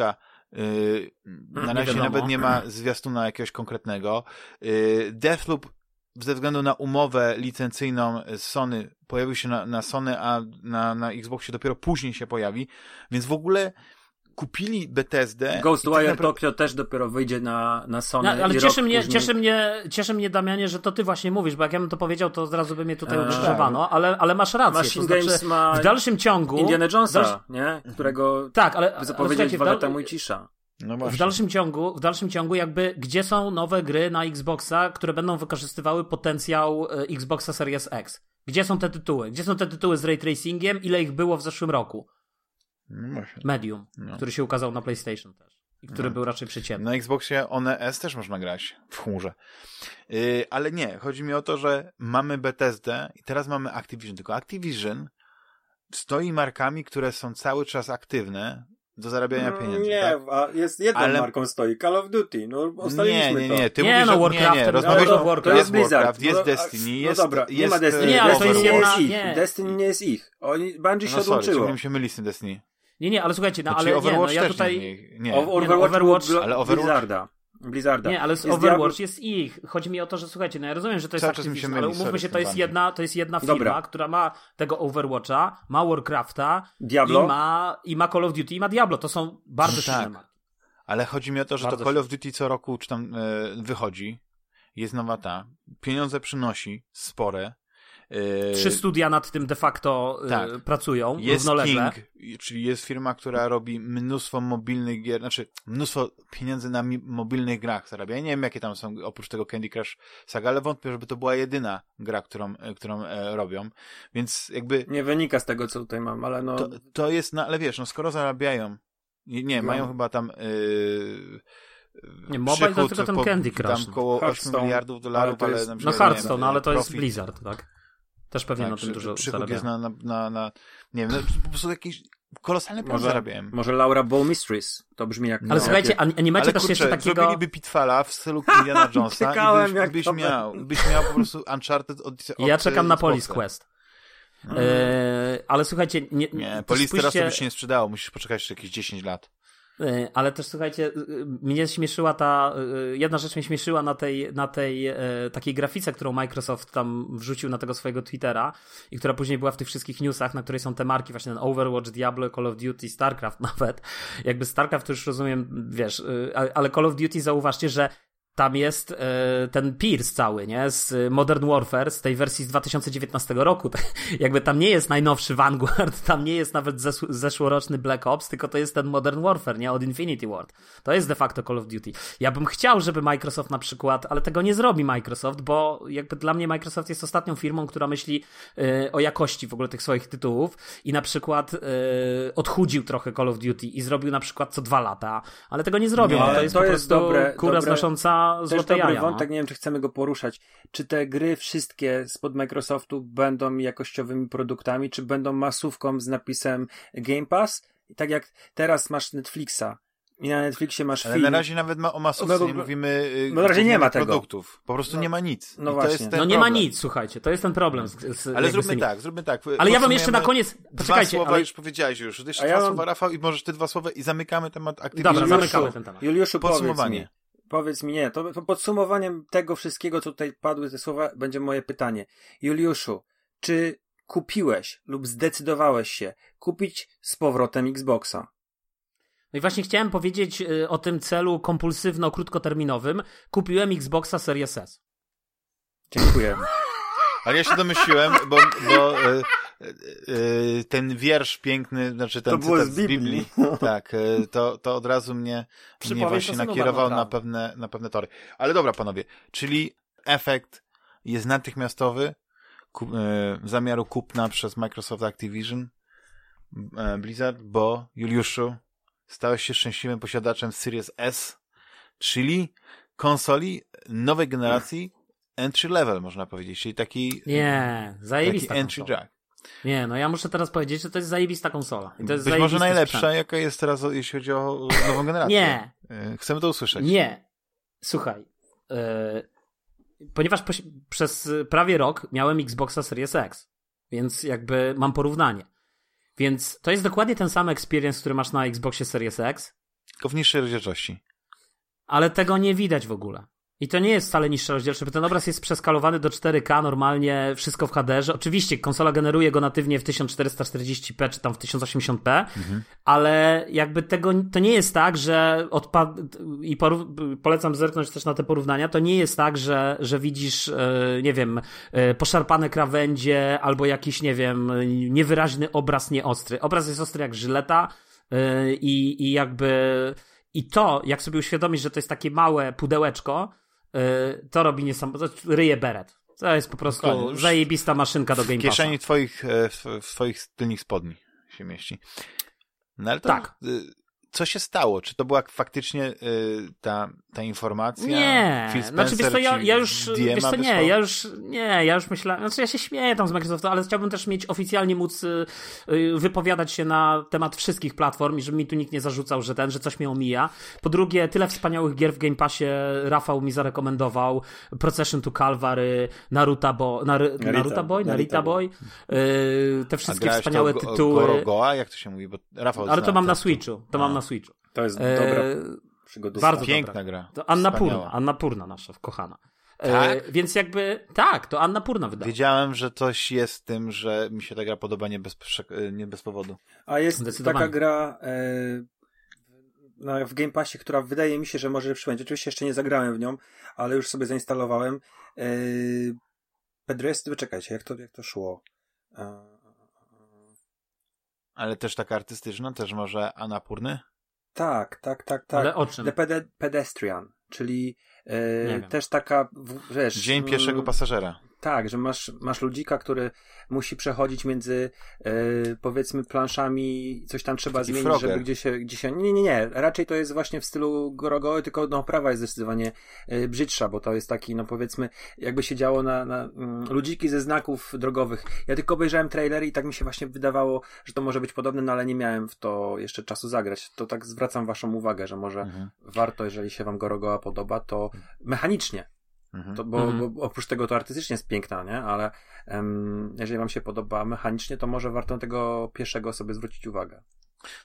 Yy, na razie nawet nie ma zwiastuna jakiegoś konkretnego. Yy, Deathloop ze względu na umowę licencyjną z Sony pojawił się na, na Sony, a na, na Xboxie dopiero później się pojawi, więc w ogóle kupili Bethesdę.
Ghostwire tak naprawdę... Tokyo też dopiero wyjdzie na, na Sony.
No, ale cieszy mnie, później... cieszy, mnie, cieszy mnie, Damianie, że to ty właśnie mówisz, bo jak ja bym to powiedział, to od razu by mnie tutaj ukrzyżowano, ale, ale masz rację.
Machine to znaczy,
ma w dalszym ciągu...
Indiana Jonesa, dalsz... nie? Którego tak, ale, zapowiedzieli dwa lata temu i cisza.
No w dalszym ciągu, w dalszym ciągu jakby, gdzie są nowe gry na Xboxa, które będą wykorzystywały potencjał e, Xboxa Series X? Gdzie są te tytuły? Gdzie są te tytuły z ray tracingiem? Ile ich było w zeszłym roku? No Medium, no. który się ukazał na PlayStation też. I który no. był raczej przeciętny.
Na Xboxie One S też można grać w chmurze. Yy, ale nie, chodzi mi o to, że mamy Bethesdę i teraz mamy Activision. Tylko Activision stoi markami, które są cały czas aktywne, do zarabiania no, pieniędzy.
Nie,
tak?
a jest jedną Ale... marką stoi, Call of Duty. No, ustaliliśmy
nie, nie,
nie,
Ty nie, mówisz, no, Warcraft, nie, nie, rozmawiasz,
no, Warcraft, to jest Blizzard.
jest no, Destiny,
no,
jest,
no dobra,
jest,
nie ma Destiny.
Nie, ale to jest jedna...
Nie. Destiny nie jest ich. Oni, Bungie się
no,
odłączyło.
Sorry, mi się myli z tym Destiny.
Nie, nie, ale słuchajcie, no, ale
Overwatch
nie, no,
ja
tutaj...
Nie, nie.
Overwatch, nie, no, Overwatch,
ale Overwatch...
Blizzarda. Blizzarda.
Nie, ale jest Overwatch jest ich. Chodzi mi o to, że słuchajcie, no ja rozumiem, że to jest Activision, ale umówmy się, to jest jedna, to jest jedna firma, Dobra. która ma tego Overwatcha, ma Warcrafta Diablo? I, ma, i ma Call of Duty i ma Diablo. To są bardzo no silne tak. marki.
Ale chodzi mi o to, że bardzo to Call of Duty co roku czy tam e, wychodzi, jest nowa ta, pieniądze przynosi spore,
Yy, Trzy studia nad tym de facto yy, tak. pracują jest równolegle.
King, czyli jest firma, która robi mnóstwo mobilnych gier, znaczy mnóstwo pieniędzy na mobilnych grach zarabia. Ja nie wiem, jakie tam są oprócz tego Candy Crush Saga, ale wątpię, żeby to była jedyna gra, którą, e, którą e, robią. Więc jakby...
Nie wynika z tego, co tutaj mam, ale no...
To, to jest, no, ale wiesz, no skoro zarabiają, nie, nie no. mają chyba tam... Yy,
nie, mobile to tylko ten Candy Crush.
Tam koło 8 miliardów dolarów, ale...
ale jest, no Hearthstone, no, ale to jest Blizzard, tak? Też pewnie tak, na tym dużo
przychód jest na, na, na, na, nie wiem, no, po prostu jakiś kolosalny może, zarabiałem.
Może Laura Ball Mysteries, to brzmi jak...
Ale no. słuchajcie, a nie macie
Ale
też
kurczę,
jeszcze takiego...
zrobiliby Pitfalla w stylu Indiana Jonesa i byś, byś miał, byś miał po prostu Uncharted od, od
Ja czekam na Police Quest. Hmm. ale słuchajcie, nie,
nie Police spójrzcie... teraz to by się nie sprzedało, musisz poczekać jeszcze jakieś 10 lat.
E, ale też słuchajcie, e, mnie śmieszyła ta, e, jedna rzecz mnie śmieszyła na tej, na tej takiej grafice, którą Microsoft tam wrzucił na tego swojego Twittera i która później była w tych wszystkich newsach, na której są te marki, właśnie ten Overwatch, Diablo, Call of Duty, StarCraft nawet. Jakby StarCraft już rozumiem, wiesz, ale Call of Duty zauważcie, że tam jest e, ten Pierce cały, nie? Z Modern Warfare, z tej wersji z 2019 roku. Jakby tam nie jest najnowszy Vanguard, tam nie jest nawet zes zeszłoroczny Black Ops, tylko to jest ten Modern Warfare, nie? Od Infinity Ward. To jest de facto Call of Duty. Ja bym chciał, żeby Microsoft na przykład, ale tego nie zrobi Microsoft, bo jakby dla mnie Microsoft jest ostatnią firmą, która myśli e, o jakości w ogóle tych swoich tytułów i na przykład e, odchudził trochę Call of Duty i zrobił na przykład co dwa lata, ale tego nie zrobią. Nie, to jest to po jest prostu dobre, kura dobre. znosząca złote
Też dobry
jaja.
No. wątek, no. nie wiem, czy chcemy go poruszać. Czy te gry wszystkie spod Microsoftu będą jakościowymi produktami, czy będą masówką z napisem Game Pass? I tak jak teraz masz Netflixa, i na Netflixie masz
Ale
film.
na razie nawet ma o masówce no, nie mówimy y,
no, na razie nie ma tego.
produktów. Po prostu no, nie ma nic.
No właśnie. no problem. nie ma nic, słuchajcie, to jest ten problem. Z, z,
ale zróbmy tak, zróbmy tak.
Ale ja wam jeszcze na koniec,
poczekajcie. Dwa słowa ale... już powiedziałeś już. Jeszcze dwa ja słowa, Rafał, i możesz ty dwa słowa i zamykamy temat
Activision. Dobra, zamykamy ten temat.
Juliuszu, Podsumowanie. Powiedz mi, nie, to podsumowaniem tego wszystkiego, co tutaj padły te słowa, będzie moje pytanie. Juliuszu, czy kupiłeś lub zdecydowałeś się kupić z powrotem Xboxa?
No i właśnie chciałem powiedzieć y, o tym celu kompulsywno-krótkoterminowym. Kupiłem Xboxa Series S.
Dziękuję.
Ale ja się domyśliłem, bo, bo y, ten wiersz piękny, znaczy ten
to cytat z Biblii, z Biblii
tak, y, to, to od razu mnie, mnie właśnie nakierował na pewne, na pewne tory. Ale dobra, panowie, czyli efekt jest natychmiastowy ku, e, zamiaru kupna przez Microsoft Activision e, Blizzard, bo Juliuszu stałeś się szczęśliwym posiadaczem Series S, czyli konsoli nowej generacji entry level, można powiedzieć, czyli taki,
Nie, zajebista
taki entry
konsola.
jack.
Nie, no ja muszę teraz powiedzieć, że to jest zajebista konsola. I to jest
Być może najlepsza,
sprzęt.
jaka jest teraz, jeśli chodzi o nową generację.
Nie.
E, Chcemy to usłyszeć.
Nie. Słuchaj. e, ponieważ po, przez prawie rok miałem Xboxa Series X, więc jakby mam porównanie. Więc to jest dokładnie ten sam experience, który masz na Xboxie Series X,
Tylko w niższej rozdzielczości. ale
tego nie widać w ogóle. I to nie jest wcale niższa rozdzielczość, bo ten obraz jest przeskalowany do 4K normalnie, wszystko w HDR-ze. Oczywiście konsola generuje go natywnie w 1440p czy tam w 1080p, ale jakby tego, to nie jest tak, że odpad... i polecam zerknąć też na te porównania, to nie jest tak, że, że widzisz, e, nie wiem, e, poszarpane krawędzie albo jakiś, nie wiem, niewyraźny obraz nieostry. Obraz jest ostry jak żyleta e, i, i jakby i to, jak sobie uświadomić, że to jest takie małe pudełeczko, to robi niesamowite. Ryje beret. To jest po prostu
Dokładnie.
Zajebista maszynka do Game
W kieszeni twoich, e, w, w twoich tylnych spodni się mieści. No ale to,
Tak.
Co się stało? Czy to była faktycznie y, ta, ta informacja?
Nie,
Phil
znaczy wiesz
Spencer
co, ja, ja już,
DM-a
wiesz co, nie,
wysłał?
ja już, nie, ja już myślałem, znaczy ja się śmieję tam z Microsoftu, ale chciałbym też mieć oficjalnie móc y, y, wypowiadać się na temat wszystkich platform i żeby mi tu nikt nie zarzucał, że ten, że coś mnie omija. Po drugie, tyle wspaniałych gier w Game Passie Rafał mi zarekomendował, Procession to Calvary, Naruto, Bo, Nar,
Narita.
Naruto Boy,
Narita
Narita Boy, y, te wszystkie wspaniałe
to Go-
tytuły.
Gorogoa? Jak to się mówi? Bo Rafał
Ale to mam na Switchu, to
A.
mam na Switchu.
To jest
E,
dobra przygodówka.
bardzo
Piękna
dobra.
gra.
To Anna
Wspaniała.
Purna, Anna Purna nasza, kochana. E,
Tak?
więc jakby, tak, to Anna Purna wydała.
Wiedziałem, że coś jest w tym, że mi się ta gra podoba nie bez, prze- nie bez powodu.
A jest taka gra e, na, w Game Passie, która wydaje mi się, że może lepszy będzie. Oczywiście jeszcze nie zagrałem w nią, ale już sobie zainstalowałem. E, Pedrest, czekajcie, jak to, jak to szło? E,
Ale też taka artystyczna, też może Anapurny?
Tak, tak, tak, tak.
Ale o czym?
The Pede- Pedestrian, czyli
wiem.
też taka, w- wiesz...
Dzień pierwszego pasażera.
Tak, że masz, masz ludzika, który musi przechodzić między e, powiedzmy planszami, coś tam trzeba
Taki
zmienić,
Frogger.
żeby gdzieś się, gdzieś się... Nie, nie, nie. Raczej to jest właśnie w stylu Gorogoły, tylko no prawa jest zdecydowanie e, brzydsza, bo to jest taki, no powiedzmy, jakby się działo na, na mm, ludziki ze znaków drogowych. Ja tylko obejrzałem trailer i tak mi się właśnie wydawało, że to może być podobne, no ale nie miałem w to jeszcze czasu zagrać. To tak zwracam waszą uwagę, że może
Mhm.
warto, jeżeli się wam Gorogoła podoba, to mechanicznie
Mhm.
to, bo,
Mhm.
bo oprócz tego to artystycznie jest piękna, nie? Ale em, jeżeli wam się podoba mechanicznie, to może warto na tego pierwszego sobie zwrócić uwagę.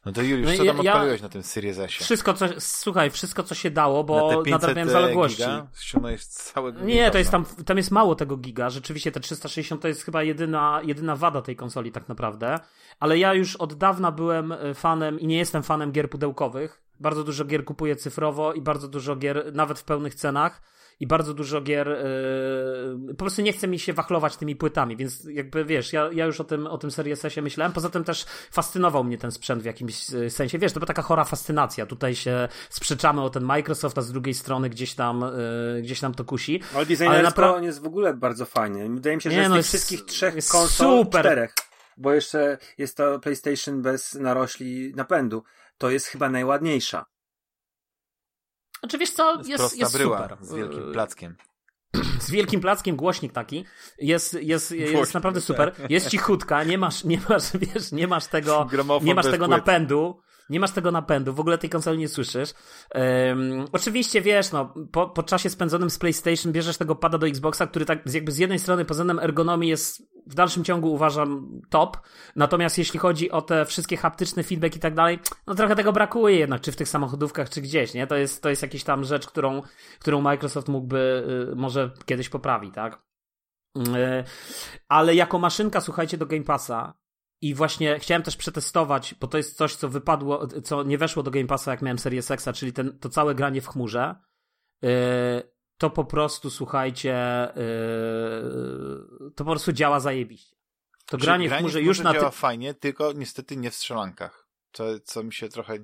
No to Juliusz,
No
co
ja-
tam
ja-
odpaliłeś na tym Series S?
Wszystko, co, słuchaj, wszystko, co się dało,
na
bo
te 500
nadrabiałem zaległości.
giga ściągnąłeś całego
Nie, to jest
Game
tam, tam jest mało tego giga. Rzeczywiście te 360 to jest chyba jedyna, jedyna wada tej konsoli tak naprawdę. Ale ja już od dawna byłem e, fanem i nie jestem fanem gier pudełkowych. Bardzo dużo gier kupuję cyfrowo i bardzo dużo gier nawet w pełnych cenach. I bardzo dużo gier. Yy, po prostu nie chce mi się wachlować tymi płytami, więc jakby wiesz, ja, ja już o tym, o tym Series S myślałem. Poza tym też fascynował mnie ten sprzęt w jakimś e, sensie. Wiesz, to była taka chora fascynacja. Tutaj się sprzeczamy o ten Microsoft, a z drugiej strony gdzieś tam, yy, gdzieś tam to kusi.
Ale designersko on jest w ogóle bardzo fajny. Wydaje mi się, że
Nie,
z
no
tych
jest-
wszystkich trzech konsol,
super.
czterech, bo jeszcze jest to PlayStation bez narośli napędu, to jest chyba najładniejsza.
Wiesz co,
Jest,
jest, jest
bryła
super.
z wielkim
Yy,
plackiem.
Z wielkim plackiem, głośnik taki. Jest, jest, jest
Głośnik,
naprawdę
tak.
super. Jest cichutka, nie masz, nie masz, wiesz, nie masz tego,
Gramofon
nie masz tego
płyt.
napędu. Nie masz tego napędu, w ogóle tej konsoli nie słyszysz. Ym, oczywiście wiesz, no, po, po czasie spędzonym z PlayStation bierzesz tego pada do Xboxa, który tak jakby z jednej strony pod względem ergonomii jest w dalszym ciągu uważam top, natomiast jeśli chodzi o te wszystkie haptyczne feedback i tak dalej, no trochę tego brakuje jednak, czy w tych samochodówkach, czy gdzieś, nie? To jest, to jest jakaś tam rzecz, którą, którą Microsoft mógłby, y, może kiedyś poprawi, tak? Y, ale jako maszynka, słuchajcie, do Game Passa i właśnie chciałem też przetestować, bo to jest coś, co wypadło, co nie weszło do Game Passa, jak miałem Series X, czyli ten, to całe granie w chmurze. Yy, to po prostu, słuchajcie, yy, to po prostu działa zajebiście. To
Czyli
granie w chmurze już na
działa
ty...
fajnie, tylko niestety nie w strzelankach. Co, co mi się trochę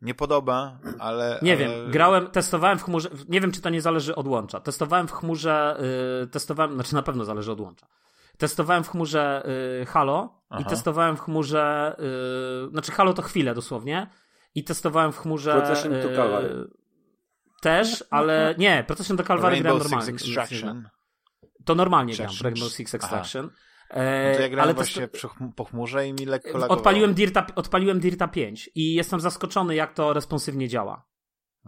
nie podoba, ale...
Nie
ale...
wiem, grałem, testowałem w chmurze, nie wiem czy to nie zależy od łącza. Testowałem w chmurze, yy, testowałem, znaczy na pewno zależy od łącza. Testowałem w chmurze yy, Halo
Aha.
i testowałem w chmurze, yy, znaczy Halo to chwilę dosłownie i testowałem w chmurze...
Procession to
yy,
Calvary.
Też, ale nie, Procession to Calvary grałem normalnie.
Extraction.
To normalnie gram,
Extraction.
Rainbow Six. Extraction.
No
E,
to ja grałem
ale
właśnie chm- po chmurze i mi lekko lagowało.
odpaliłem Dirta, odpaliłem Dirta 5 i jestem zaskoczony, jak to responsywnie działa.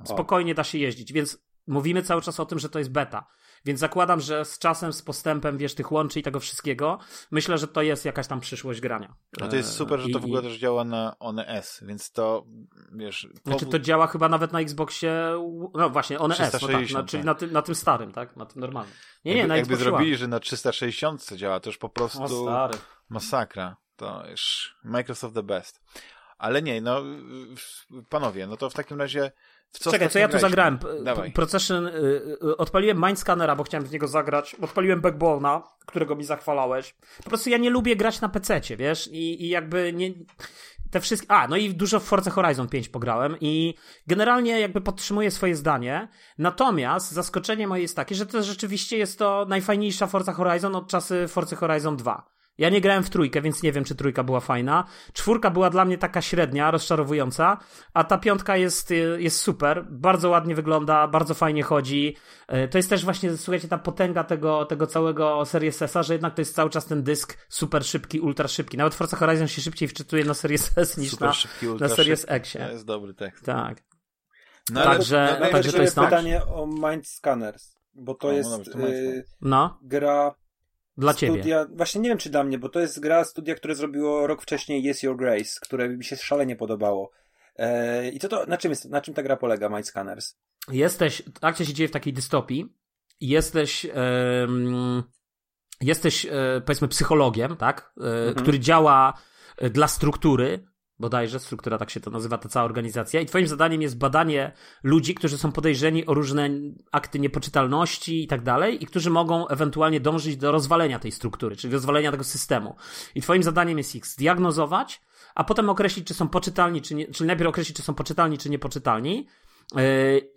Spokojnie da się jeździć, więc mówimy cały czas o tym, że to jest beta. Więc zakładam, że z czasem, z postępem, wiesz, tych łączy i tego wszystkiego, myślę, że to jest jakaś tam przyszłość grania.
No to jest
E,
super, że to
i-
w ogóle też działa na One S, więc to, wiesz...
Znaczy
powód-
to działa chyba nawet na Xboxie, no właśnie, One S, no tak,
360,
na, czyli
tak.
na tym, na tym starym, tak? Na tym normalnym. Nie, nie,
jakby,
na
jakby zrobili,
One.
że na 360 działa, to już po prostu
O stary.
masakra. To już Microsoft the best. Ale nie, no panowie, no to w takim razie w co
Czekaj, co ja tu zagrałem?
Dawaj.
Procession, y, y, odpaliłem Mindscannera, bo chciałem w niego zagrać. Odpaliłem Backbona, którego mi zachwalałeś. Po prostu ja nie lubię grać na PC, wiesz? I, i jakby nie... Te wszystkie... A, no i dużo w Forza Horizon 5 pograłem i generalnie jakby podtrzymuję swoje zdanie. Natomiast zaskoczenie moje jest takie, że to rzeczywiście jest to najfajniejsza Forza Horizon od czasy Forza Horizon 2. Ja nie grałem w trójkę, więc nie wiem, czy trójka była fajna. Czwórka była dla mnie taka średnia, rozczarowująca, a ta piątka jest, y, jest super, bardzo ładnie wygląda, bardzo fajnie chodzi. Y, To jest też właśnie, słuchajcie, ta potęga tego, tego całego Series S, że jednak to jest cały czas ten dysk super szybki, ultra szybki. Nawet Forza Horizon się szybciej wczytuje na Series S niż
Super
na,
szybki,
na
szybki.
X.
To jest dobry tekst.
Tak.
No,
Także-
no,
także to jest tak.
pytanie o Mind Scanners, bo to
O, no
jest
dobrze, to
y,
No,
gra
dla ciebie.
studia, właśnie nie wiem czy dla mnie, bo to jest gra studia, które zrobiło rok wcześniej Yes Your Grace, które mi się szalenie podobało. E, I co to, na czym, jest, na czym ta gra polega, Mind Scanners?
jesteś, akcja się dzieje w takiej dystopii, jesteś, em, jesteś, e, powiedzmy, psychologiem, tak, e, który działa dla struktury, bodajże, struktura tak się to nazywa, ta cała organizacja, i twoim zadaniem jest badanie ludzi, którzy są podejrzeni o różne akty niepoczytalności i tak dalej, i którzy mogą ewentualnie dążyć do rozwalenia tej struktury, czyli rozwalenia tego systemu. I twoim zadaniem jest ich zdiagnozować, a potem określić, czy są poczytalni, czy nie, czyli najpierw określić, czy są poczytalni, czy niepoczytalni,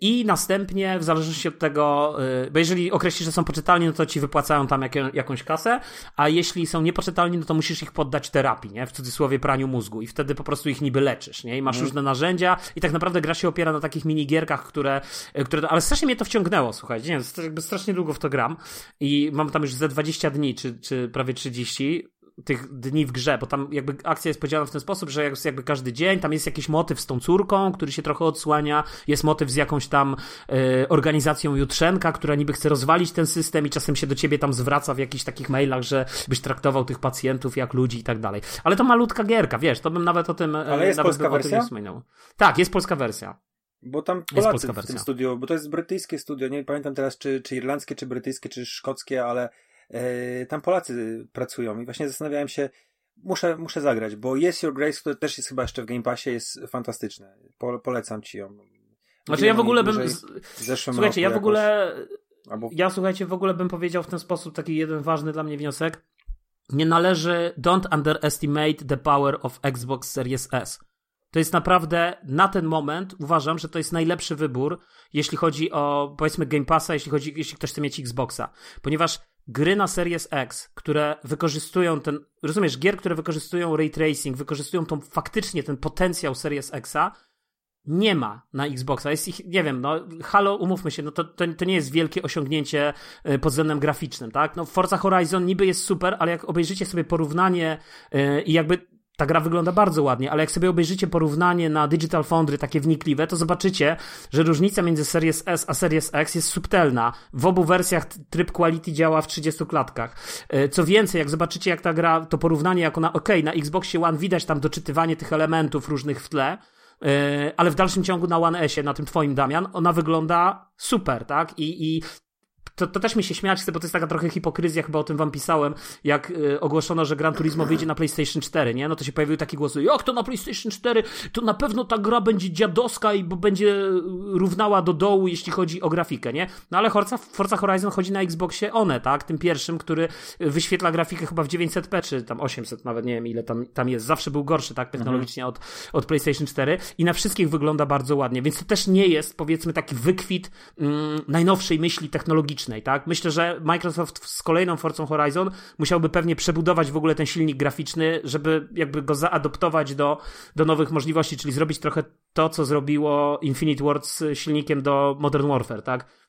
I następnie, w zależności od tego, yy, bo jeżeli określisz, że są poczytalni, no to ci wypłacają tam jakąś kasę, a jeśli są niepoczytalni, no to musisz ich poddać terapii, nie? W cudzysłowie praniu mózgu i wtedy po prostu ich niby leczysz, nie? I masz różne narzędzia i tak naprawdę gra się opiera na takich minigierkach, które, yy, które, ale strasznie mnie to wciągnęło, słuchajcie, nie wiem, jakby strasznie długo w to gram i mam tam już ze 20 dni, czy, czy prawie 30, tych dni w grze, bo tam jakby akcja jest podzielona w ten sposób, że jest jakby każdy dzień, tam jest jakiś motyw z tą córką, który się trochę odsłania, jest motyw z jakąś tam e, organizacją Jutrzenka, która niby chce rozwalić ten system i czasem się do ciebie tam zwraca w jakichś takich mailach, że byś traktował tych pacjentów jak ludzi i tak dalej. Ale to malutka gierka, wiesz, to bym nawet o tym e,
Ale jest polska wersja?
Tak, jest polska wersja.
Bo tam
polska
Polacy w tym studiu, bo to jest brytyjskie studio, nie pamiętam teraz czy, czy irlandzkie, czy brytyjskie, czy szkockie, ale tam Polacy pracują i właśnie zastanawiałem się, muszę, muszę zagrać, bo Yes Your Grace, które też jest chyba jeszcze w Game Passie, jest fantastyczne. Po, polecam ci ją.
Znaczy ja w ogóle bym... Słuchajcie, ja w ogóle...
albo
Ja słuchajcie, w ogóle bym powiedział w ten sposób taki jeden ważny dla mnie wniosek. Nie należy, don't underestimate the power of Xbox Series S. To jest naprawdę, na ten moment uważam, że to jest najlepszy wybór, jeśli chodzi o, powiedzmy, Game Passa, jeśli chodzi, jeśli ktoś chce mieć Xboxa. Ponieważ gry na Series X, które wykorzystują ten, rozumiesz, gier, które wykorzystują ray tracing, wykorzystują tą, faktycznie ten potencjał Series Xa, nie ma na Xboxa. Jest ich, nie wiem, no, Halo, umówmy się, no to, to, to nie jest wielkie osiągnięcie y, pod względem graficznym, tak? No, Forza Horizon niby jest super, ale jak obejrzycie sobie porównanie y, i jakby ta gra wygląda bardzo ładnie, ale jak sobie obejrzycie porównanie na Digital Foundry, takie wnikliwe, to zobaczycie, że różnica między Series S a Series X jest subtelna. W obu wersjach tryb quality działa w 30 klatkach. E, Co więcej, jak zobaczycie, jak ta gra, to porównanie jako na, okej, na Xboxie One widać tam doczytywanie tych elementów różnych w tle, e, ale w dalszym ciągu na One S-ie, na tym twoim Damian, ona wygląda super, tak? I, i to, to też mi się śmiać chce, bo to jest taka trochę hipokryzja, chyba o tym wam pisałem, jak y, ogłoszono, że Gran Turismo wyjdzie na PlayStation 4, nie? No to się pojawiły takie głosy, jak to na PlayStation 4? To na pewno ta gra będzie dziadowska i bo będzie równała do dołu, jeśli chodzi o grafikę, nie? No ale Forza, Forza Horizon chodzi na Xboxie One, tak? Tym pierwszym, który wyświetla grafikę chyba w 900p, czy tam 800 nawet, nie wiem ile tam, tam jest. Zawsze był gorszy, tak? Technologicznie od, od PlayStation 4 i na wszystkich wygląda bardzo ładnie, więc to też nie jest, powiedzmy, taki wykwit mm, najnowszej myśli technologicznej, tak? Myślę, że Microsoft z kolejną Forza Horizon musiałby pewnie przebudować w ogóle ten silnik graficzny, żeby jakby go zaadoptować do, do nowych możliwości, czyli zrobić trochę to, co zrobiło Infinite Ward z silnikiem do Modern Warfare, tak?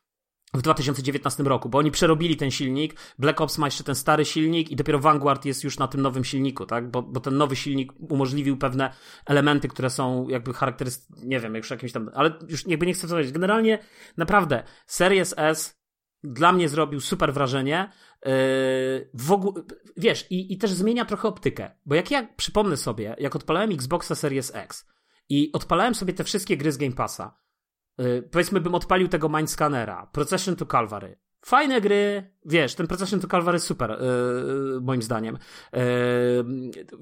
w 2019 roku, bo oni przerobili ten silnik, Black Ops ma jeszcze ten stary silnik i dopiero Vanguard jest już na tym nowym silniku, tak? Bo, bo ten nowy silnik umożliwił pewne elementy, które są jakby charakterystyczne, nie wiem, już jakimś tam, ale już jakby nie chcę powiedzieć. Generalnie, naprawdę, Series S dla mnie zrobił super wrażenie. Yy, w ogóle, wiesz, i, i też zmienia trochę optykę, bo jak ja przypomnę sobie, jak odpalałem Xboxa Series X i odpalałem sobie te wszystkie gry z Game Passa, yy, powiedzmy bym odpalił tego Mindscannera, Procession to Calvary, Fajne gry, wiesz, ten Procession to Calvary super, yy, moim zdaniem. Yy,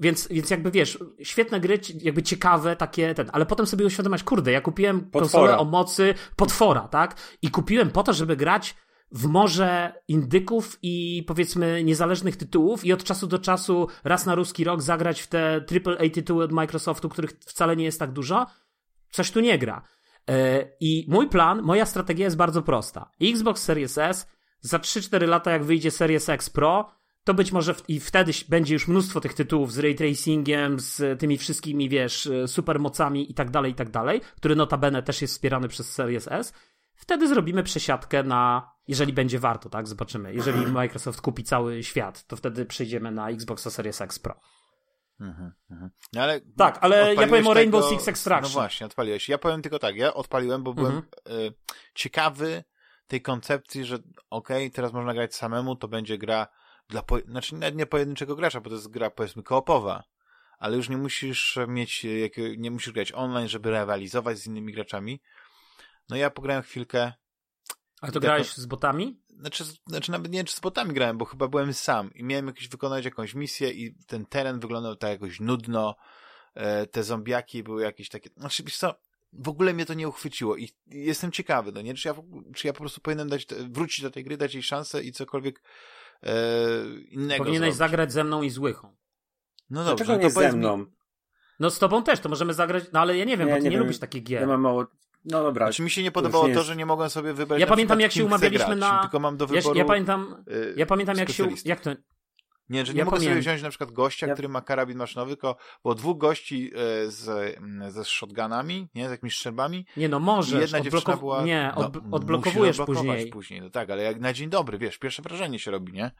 więc, więc jakby wiesz, świetne gry, jakby ciekawe, takie ten, ale potem sobie uświadomić, kurde, ja kupiłem potwora. konsolę o mocy potwora, tak? I kupiłem po to, żeby grać w morze indyków i powiedzmy niezależnych tytułów i od czasu do czasu raz na ruski rok zagrać w te AAA tytuły od Microsoftu, których wcale nie jest tak dużo, coś tu nie gra. E, I mój plan, moja strategia jest bardzo prosta. Xbox Series S za 3-4 lata, jak wyjdzie Series X Pro, to być może w, i wtedy będzie już mnóstwo tych tytułów z ray tracingiem, z tymi wszystkimi, wiesz, supermocami i tak dalej, i tak dalej, który notabene też jest wspierany przez Series S. Wtedy zrobimy przesiadkę na, jeżeli będzie warto, tak? Zobaczymy. Jeżeli Microsoft kupi cały świat, to wtedy przejdziemy na Xbox Series X Pro.
Mhm, mhm. No ale
tak, ale ja powiem o Rainbow Six Extraction.
No właśnie, odpaliłeś. Ja powiem tylko tak, ja odpaliłem, bo byłem mhm. y, ciekawy tej koncepcji, że okej, okay, teraz można grać samemu, to będzie gra dla, po... znaczy nawet nie pojedynczego gracza, bo to jest gra powiedzmy koopowa, ale już nie musisz mieć, nie musisz grać online, żeby rywalizować z innymi graczami, no ja pograłem chwilkę.
A to grałeś z botami?
Znaczy, znaczy nawet nie wiem, czy z botami grałem, bo chyba byłem sam i miałem jakieś wykonać jakąś misję i ten teren wyglądał tak jakoś nudno, e, te zombiaki były jakieś takie, znaczy wiesz co, w ogóle mnie to nie uchwyciło i jestem ciekawy, no nie, czy ja, czy ja po prostu powinienem dać, wrócić do tej gry, dać jej szansę i cokolwiek e, innego
Powinieneś zrobić. zagrać ze mną i z Łychą.
No dobrze,
Dlaczego
no
nie ze mną? Mi...
No z tobą też, to możemy zagrać, no ale ja nie wiem, ja bo ty nie, nie lubisz takich gier.
Ja mam mało no dobra.
Znaczy mi się nie podobało to, że nie mogłem sobie wybrać.
Ja pamiętam jak się umawialiśmy na.
Tylko mam do wyboru.
Ja, ja pamiętam. Y, ja pamiętam jak się. Jak to.
Nie, że nie ja mogę sobie wziąć na przykład gościa, ja... który ma karabin maszynowy, tylko było dwóch gości y, z, mm, ze shotgunami, nie, z jakimiś strzelbami.
Nie no, możesz.
jedna Odblokow... dziewczyna była...
Nie, od, no, odblokowujesz później.
później. No tak, ale jak na dzień dobry, wiesz, pierwsze wrażenie się robi, nie?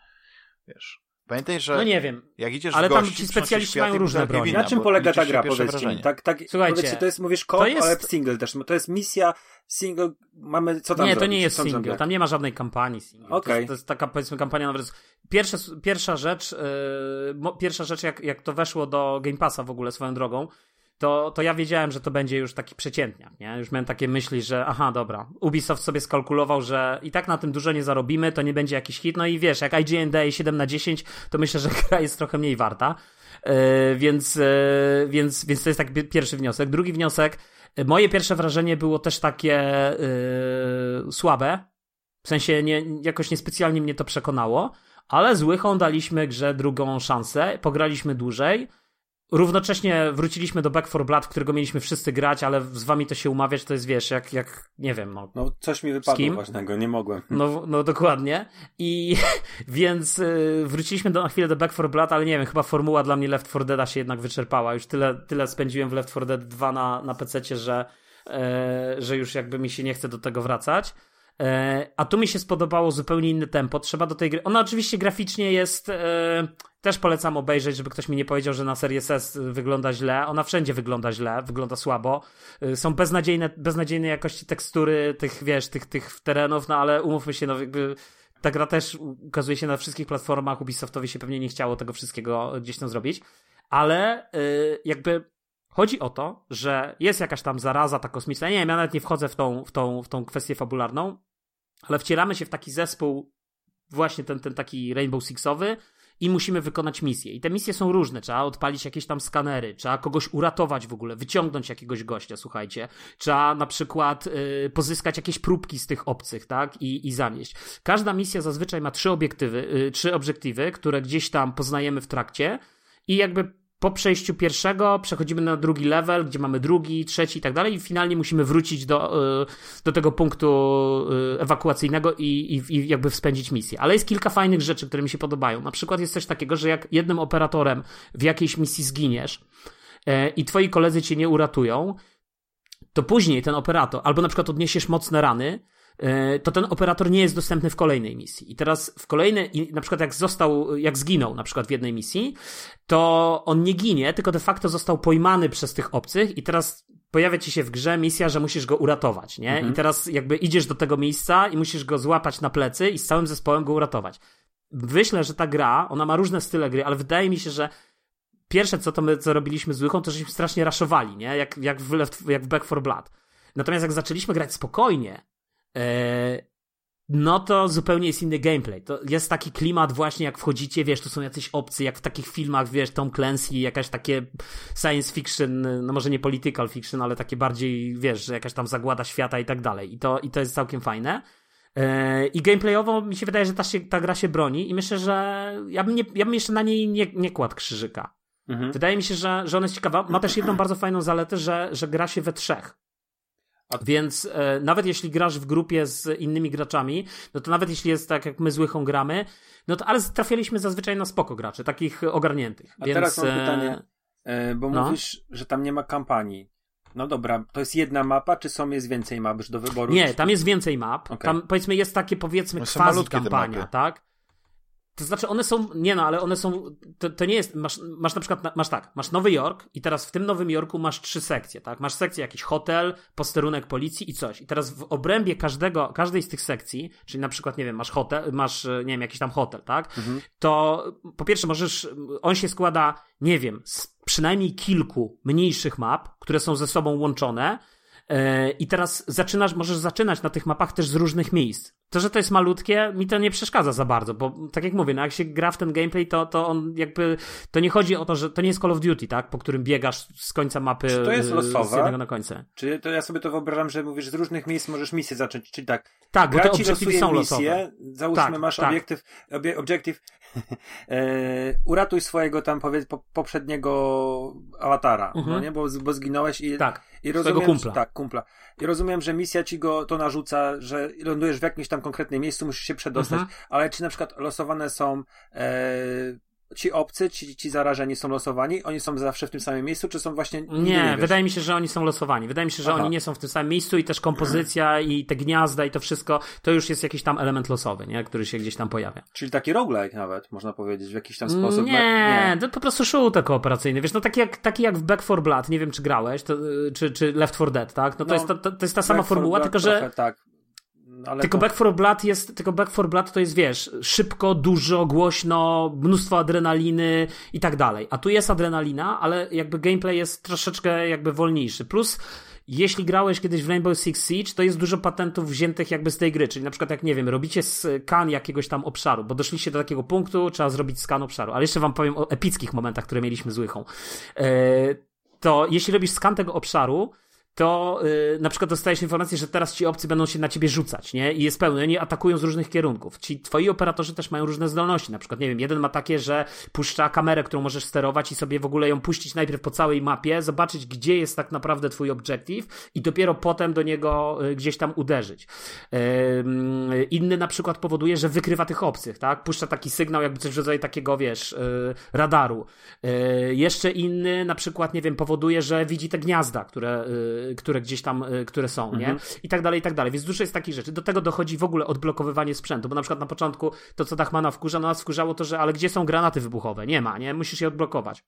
Wiesz. Pamiętaj, że.
No nie wiem.
Jak idziesz
ale
tam
ci specjaliści mają różne broni.
Na czym polega ta gra, powiedzcie mi? Tak, tak, Słuchajcie, to jest, mówisz co jest... ale single też. To jest misja single, mamy, co tam
Nie,
zrobić?
to nie jest single, tam nie ma żadnej kampanii single. Okay. To, jest, to jest taka, powiedzmy, kampania nawet. Pierwsza, pierwsza rzecz, yy, pierwsza rzecz, jak, jak to weszło do Game Passa w ogóle swoją drogą, to, to ja wiedziałem, że to będzie już taki przeciętniak, nie? Już miałem takie myśli, że aha, dobra, Ubisoft sobie skalkulował, że i tak na tym dużo nie zarobimy, to nie będzie jakiś hit, no i wiesz, jak IGN daje 7 na 10, to myślę, że gra jest trochę mniej warta, yy, więc, yy, więc, więc to jest taki pierwszy wniosek. Drugi wniosek, moje pierwsze wrażenie było też takie yy, słabe, w sensie nie, jakoś niespecjalnie mnie to przekonało, ale z Łychą daliśmy grze drugą szansę, pograliśmy dłużej, Równocześnie wróciliśmy do Back 4 Blood, w którego mieliśmy wszyscy grać, ale z wami to się umawiać, to jest wiesz, jak, jak nie wiem. No,
no coś mi wypadło ważnego, nie mogłem.
No, no dokładnie. I więc y, wróciliśmy do, na chwilę do Back 4 Blood, ale nie wiem, chyba formuła dla mnie Left 4 Deada się jednak wyczerpała. Już tyle, tyle spędziłem w Left 4 Dead 2 na, na PC, że, e, że już jakby mi się nie chce do tego wracać. E, a tu mi się spodobało zupełnie inne tempo. Trzeba do tej gry. Ona oczywiście graficznie jest. E, też polecam obejrzeć, żeby ktoś mi nie powiedział, że na Series S wygląda źle. Ona wszędzie wygląda źle, wygląda słabo. E, są beznadziejne, beznadziejnej jakości tekstury tych, wiesz, tych, tych terenów, no ale umówmy się, no jakby ta gra też ukazuje się na wszystkich platformach. Ubisoftowi się pewnie nie chciało tego wszystkiego gdzieś tam zrobić. Ale jakby Chodzi o to, że jest jakaś tam zaraza ta kosmiczna. Nie wiem, ja nawet nie wchodzę w tą, w tą, w tą kwestię fabularną, ale wcieramy się w taki zespół, właśnie ten, ten taki Rainbow Sixowy, i musimy wykonać misje. I te misje są różne. Trzeba odpalić jakieś tam skanery, trzeba kogoś uratować w ogóle, wyciągnąć jakiegoś gościa, słuchajcie. Trzeba na przykład y, pozyskać jakieś próbki z tych obcych, tak? I, i zanieść. Każda misja zazwyczaj ma trzy obiektywy, y, trzy obiektywy, które gdzieś tam poznajemy w trakcie i jakby po przejściu pierwszego przechodzimy na drugi level, gdzie mamy drugi, trzeci i tak dalej i finalnie musimy wrócić do, y, do tego punktu y, ewakuacyjnego i, i, i jakby spędzić misję. Ale jest kilka fajnych rzeczy, które mi się podobają. Na przykład jest coś takiego, że jak jednym operatorem w jakiejś misji zginiesz e, i twoi koledzy cię nie uratują, to później ten operator, albo na przykład odniesiesz mocne rany, E, to ten operator nie jest dostępny w kolejnej misji. I teraz w kolejnej, na przykład jak został, jak zginął na przykład w jednej misji, to on nie ginie, tylko de facto został pojmany przez tych obcych i teraz pojawia ci się w grze misja, że musisz go uratować, nie? Mhm. I teraz jakby idziesz do tego miejsca i musisz go złapać na plecy i z całym zespołem go uratować. Myślę, że ta gra, ona ma różne style gry, ale wydaje mi się, że pierwsze, co to my, co robiliśmy z Łychą, to żeśmy strasznie raszowali, nie? Jak, jak, w, jak w Back 4 Blood. Natomiast jak zaczęliśmy grać spokojnie, E, no to zupełnie jest inny gameplay. To jest taki klimat właśnie jak wchodzicie, wiesz, to są jacyś obcy, jak w takich filmach, wiesz, Tom Clancy, jakaś takie science fiction, no może nie political fiction, ale takie bardziej, wiesz, że jakaś tam zagłada świata i tak dalej. I to, i to jest całkiem fajne. E, I gameplayowo mi się wydaje, że ta, się, ta gra się broni i myślę, że ja bym, nie, ja bym jeszcze na niej nie, nie kładł krzyżyka. Mhm. Wydaje mi się, że, że ona jest ciekawa. Ma też jedną bardzo fajną zaletę, że, że gra się we trzech. Więc e, nawet jeśli grasz w grupie z innymi graczami, no to nawet jeśli jest tak, jak my z Łychą gramy, no to ale trafialiśmy zazwyczaj na spoko graczy, takich ogarniętych.
A
Więc,
teraz mam pytanie, e, bo no? mówisz, że tam nie ma kampanii. No dobra, to jest jedna mapa, czy są jest więcej map już do wyboru?
Nie, tam jest więcej map. Okay. Tam powiedzmy jest takie powiedzmy no quasi kampania, tak? To znaczy one są, nie no, ale one są, to, to nie jest, masz, masz na przykład, masz tak, masz Nowy Jork i teraz w tym Nowym Jorku masz trzy sekcje, tak? Masz sekcję jakiś hotel, posterunek policji i coś. I teraz w obrębie każdego, każdej z tych sekcji, czyli na przykład, nie wiem, masz hotel, masz, nie wiem, jakiś tam hotel, tak? Mhm. To po pierwsze możesz, on się składa, nie wiem, z przynajmniej kilku mniejszych map, które są ze sobą łączone, e, i teraz zaczynasz, możesz zaczynać na tych mapach też z różnych miejsc. To, że to jest malutkie, mi to nie przeszkadza za bardzo, bo tak jak mówię, no jak się gra w ten gameplay, to, to on jakby, to nie chodzi o to, że to nie jest Call of Duty, tak, po którym biegasz z końca mapy
Czy to jest losowe?
z jednego na końca.
Czy to ja sobie to wyobrażam, że mówisz, z różnych miejsc możesz misję zacząć, czyli tak,
tak bo te obiektywy są losowe.
Załóżmy, tak, masz tak. obiektyw, obie, obiektyw e, uratuj swojego tam powiedz po, poprzedniego awatara, mhm. no nie, bo, bo zginąłeś i,
tak,
i rozumiem, kumpla. tak, kumpla. I rozumiem, że misja ci go to narzuca, że lądujesz w jakimś tam konkretnym miejscu, musisz się przedostać, mhm. ale czy na przykład losowane są e, ci obcy, ci, ci zarażeni są losowani? Oni są zawsze w tym samym miejscu, czy są właśnie...
Nie, nie wydaje mi się, że oni są losowani. Wydaje mi się, że Aha. oni nie są w tym samym miejscu i też kompozycja i te gniazda i to wszystko, to już jest jakiś tam element losowy, nie? który się gdzieś tam pojawia.
Czyli taki roguelike nawet, można powiedzieć, w jakiś tam sposób.
Nie, nie. to po prostu shooter kooperacyjny. Wiesz, no taki jak, taki jak w Back 4 Blood, nie wiem czy grałeś, to, czy, czy Left 4 Dead, tak? No to, no, jest, to, to jest ta sama formuła, tylko że... Trochę,
tak
ale tylko to... Back 4 Blood jest, tylko Back 4 Blood to jest, wiesz, szybko, dużo, głośno, mnóstwo adrenaliny i tak dalej. A tu jest adrenalina, ale jakby gameplay jest troszeczkę jakby wolniejszy. Plus, jeśli grałeś kiedyś w Rainbow Six Siege, to jest dużo patentów wziętych jakby z tej gry, czyli na przykład jak, nie wiem, robicie skan jakiegoś tam obszaru, bo doszliście do takiego punktu, trzeba zrobić skan obszaru. Ale jeszcze wam powiem o epickich momentach, które mieliśmy z Łychą. Eee, to jeśli robisz skan tego obszaru, to yy, na przykład dostajesz informację, że teraz ci obcy będą się na ciebie rzucać, nie? I jest pełno, oni atakują z różnych kierunków. Ci twoi operatorzy też mają różne zdolności. Na przykład, nie wiem, jeden ma takie, że puszcza kamerę, którą możesz sterować i sobie w ogóle ją puścić najpierw po całej mapie, zobaczyć, gdzie jest tak naprawdę twój objective i dopiero potem do niego yy, gdzieś tam uderzyć. Yy, inny na przykład powoduje, że wykrywa tych obcych, tak? Puszcza taki sygnał, jakby coś w rodzaju takiego, wiesz, y, radaru. Y, jeszcze inny na przykład, nie wiem, powoduje, że widzi te gniazda, które y, które gdzieś tam, y, które są, nie? Mhm. I tak dalej, i tak dalej. Więc dużo jest takich rzeczy. Do tego dochodzi w ogóle odblokowywanie sprzętu, bo na przykład na początku to, co Dachmana wkurza, no nas wkurzało to, że ale gdzie są granaty wybuchowe? Nie ma, nie? Musisz je odblokować.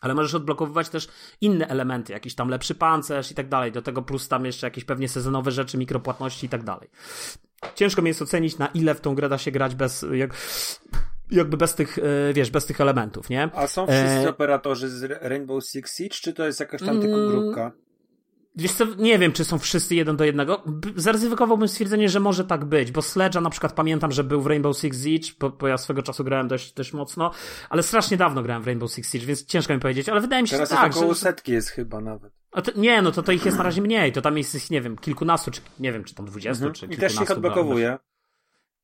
Ale możesz odblokowywać też inne elementy, jakiś tam lepszy pancerz i tak dalej. Do tego plus tam jeszcze jakieś pewnie sezonowe rzeczy, mikropłatności i tak dalej. Ciężko mi jest ocenić, na ile w tą grę da się grać bez, jak, jakby bez tych, e, wiesz, bez tych elementów, nie?
A są wszyscy e... operatorzy z Rainbow Six Siege, czy to jest jakaś tam tylko mm, grupka?
Wiesz co, nie wiem, czy są wszyscy jeden do jednego. Zaryzykowałbym stwierdzenie, że może tak być, bo Sledge'a na przykład pamiętam, że był w Rainbow Six Siege, bo, bo ja swego czasu grałem dość, dość mocno, ale strasznie dawno grałem w Rainbow Six Siege, więc ciężko mi powiedzieć, ale wydaje mi się,
Teraz
że tak.
około
że...
setki jest chyba nawet.
To, nie, no to, to ich jest na razie mniej, to tam jest ich, nie wiem, kilkunastu, czy nie wiem, czy tam dwudziestu,
Mhm.
czy
I
kilkunastu.
też ich odblokowuje.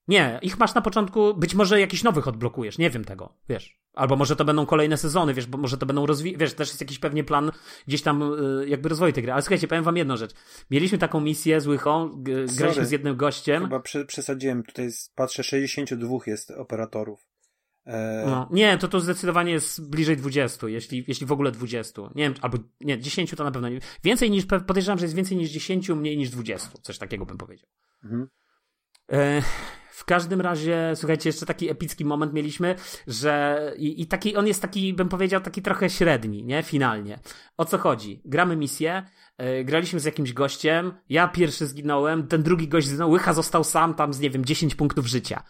Nie, ich masz na początku, być może jakiś nowych odblokujesz, nie wiem tego, wiesz. Albo może to będą kolejne sezony, wiesz, bo może to będą rozwijać, wiesz, też jest jakiś pewnie plan gdzieś tam y, jakby rozwoju tej gry. Ale słuchajcie, powiem wam jedną rzecz. Mieliśmy taką misję z Łychą, g- graliśmy
Sorry.
z jednym gościem.
Chyba prze, przesadziłem, tutaj patrzę, 62 jest operatorów. E,
No, nie, to to zdecydowanie jest bliżej 20, jeśli, jeśli w ogóle 20. Nie wiem, albo nie, 10 to na pewno nie. Więcej niż, podejrzewam, że jest więcej niż 10, mniej niż 20. Coś takiego bym powiedział.
mhm.
E, w każdym razie, słuchajcie, jeszcze taki epicki moment mieliśmy, że i, i taki, on jest taki, bym powiedział, taki trochę średni, nie? Finalnie. O co chodzi? Gramy misję, e, graliśmy z jakimś gościem, ja pierwszy zginąłem, ten drugi gość zginął, Łycha został sam tam z, nie wiem, 10 punktów życia.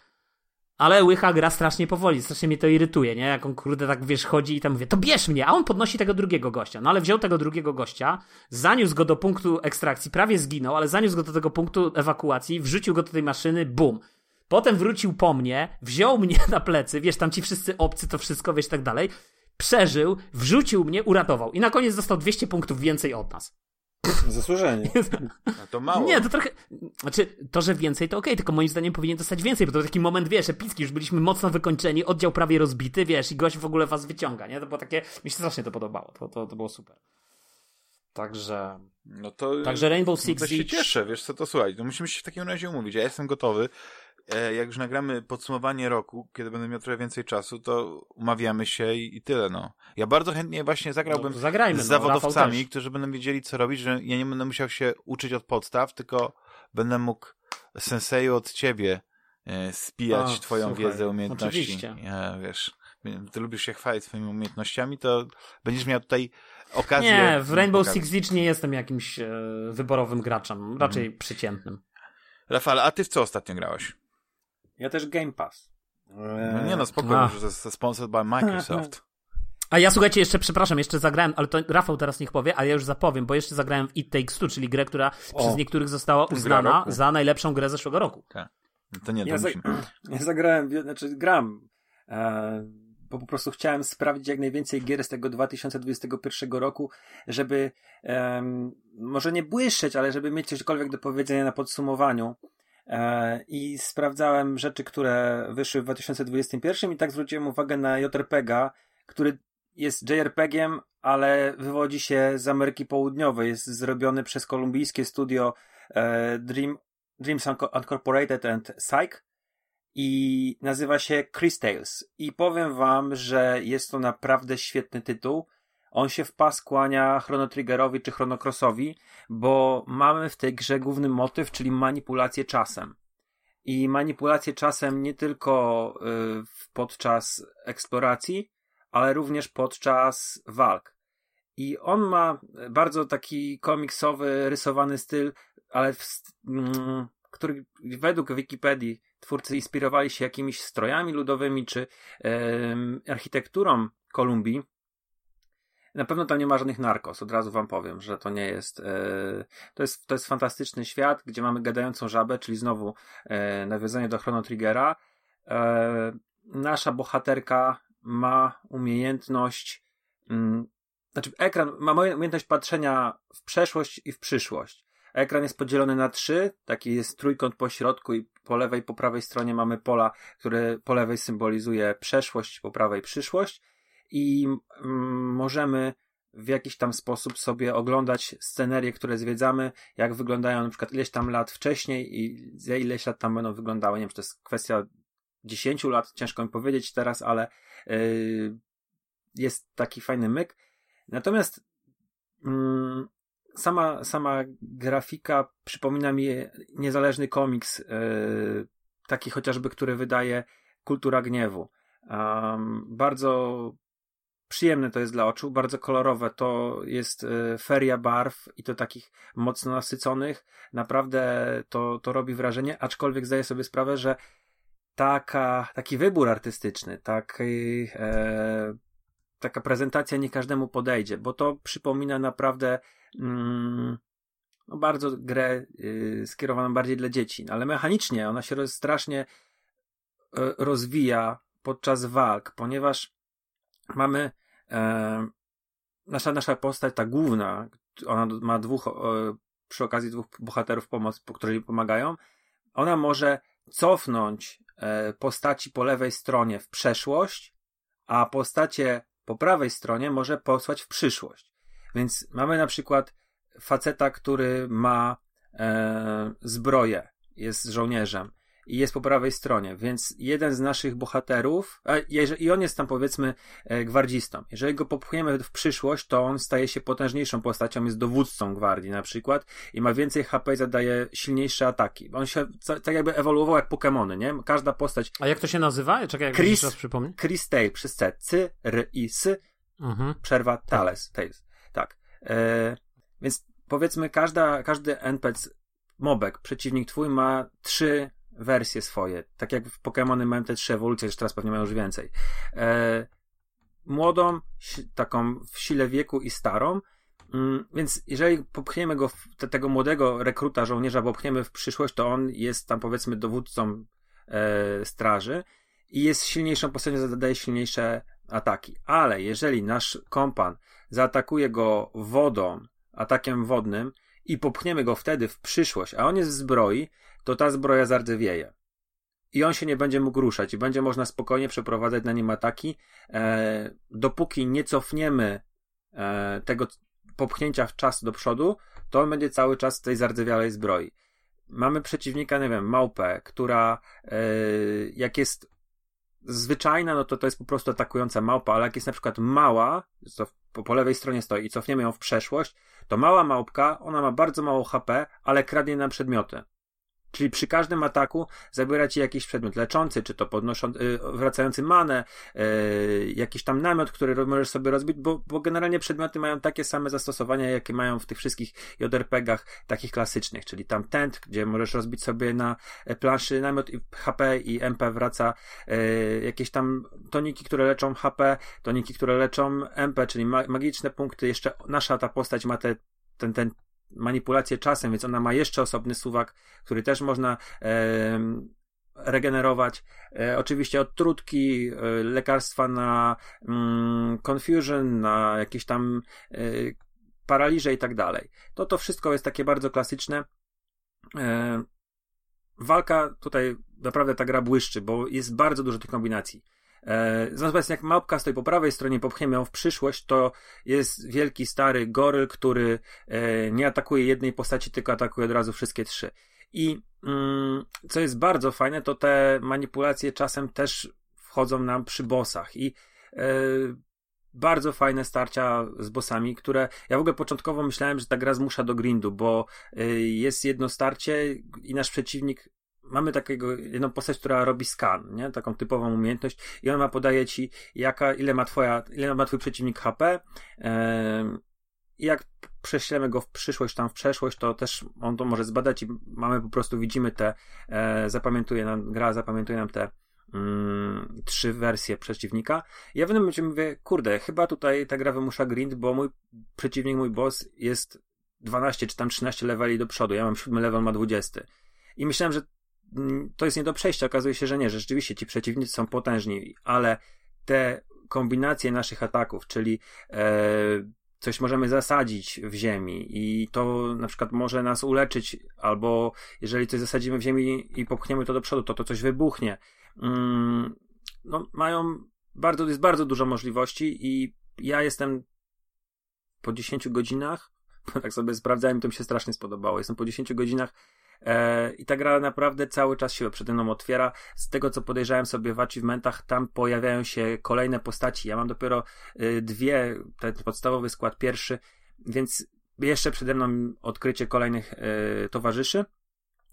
Ale Łycha gra strasznie powoli, strasznie mnie to irytuje, nie? Jak on kurde tak, wiesz, chodzi i tam mówię, to bierz mnie, a on podnosi tego drugiego gościa. No ale wziął tego drugiego gościa, zaniósł go do punktu ekstrakcji, prawie zginął, ale zaniósł go do tego punktu ewakuacji, wrzucił go do tej maszyny, bum. Potem wrócił po mnie, wziął mnie na plecy, wiesz, tam ci wszyscy obcy, to wszystko, wiesz, tak dalej. Przeżył, wrzucił mnie, uratował. I na koniec dostał 200 punktów więcej od nas.
Zasłużenie.
No to mało.
Nie, to trochę. Znaczy, to, że więcej, to okej, tylko moim zdaniem powinien dostać więcej, bo to taki moment, wiesz, epicki, już byliśmy mocno wykończeni, oddział prawie rozbity, wiesz, i gość w ogóle was wyciąga, nie? To było takie. Mi się strasznie to podobało. To, to, to było super. Także.
No to,
Także Rainbow
no
Six
to się
Siege.
cieszę, wiesz co, to słuchaj, no musimy się w takim razie umówić, ja jestem gotowy. E, Jak już nagramy podsumowanie roku, kiedy będę miał trochę więcej czasu, to umawiamy się i, i tyle, no. Ja bardzo chętnie właśnie zagrałbym
No, zagrajmy,
z
no,
zawodowcami,
też.
którzy będą wiedzieli, co robić, że ja nie będę musiał się uczyć od podstaw, tylko będę mógł senseju od ciebie e, spijać
A,
twoją
słuchaj,
wiedzę, umiejętności.
oczywiście.
Ja, wiesz, ty lubisz się chwalić swoimi umiejętnościami, to będziesz miał tutaj okazję...
Nie, w Rainbow
pokazać.
Six Siege nie jestem jakimś e, wyborowym graczem, raczej
Mhm.
przeciętnym.
Rafał, a ty w co ostatnio grałeś?
Ja też Game Pass. E,
No nie no, spokojnie,
Ach.
że to jest sponsored by Microsoft.
A ja słuchajcie, jeszcze przepraszam, jeszcze zagrałem, ale to Rafał teraz niech powie, ale ja już zapowiem, bo jeszcze zagrałem w It Takes Two, czyli grę, która przez niektórych została uznana za najlepszą grę zeszłego roku.
No to nie, to
Ja, za, ja zagrałem, znaczy gram, e, bo po prostu chciałem sprawdzić jak najwięcej gier z tego 2021 roku, żeby em, może nie błyszczeć, ale żeby mieć cośkolwiek do powiedzenia na podsumowaniu. E, I sprawdzałem rzeczy, które wyszły w 2021 i tak zwróciłem uwagę na JRPG-a, który jest JRPG-iem, ale wywodzi się z Ameryki Południowej. Jest zrobiony przez kolumbijskie studio e, Dream, Dreams Uncorporated and Psych i nazywa się Chris Tales. I powiem wam, że jest to naprawdę świetny tytuł. On się w pas kłania Chrono Triggerowi czy Chrono Crossowi, bo mamy w tej grze główny motyw, czyli manipulację czasem. I manipulację czasem nie tylko y, podczas eksploracji, ale również podczas walk. I on ma bardzo taki komiksowy, rysowany styl, ale w, mm, który według Wikipedii twórcy inspirowali się jakimiś strojami ludowymi czy em, architekturą Kolumbii. Na pewno tam nie ma żadnych narkos, od razu wam powiem, że to nie jest. E, to, jest to jest fantastyczny świat, gdzie mamy gadającą żabę, czyli znowu e, nawiązanie do Chrono Triggera. E, nasza bohaterka ma umiejętność. Mm, znaczy, ekran ma umiejętność patrzenia w przeszłość i w przyszłość. Ekran jest podzielony na trzy, taki jest trójkąt po środku i po lewej, po prawej stronie mamy pola, które po lewej symbolizuje przeszłość, po prawej przyszłość i mm, możemy w jakiś tam sposób sobie oglądać scenerie, które zwiedzamy, jak wyglądają na przykład ileś tam lat wcześniej i za ileś lat tam będą wyglądały. Nie wiem, czy to jest kwestia 10 lat, ciężko mi powiedzieć teraz, ale yy, jest taki fajny myk. Natomiast mm, sama, sama grafika przypomina mi niezależny komiks, yy, taki chociażby, który wydaje Kultura Gniewu. Bardzo przyjemne to jest dla oczu, bardzo kolorowe. To jest y, feria barw i to takich mocno nasyconych. Naprawdę to, to robi wrażenie, aczkolwiek zdaję sobie sprawę, że taka, taki wybór artystyczny, taki, e, taka prezentacja nie każdemu podejdzie, bo to przypomina naprawdę mm, no, bardzo grę y, skierowaną bardziej dla dzieci, ale mechanicznie ona się roz, strasznie y, rozwija podczas walk, ponieważ mamy e, nasza, nasza postać, ta główna, ona ma dwóch, e, przy okazji dwóch bohaterów, pomoc, którzy pomagają, ona może cofnąć e, postaci po lewej stronie w przeszłość, a postacie po prawej stronie może posłać w przyszłość. Więc mamy na przykład faceta, który ma e, zbroję, jest żołnierzem i jest po prawej stronie, więc jeden z naszych bohaterów, jeżeli, i on jest tam powiedzmy e, gwardzistą, jeżeli go popchniemy w przyszłość, to on staje się potężniejszą postacią, jest dowódcą gwardii na przykład i ma więcej HP i zadaje silniejsze ataki. On się tak jakby ewoluował jak Pokémony, nie? Każda postać...
A jak to się nazywa? Czekaj, jak Chris, raz przypomnę.
Chris Tale przez C. C, R, I, S, mhm. przerwa, Tales. Tales. Tak. E, więc powiedzmy każda, każdy NPC mobek, przeciwnik twój ma trzy wersje swoje. Tak jak w Pokémony mają te trzy ewolucje, jeszcze teraz pewnie mają już więcej. E, młodą, taką w sile wieku i starą. Mm, więc jeżeli popchniemy go, te, tego młodego rekruta, żołnierza, popchniemy w przyszłość, to on jest tam powiedzmy dowódcą e, straży i jest silniejszą postacią, zadaje silniejsze ataki. Ale jeżeli nasz kompan zaatakuje go wodą, atakiem wodnym i popchniemy go wtedy w przyszłość, a on jest w zbroi, to ta zbroja zardzewieje. I on się nie będzie mógł ruszać i będzie można spokojnie przeprowadzać na nim ataki, e, dopóki nie cofniemy e, tego popchnięcia w czas do przodu, to on będzie cały czas w tej zardzewiałej zbroi. Mamy przeciwnika, nie wiem, małpę, która e, jak jest zwyczajna, no to to jest po prostu atakująca małpa, ale jak jest na przykład mała, po, po lewej stronie stoi i cofniemy ją w przeszłość, to mała małpka, ona ma bardzo mało HP, ale kradnie nam przedmioty. Czyli przy każdym ataku zabiera ci jakiś przedmiot leczący, czy to podnoszący, yy, wracający manę, yy, jakiś tam namiot, który możesz sobie rozbić, bo, bo generalnie przedmioty mają takie same zastosowania, jakie mają w tych wszystkich JRPG-ach takich klasycznych, czyli tam tent, gdzie możesz rozbić sobie na e, planszy namiot i HP i MP wraca, yy, jakieś tam toniki, które leczą HP, toniki, które leczą MP, czyli ma magiczne punkty, jeszcze nasza ta postać ma te ten, ten manipulację czasem, więc ona ma jeszcze osobny suwak, który też można e, regenerować. E, oczywiście odtrutki, e, lekarstwa na mm, confusion, na jakieś tam e, paraliże i tak dalej. To to wszystko jest takie bardzo klasyczne. E, walka tutaj naprawdę ta gra błyszczy, bo jest bardzo dużo tych kombinacji. E, Zamiast jak małpka stoi po prawej stronie, popchniemy ją w przyszłość, to jest wielki, stary goryl, który e, nie atakuje jednej postaci, tylko atakuje od razu wszystkie trzy. I mm, co jest bardzo fajne, to te manipulacje czasem też wchodzą nam przy bossach i e, bardzo fajne starcia z bossami, które ja w ogóle początkowo myślałem, że ta gra zmusza do grindu, bo jest jedno starcie i nasz przeciwnik mamy takiego, jedną postać, która robi skan, nie? Taką typową umiejętność i ona podaje ci, jaka, ile ma twoja, ile ma twój przeciwnik HP, i jak prześlemy go w przyszłość, tam w przeszłość, to też on to może zbadać i mamy po prostu, widzimy te, e, zapamiętuje nam, gra zapamiętuje nam te mm, trzy wersje przeciwnika. Ja w pewnym momencie mówię, kurde, chyba tutaj ta gra wymusza grind, bo mój przeciwnik, mój boss jest 12 czy tam 13 leveli do przodu, ja mam 7 level, ma 20. I myślałem, że to jest nie do przejścia. Okazuje się, że nie, że rzeczywiście ci przeciwnicy są potężni, ale te kombinacje naszych ataków, czyli e, coś możemy zasadzić w ziemi i to na przykład może nas uleczyć, albo jeżeli coś zasadzimy w ziemi i popchniemy to do przodu, to to coś wybuchnie. Mm, no, mają bardzo, jest bardzo dużo możliwości i ja jestem po 10 godzinach, tak sobie sprawdzałem, to mi się strasznie spodobało. Jestem po 10 godzinach I ta gra naprawdę cały czas się przede mną otwiera. Z tego co podejrzałem sobie w achievementach, tam pojawiają się kolejne postaci. Ja mam dopiero y, dwie, ten podstawowy skład pierwszy, więc jeszcze przede mną odkrycie kolejnych y, towarzyszy.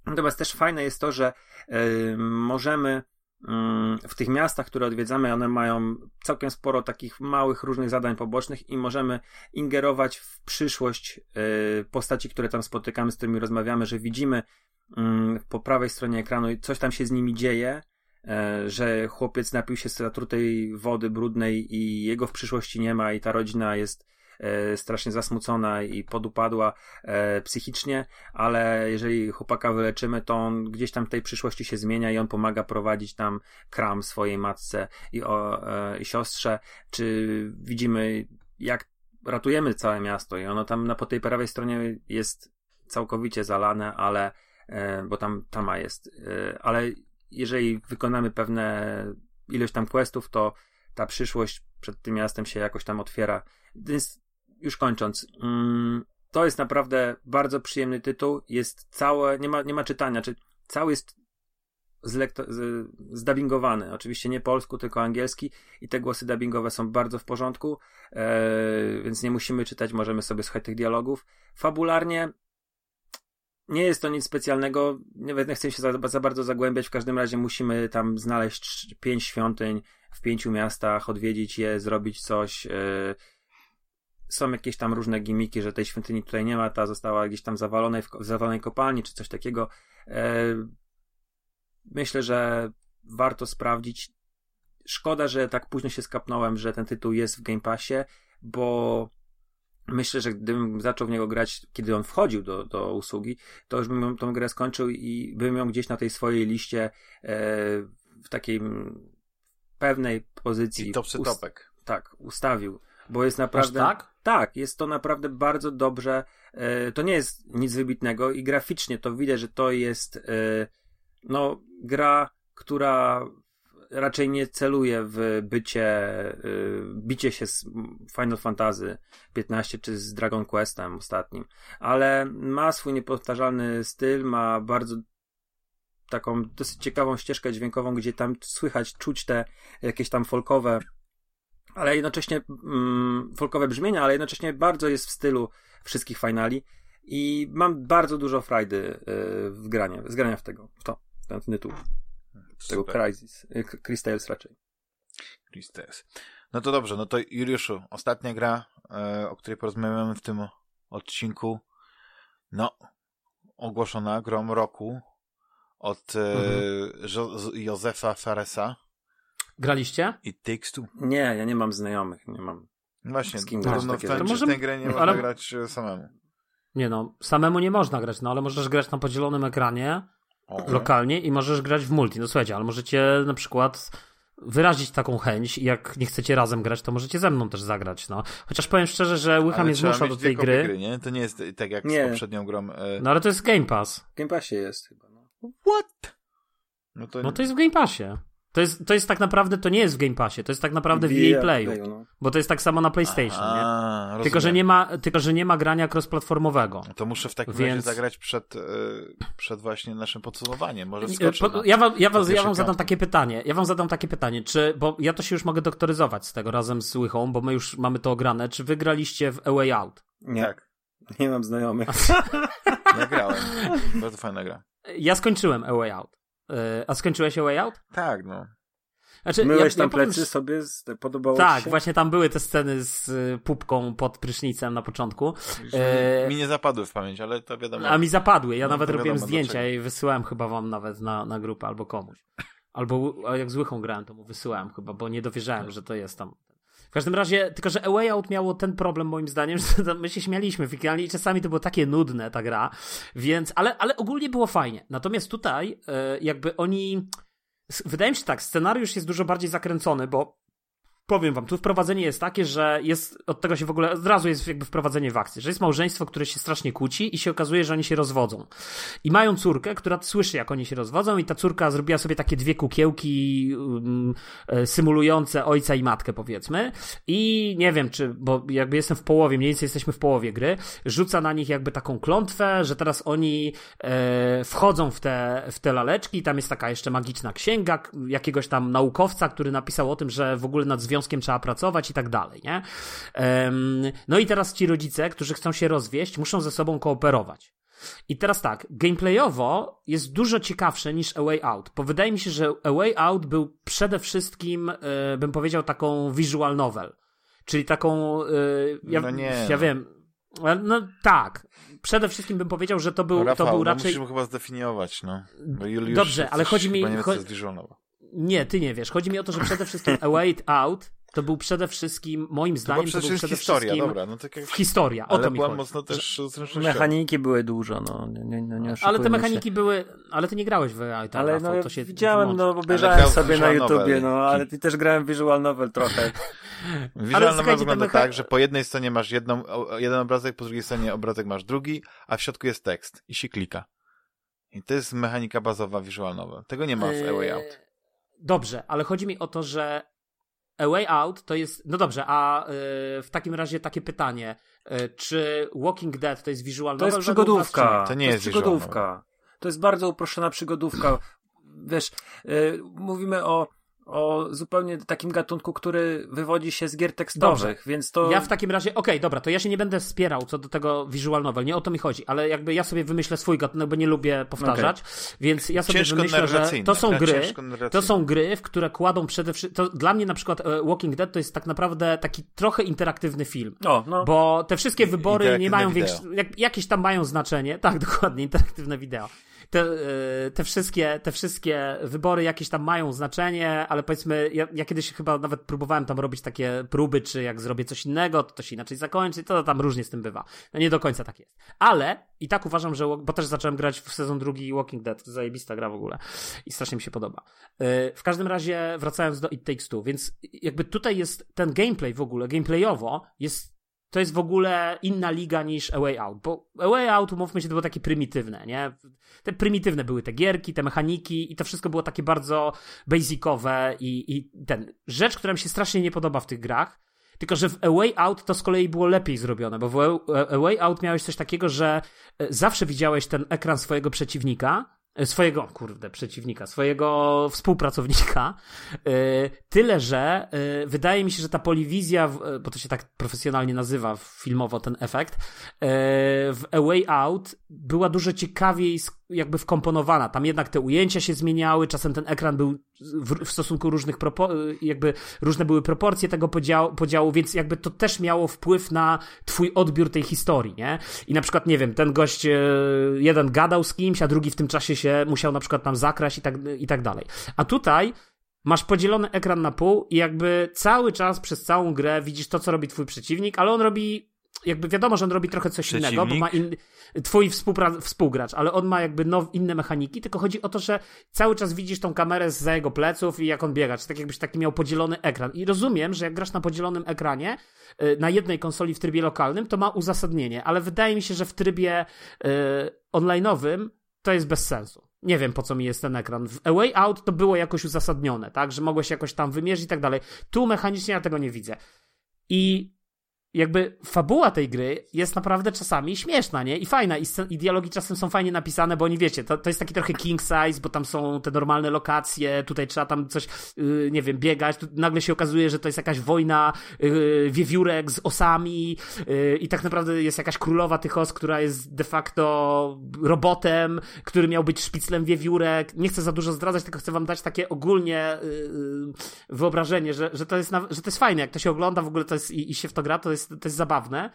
Natomiast też fajne jest to, że y, możemy w tych miastach, które odwiedzamy, one mają całkiem sporo takich małych, różnych zadań pobocznych i możemy ingerować w przyszłość y, postaci, które tam spotykamy, z którymi rozmawiamy, że widzimy mm, po prawej stronie ekranu coś tam się z nimi dzieje, e, że chłopiec napił się z zatrutej wody brudnej i jego w przyszłości nie ma i ta rodzina jest strasznie zasmucona i podupadła e, psychicznie, ale jeżeli chłopaka wyleczymy, to on gdzieś tam w tej przyszłości się zmienia i on pomaga prowadzić tam kram swojej matce i, o, e, i siostrze, czy widzimy jak ratujemy całe miasto? I ono tam na po tej prawej stronie jest całkowicie zalane, ale e, bo tam tama jest, e, ale jeżeli wykonamy pewne ilość tam questów, to ta przyszłość przed tym miastem się jakoś tam otwiera. Więc już kończąc, mm, to jest naprawdę bardzo przyjemny tytuł. Jest całe, nie ma, nie ma czytania, czy cały jest zlekto, z, zdubbingowany. Oczywiście nie polsku, tylko angielski i te głosy dubbingowe są bardzo w porządku, e, więc nie musimy czytać, możemy sobie słuchać tych dialogów. Fabularnie nie jest to nic specjalnego, nie, nie chcę się za, za, bardzo zagłębiać, w każdym razie musimy tam znaleźć pięć świątyń w pięciu miastach, odwiedzić je, zrobić coś. Yy. Są jakieś tam różne gimiki, że tej świątyni tutaj nie ma, ta została gdzieś tam zawalonej w, w zawalonej kopalni, czy coś takiego. Yy. Myślę, że warto sprawdzić. Szkoda, że tak późno się skapnąłem, że ten tytuł jest w Game Passie, bo myślę, że gdybym zaczął w niego grać, kiedy on wchodził do, do usługi, to już bym tą grę skończył i bym ją gdzieś na tej swojej liście e, w takiej pewnej pozycji.
I topsy ust- topek.
Tak, ustawił. Bo jest naprawdę.
Aż tak?
Tak, jest to naprawdę bardzo dobrze. E, to nie jest nic wybitnego i graficznie to widać, że to jest e, no, gra, która raczej nie celuje w bycie, y, bicie się z Final Fantasy 15 czy z Dragon Questem ostatnim, ale ma swój niepowtarzalny styl, ma bardzo taką dosyć ciekawą ścieżkę dźwiękową, gdzie tam słychać, czuć te jakieś tam folkowe, ale jednocześnie mm, folkowe brzmienia, ale jednocześnie bardzo jest w stylu wszystkich finali i mam bardzo dużo frajdy y, w granie, z grania w tego, w to, w ten tytuł. Tego Crysis. Y, Crystals raczej.
Crystals. No to dobrze, no to Juliuszu, ostatnia gra, e, o której porozmawiamy w tym odcinku, no, ogłoszona grom roku od e, mhm. Józefa Faresa.
Graliście?
I Takes Two.
Nie, ja nie mam znajomych, nie mam.
Właśnie, z kim grać no, w to może... tę grę nie można ale... grać e, samemu.
Nie no, samemu nie można grać, no ale możesz grać na podzielonym ekranie lokalnie i możesz grać w multi. No słuchajcie, ale możecie na przykład wyrazić taką chęć i jak nie chcecie razem grać, to możecie ze mną też zagrać, no. Chociaż powiem szczerze, że łycha mnie zmusza do tej gry.
gry. nie? To nie jest tak jak nie. z poprzednią grą. E...
No ale to jest Game Pass.
W Game Passie jest chyba, no.
What?
No to... no to jest w Game Passie. To jest, to jest tak naprawdę, to nie jest w Game Passie, to jest tak naprawdę w EA Playu, no. bo to jest tak samo na PlayStation, Aha, nie? Tylko że nie, ma, tylko, że nie ma grania cross-platformowego.
To muszę w takim Więc... razie zagrać przed, yy, przed właśnie naszym podsumowaniem, może wskoczę po,
Ja wam, ja wam, ja wam zadam takie pytanie, ja wam zadam takie pytanie, czy, bo ja to się już mogę doktoryzować z tego razem z Łychą, bo my już mamy to ograne, czy wy graliście w A Way Out?
Nie. Tak. Nie mam znajomych.
ja grałem. Bardzo fajna gra.
Ja skończyłem A Way Out. E, a skończyłeś A Way Out?
Tak, no.
Znaczy, Myłeś ja, tam ja plecy powiem, sobie, podobało
Tak,
się?
właśnie tam były te sceny z y, pupką pod prysznicem na początku.
E... Mi nie zapadły w pamięć, ale to wiadomo.
A mi zapadły, ja no, nawet robiłem zdjęcia i wysyłałem chyba wam nawet na, na grupę albo komuś. Albo jak z Łychą grałem, to mu wysyłałem chyba, bo nie dowierzałem, że to jest tam. Każdym razie, tylko że A Out miało ten problem moim zdaniem, że my się śmialiśmy finalnie i czasami to było takie nudne ta gra, więc, ale, ale ogólnie było fajnie. Natomiast tutaj e, jakby oni, wydaje mi się tak, scenariusz jest dużo bardziej zakręcony, bo powiem wam, tu wprowadzenie jest takie, że jest, od tego się w ogóle, od razu jest jakby wprowadzenie w akcję, że jest małżeństwo, które się strasznie kłóci i się okazuje, że oni się rozwodzą. I mają córkę, która słyszy, jak oni się rozwodzą i ta córka zrobiła sobie takie dwie kukiełki um, symulujące ojca i matkę, powiedzmy. I nie wiem, czy, bo jakby jestem w połowie, mniej więcej jesteśmy w połowie gry, rzuca na nich jakby taką klątwę, że teraz oni e, wchodzą w te, w te laleczki i tam jest taka jeszcze magiczna księga jakiegoś tam naukowca, który napisał o tym, że w ogóle nad związkiem trzeba pracować i tak dalej, nie? No i teraz ci rodzice, którzy chcą się rozwieść, muszą ze sobą kooperować. I teraz tak, gameplayowo jest dużo ciekawsze niż A Way Out, bo wydaje mi się, że A Way Out był przede wszystkim, e, bym powiedział, taką visual novel. Czyli taką, e, ja, no nie. ja wiem, no tak. Przede wszystkim bym powiedział, że to był,
no Rafał,
to był
no
raczej.
musimy chyba zdefiniować, no.
Dobrze, ale chodzi mi.
Cho...
Nie, ty nie wiesz. Chodzi mi o to, że przede wszystkim A Way Out to był przede wszystkim, moim
To
zdaniem, to,
przecież
był przede
historia,
wszystkim
dobra, no tak jak...
historia, o
Ale
to mi
była
chodzi.
mocno też.
Mechaniki były dużo, no. Nie, nie, nie, nie
Ale te
się.
mechaniki były, ale ty nie grałeś w AI, tak,
Ale no,
to się
widziałem, no, obejrzałem sobie na YouTubie,
novel.
no, ale ty też grałem w visual novel trochę.
Visual
Ale
novel
słuchajcie,
wygląda
mecha-
tak, że po jednej stronie masz jedną, jeden obrazek, po drugiej stronie obrazek masz drugi, a w środku jest tekst i się klika. I to jest mechanika bazowa visual novel. Tego nie ma w A Way Out.
Dobrze, ale chodzi mi o to, że A Way Out to jest. No dobrze, a y, w takim razie takie pytanie. Y, czy Walking Dead to jest visual
To jest przygodówka.
nie?
To nie jest visual
przygodówka. To jest bardzo uproszczona przygodówka. Wiesz, y, mówimy o, o zupełnie takim gatunku, który wywodzi się z gier tekstowych, więc to...
Ja w takim razie, okej, dobra, to ja się nie będę wspierał co do tego visual novel, nie o to mi chodzi, ale jakby ja sobie wymyślę swój gatunek, bo nie lubię powtarzać, więc ja sobie
Ciężko
wymyślę, że to są
gra
gry, to są gry, w które kładą przede wszystkim, to dla mnie na przykład e, Walking Dead to jest tak naprawdę taki trochę interaktywny film.
O, no.
Bo te wszystkie wybory nie mają
wideo.
większe, jak, jakieś tam mają znaczenie. Tak, dokładnie, interaktywne wideo. Te, e, te, wszystkie, te wszystkie wybory jakieś tam mają znaczenie, ale powiedzmy, ja, ja kiedyś chyba nawet próbowałem tam robić takie próby, czy jak zrobię coś innego, to to się inaczej zakończy, to tam różnie z tym bywa. No nie do końca tak jest. Ale i tak uważam, że, bo też zacząłem grać w sezon drugi Walking Dead, to zajebista gra w ogóle i strasznie mi się podoba. E, W każdym razie, wracając do It Takes Two, więc jakby tutaj jest ten gameplay w ogóle, gameplayowo jest to jest w ogóle inna liga niż A Way Out, bo A Way Out, umówmy się, to było takie prymitywne, nie? Te prymitywne były te gierki, te mechaniki i to wszystko było takie bardzo basicowe i, i ten, rzecz, która mi się strasznie nie podoba w tych grach, tylko że w A Way Out to z kolei było lepiej zrobione, bo w A- Way Out miałeś coś takiego, że e, zawsze widziałeś ten ekran swojego przeciwnika, swojego, kurde, przeciwnika, swojego współpracownika. E, Tyle, że e, wydaje mi się, że ta poliwizja, e, bo to się tak profesjonalnie nazywa filmowo ten efekt, e, w A Way Out była dużo ciekawiej jakby wkomponowana. Tam jednak te ujęcia się zmieniały, czasem ten ekran był w, w stosunku różnych, propo- jakby różne były proporcje tego podziału, podziału, więc jakby to też miało wpływ na twój odbiór tej historii, nie? I na przykład, nie wiem, ten gość e, jeden gadał z kimś, a drugi w tym czasie się musiał na przykład tam zakraść i tak, i tak dalej. A tutaj masz podzielony ekran na pół i jakby cały czas przez całą grę widzisz to, co robi twój przeciwnik, ale on robi jakby wiadomo, że on robi trochę coś innego, bo ma in, twój współpra- współgracz, ale on ma jakby now, inne mechaniki, tylko chodzi o to, że cały czas widzisz tą kamerę za jego pleców i jak on biega, czy tak jakbyś taki miał podzielony ekran. I rozumiem, że jak grasz na podzielonym ekranie, y, na jednej konsoli w trybie lokalnym, to ma uzasadnienie, ale wydaje mi się, że w trybie y, online'owym to jest bez sensu. Nie wiem, po co mi jest ten ekran. W A Way Out to było jakoś uzasadnione, tak? Że mogłeś jakoś tam wymierzyć i tak dalej. Tu mechanicznie ja tego nie widzę. I jakby fabuła tej gry jest naprawdę czasami śmieszna, nie? I fajna, i, i dialogi czasem są fajnie napisane, bo oni wiecie, to, to jest taki trochę king size, bo tam są te normalne lokacje, tutaj trzeba tam coś, yy, nie wiem, biegać, tu nagle się okazuje, że to jest jakaś wojna yy, wiewiórek z osami yy, i tak naprawdę jest jakaś królowa tych os, która jest de facto robotem, który miał być szpiclem wiewiórek. Nie chcę za dużo zdradzać, tylko chcę wam dać takie ogólnie yy, wyobrażenie, że, że, to jest na, że to jest fajne, jak to się ogląda w ogóle to jest, i, i się w to gra, to jest, to jest zabawne,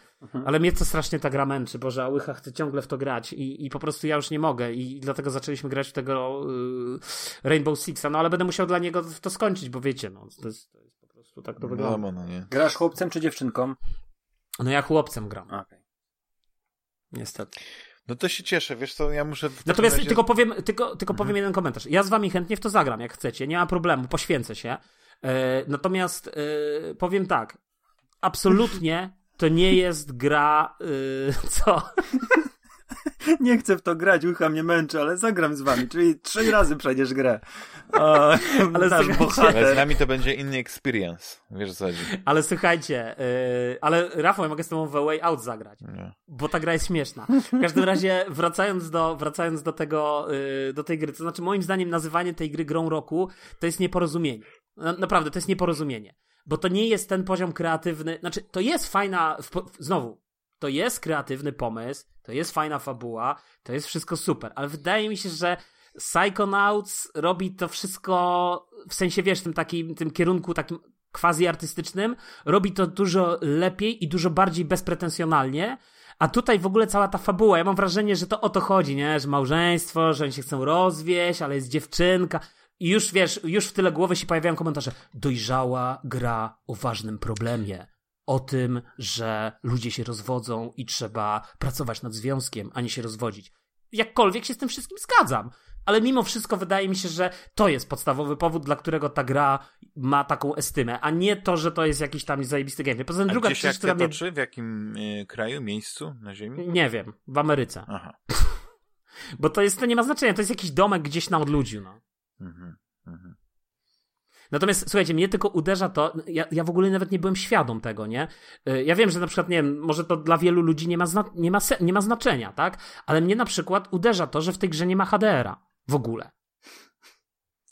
ale mnie to strasznie ta gra męczy, Boże, a łycha chcę ciągle w to grać i, i po prostu ja już nie mogę i dlatego zaczęliśmy grać w tego yy, Rainbow Sixa, no ale będę musiał dla niego to skończyć, bo wiecie, no, to jest, to jest po prostu tak to wygląda.
Wiadomo, no nie.
Grasz chłopcem czy dziewczynką?
No ja chłopcem gram,
Okej.
niestety.
No to się cieszę, wiesz co, ja muszę... w takim
Natomiast
razie-
tylko powiem, tylko, tylko powiem jeden komentarz. Ja z wami chętnie w to zagram, jak chcecie. Nie ma problemu, poświęcę się. E, natomiast e, powiem tak. Absolutnie to nie jest gra. E, co?
Nie chcę w to grać, ucha mnie męczy, ale zagram z wami, czyli trzy razy przejdziesz grę. O, ale nasz
Ale z nami to będzie inny experience. Wiesz co chodzi.
Ale słuchajcie, e, ale Rafał, ja mogę z tobą w A Way Out zagrać.
Nie.
Bo ta gra jest śmieszna. W każdym razie, wracając do, wracając do tego, yy, do tej gry, to znaczy moim zdaniem nazywanie tej gry grą roku to jest nieporozumienie. Na, naprawdę, to jest nieporozumienie. Bo to nie jest ten poziom kreatywny, znaczy to jest fajna, znowu, to jest kreatywny pomysł, to jest fajna fabuła, to jest wszystko super, ale wydaje mi się, że Psychonauts robi to wszystko w sensie, wiesz, tym takim, tym kierunku takim quasi artystycznym, robi to dużo lepiej i dużo bardziej bezpretensjonalnie, a tutaj w ogóle cała ta fabuła, ja mam wrażenie, że to o to chodzi, nie? Że małżeństwo, że oni się chcą rozwieść, ale jest dziewczynka. I już wiesz, już w tyle głowy się pojawiają komentarze. Dojrzała gra o ważnym problemie. O tym, że ludzie się rozwodzą i trzeba pracować nad związkiem, a nie się rozwodzić. Jakkolwiek się z tym wszystkim zgadzam. Ale mimo wszystko wydaje mi się, że to jest podstawowy powód, dla którego ta gra ma taką estymę, a nie to, że to jest jakiś tam zajebisty gameplay. Poza tym
A
druga rzecz, która mnie...
toczy? W jakim y, kraju, miejscu na ziemi?
Nie wiem, w Ameryce.
Aha.
Bo to jest, to nie ma znaczenia, to jest jakiś domek gdzieś na odludziu, no.
Mhm. Mhm.
Natomiast słuchajcie, mnie tylko uderza to, ja, ja w ogóle nawet nie byłem świadom tego, nie? Y, Ja wiem, że na przykład, nie wiem, może to dla wielu ludzi nie ma, zna, nie ma, se, nie ma znaczenia, tak? Ale mnie na przykład uderza to, że w tej grze nie ma HDR-a w ogóle.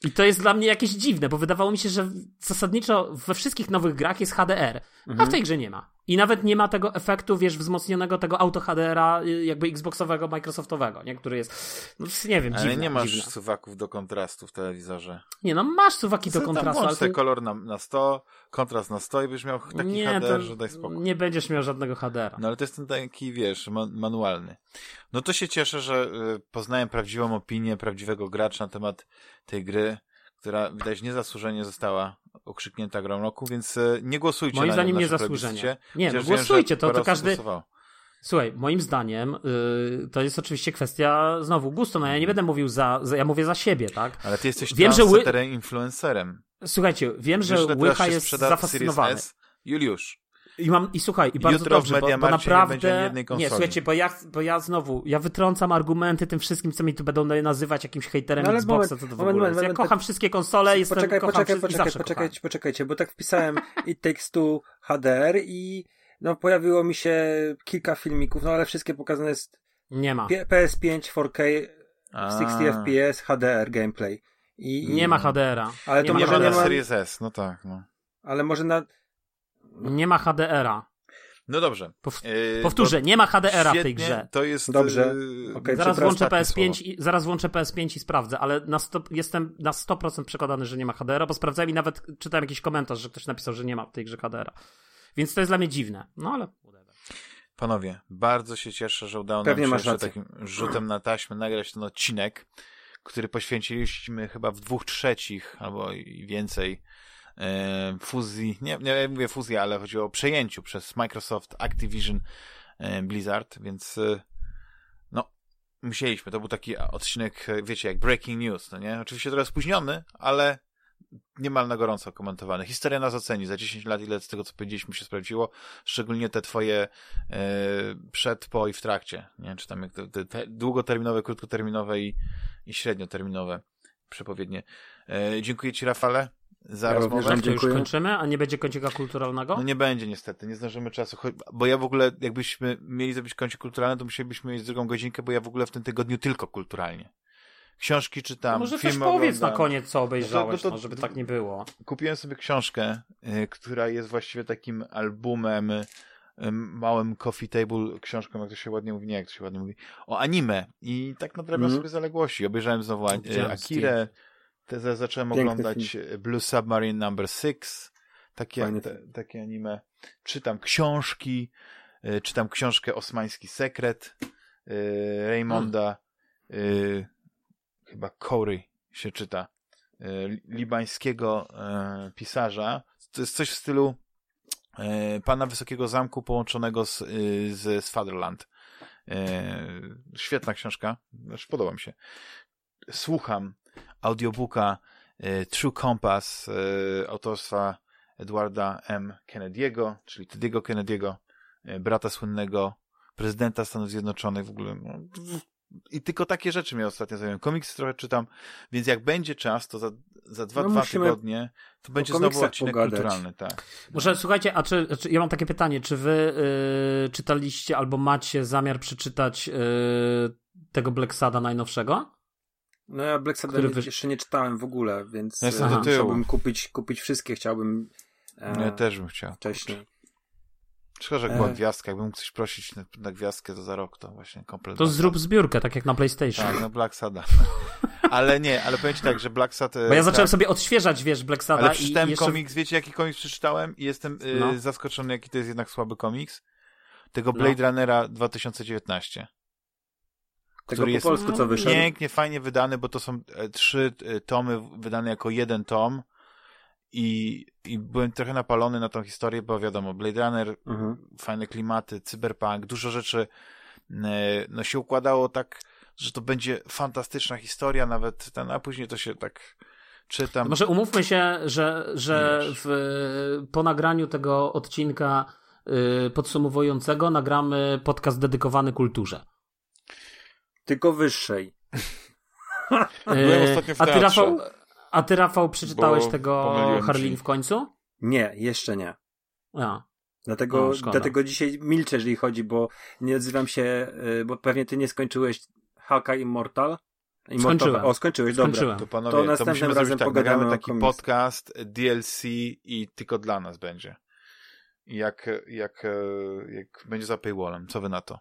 I to jest dla mnie jakieś dziwne, bo wydawało mi się, że zasadniczo we wszystkich nowych grach jest HDR, a
Mhm.
w tej grze nie ma. I nawet nie ma tego efektu, wiesz, wzmocnionego tego auto HDR-a y, jakby Xboxowego, Microsoftowego, nie? Który jest, no nie wiem,
Ale
dziwne,
nie masz
dziwne.
suwaków do kontrastu w telewizorze.
Nie, no masz suwaki do
Co
kontrastu,
włącz
ale to...
kolor na, na 100, kontrast na 100 i byś miał taki
nie,
HDR, że daj spokój.
nie będziesz miał żadnego HDR-a.
No ale to jest ten taki, wiesz, man manualny. No to się cieszę, że y, poznałem prawdziwą opinię prawdziwego gracza na temat tej gry, która widać niezasłużenie została okrzyknięta grą roku, więc y, nie głosujcie
Moim
na
zdaniem
w
nie no głosujcie, to, to każdy...
głosowało.
Słuchaj, moim zdaniem yy, to jest oczywiście kwestia znowu gustu, no ja nie będę mówił za, za ja mówię za siebie, tak?
Ale ty jesteś
Wiem, że ły-
influencerem.
Słuchajcie, wiem, że
Wiesz,
Łycha jest zafascynowany.
Juliusz.
I mam, i słuchaj, i bardzo
Jutro w
dobrze, bo, bo
nie
naprawdę...
konsoli.
nie, słuchajcie, bo ja, bo ja znowu, ja wytrącam argumenty tym wszystkim, co mi tu będą nazywać jakimś hejterem
No
Xboxa,
moment,
co to w
moment,
ogóle
moment,
jest. Ja
moment,
kocham wszystkie konsole, jestem,
poczekaj,
kocham
poczekaj, poczekaj,
zawsze
poczekajcie, poczekajcie, bo tak wpisałem It Takes Two HDR i no pojawiło mi się kilka filmików, no ale wszystkie pokazane jest
Nie ma.
P- PS5 4K
A.
60 FPS HDR gameplay. I,
Nie ma HDR-a.
Ale
nie
to
ma
Nie
może
ma
nie
na
ma,
Series S, no tak, no.
ale może na
Nie ma HDR-a.
No dobrze.
Pow-
Yy,
Powtórzę, nie ma HDR-a w tej grze.
To jest...
Dobrze.
yy,
Okej,
Zaraz włączę
ostatnie
PS5
słowo.
i, zaraz włączę PS5 i sprawdzę, ale na sto, jestem na 100% przekonany, że nie ma HDR-a, bo sprawdzałem i nawet czytałem jakiś komentarz, że ktoś napisał, że nie ma w tej grze HDR-a. Więc to jest dla mnie dziwne. No ale.
Panowie, bardzo się cieszę, że udało
Pewnie
nam się jeszcze takim rzutem na taśmę nagrać ten odcinek, który poświęciliśmy chyba w dwóch trzecich albo i więcej e, fuzji, nie, nie mówię fuzji, ale chodzi o przejęciu przez Microsoft Activision e, Blizzard, więc e, no, musieliśmy. To był taki odcinek, e, wiecie, jak breaking news, no nie? Oczywiście trochę spóźniony, ale niemal na gorąco komentowany. Historia nas oceni. Za 10 lat ile z tego, co powiedzieliśmy, się sprawdziło. Szczególnie te twoje e, przed, po i w trakcie. Nie? Czy tam jak te, te, te długoterminowe, krótkoterminowe i, i średnioterminowe przepowiednie. E, dziękuję ci, Rafale, za
Ja również
rozmowę.
wam
To już
Dziękuję.
kończymy, a nie będzie kącika kulturalnego?
No nie będzie niestety, nie zdążymy czasu, bo ja w ogóle, jakbyśmy mieli zrobić kącik kulturalny, to musielibyśmy mieć drugą godzinkę, bo ja w ogóle w tym tygodniu tylko kulturalnie. Książki czytam,
To może też powiedz
oglądam.
na koniec, co obejrzałeś,
No to- no to-
no, żeby tak nie było.
kupiłem sobie książkę, y, która jest właściwie takim albumem, y, małym coffee table książką, jak to się ładnie mówi, nie jak to się ładnie mówi, o anime. I tak nadrabiam
Mhm.
sobie zaległości. Obejrzałem znowu Akirę, te, za- zacząłem
Piękny
oglądać y, Blue Submarine Number 6, takie, te,
film.
takie anime. Czytam książki, y, czytam książkę Osmański Sekret y, Raymonda, y, chyba Corey się czyta, libańskiego pisarza. To jest coś w stylu Pana Wysokiego Zamku połączonego z, z, z Fatherland. Świetna książka, znaczy podoba mi się. Słucham audiobooka y, True Compass y, autorstwa Edwarda M. Kennedy'ego, czyli Teddy'ego Kennedy'ego, y, brata słynnego prezydenta Stanów Zjednoczonych w ogóle. No, I tylko takie rzeczy mnie ostatnio zajmują. Komiksy trochę czytam, więc jak będzie czas, to za, za dwa,
No
dwa tygodnie to będzie znowu odcinek
pogadać.
kulturalny, tak.
Może słuchajcie, a czy, czy ja mam takie pytanie, czy wy y, czytaliście albo macie zamiar przeczytać y, tego Black Sada najnowszego?
No ja Black nie-
wy-
jeszcze nie czytałem w ogóle, więc
Ja jestem
e,
do
tyłu.
chciałbym kupić, kupić wszystkie, chciałbym e,
Ja też bym chciał.
wcześniej.
Szkoda, że jak była
E.
gwiazdka. Jakbym mógł coś prosić na, na gwiazdkę, to za rok to właśnie komplet.
To
Black
zrób zbiórkę, tak jak na PlayStation.
Tak, no Black Sada. ale nie, ale powiem ci tak, że Black Sad... e,
Bo ja zacząłem
tak,
sobie odświeżać, wiesz, Black Sada
Ale
i
przeczytałem
jeszcze...
komiks, wiecie jaki komiks przeczytałem? I jestem y,
No.
zaskoczony, jaki to jest jednak słaby komiks. Tego
No.
Blade Runnera 2019.
Tego
który
po
jest
polsku co wyszedł?
pięknie, fajnie wydany, bo to są e, trzy e, tomy wydane jako jeden tom i, i byłem trochę napalony na tą historię, bo wiadomo, Blade Runner,
Mhm.
fajne klimaty, cyberpunk, dużo rzeczy e, no się układało tak, że to będzie fantastyczna historia, nawet ten, a później to się tak czytam.
Może umówmy się, że, że w, po nagraniu tego odcinka y, podsumowującego nagramy podcast dedykowany kulturze.
Tylko wyższej.
Byłem
Y,
ostatnio w
a ty. Rafał, a ty, Rafał, przeczytałeś
Bo
tego Harlin
ci.
w końcu?
Nie, jeszcze nie.
A.
Dlatego,
O,
dlatego dzisiaj milczę, jeżeli chodzi, bo nie odzywam się, y, bo pewnie ty nie skończyłeś Hawkeye Immortal. Immortal.
Skończyłem.
O, skończyłeś, dobra.
Skończyłem.
To panowie,
To
to,
następnym
musimy
razem
zrobić tak,
pogadamy
taki
komisji.
podcast DLC i tylko dla nas będzie. Jak, jak, e, jak będzie za paywallem, co wy na to?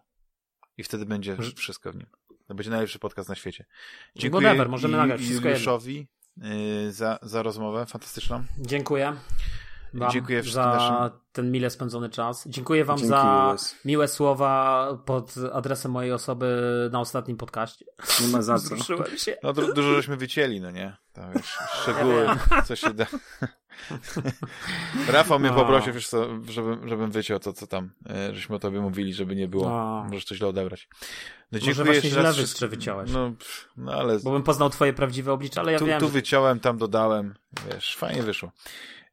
I wtedy będzie wszystko w nim. To będzie najlepszy podcast na świecie. Dziękuję
Whatever, możemy nagrać
Juliuszowi y, za, za rozmowę fantastyczną.
Dziękuję. Wam
Dziękuję
za
naszym-
ten mile spędzony czas. Dziękuję Wam
Dzięki,
za
Łukasz.
miłe słowa pod adresem mojej osoby na ostatnim podcaście.
Nie ma za co.
Się.
No du- dużo żeśmy wycięli, no nie? Wiesz, szczegóły,
Ja
co się da. Rafał mnie
No.
poprosił, wiesz co, żebym, żebym wyciął to, co tam, e, żeśmy o tobie mówili, żeby nie było.
No.
Możesz to źle odebrać. No,
Może właśnie
jeszcze
źle
wszystkim-
wyciąłeś.
No, pff, no ale
Bo bym poznał Twoje prawdziwe oblicze, ale ja
tu,
wiem.
tu wyciąłem, tam dodałem. Wiesz, fajnie wyszło.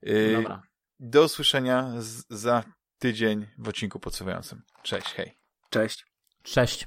Y,
Dobra.
Do usłyszenia z, za tydzień w odcinku podsuwającym. Cześć, hej.
Cześć.
Cześć.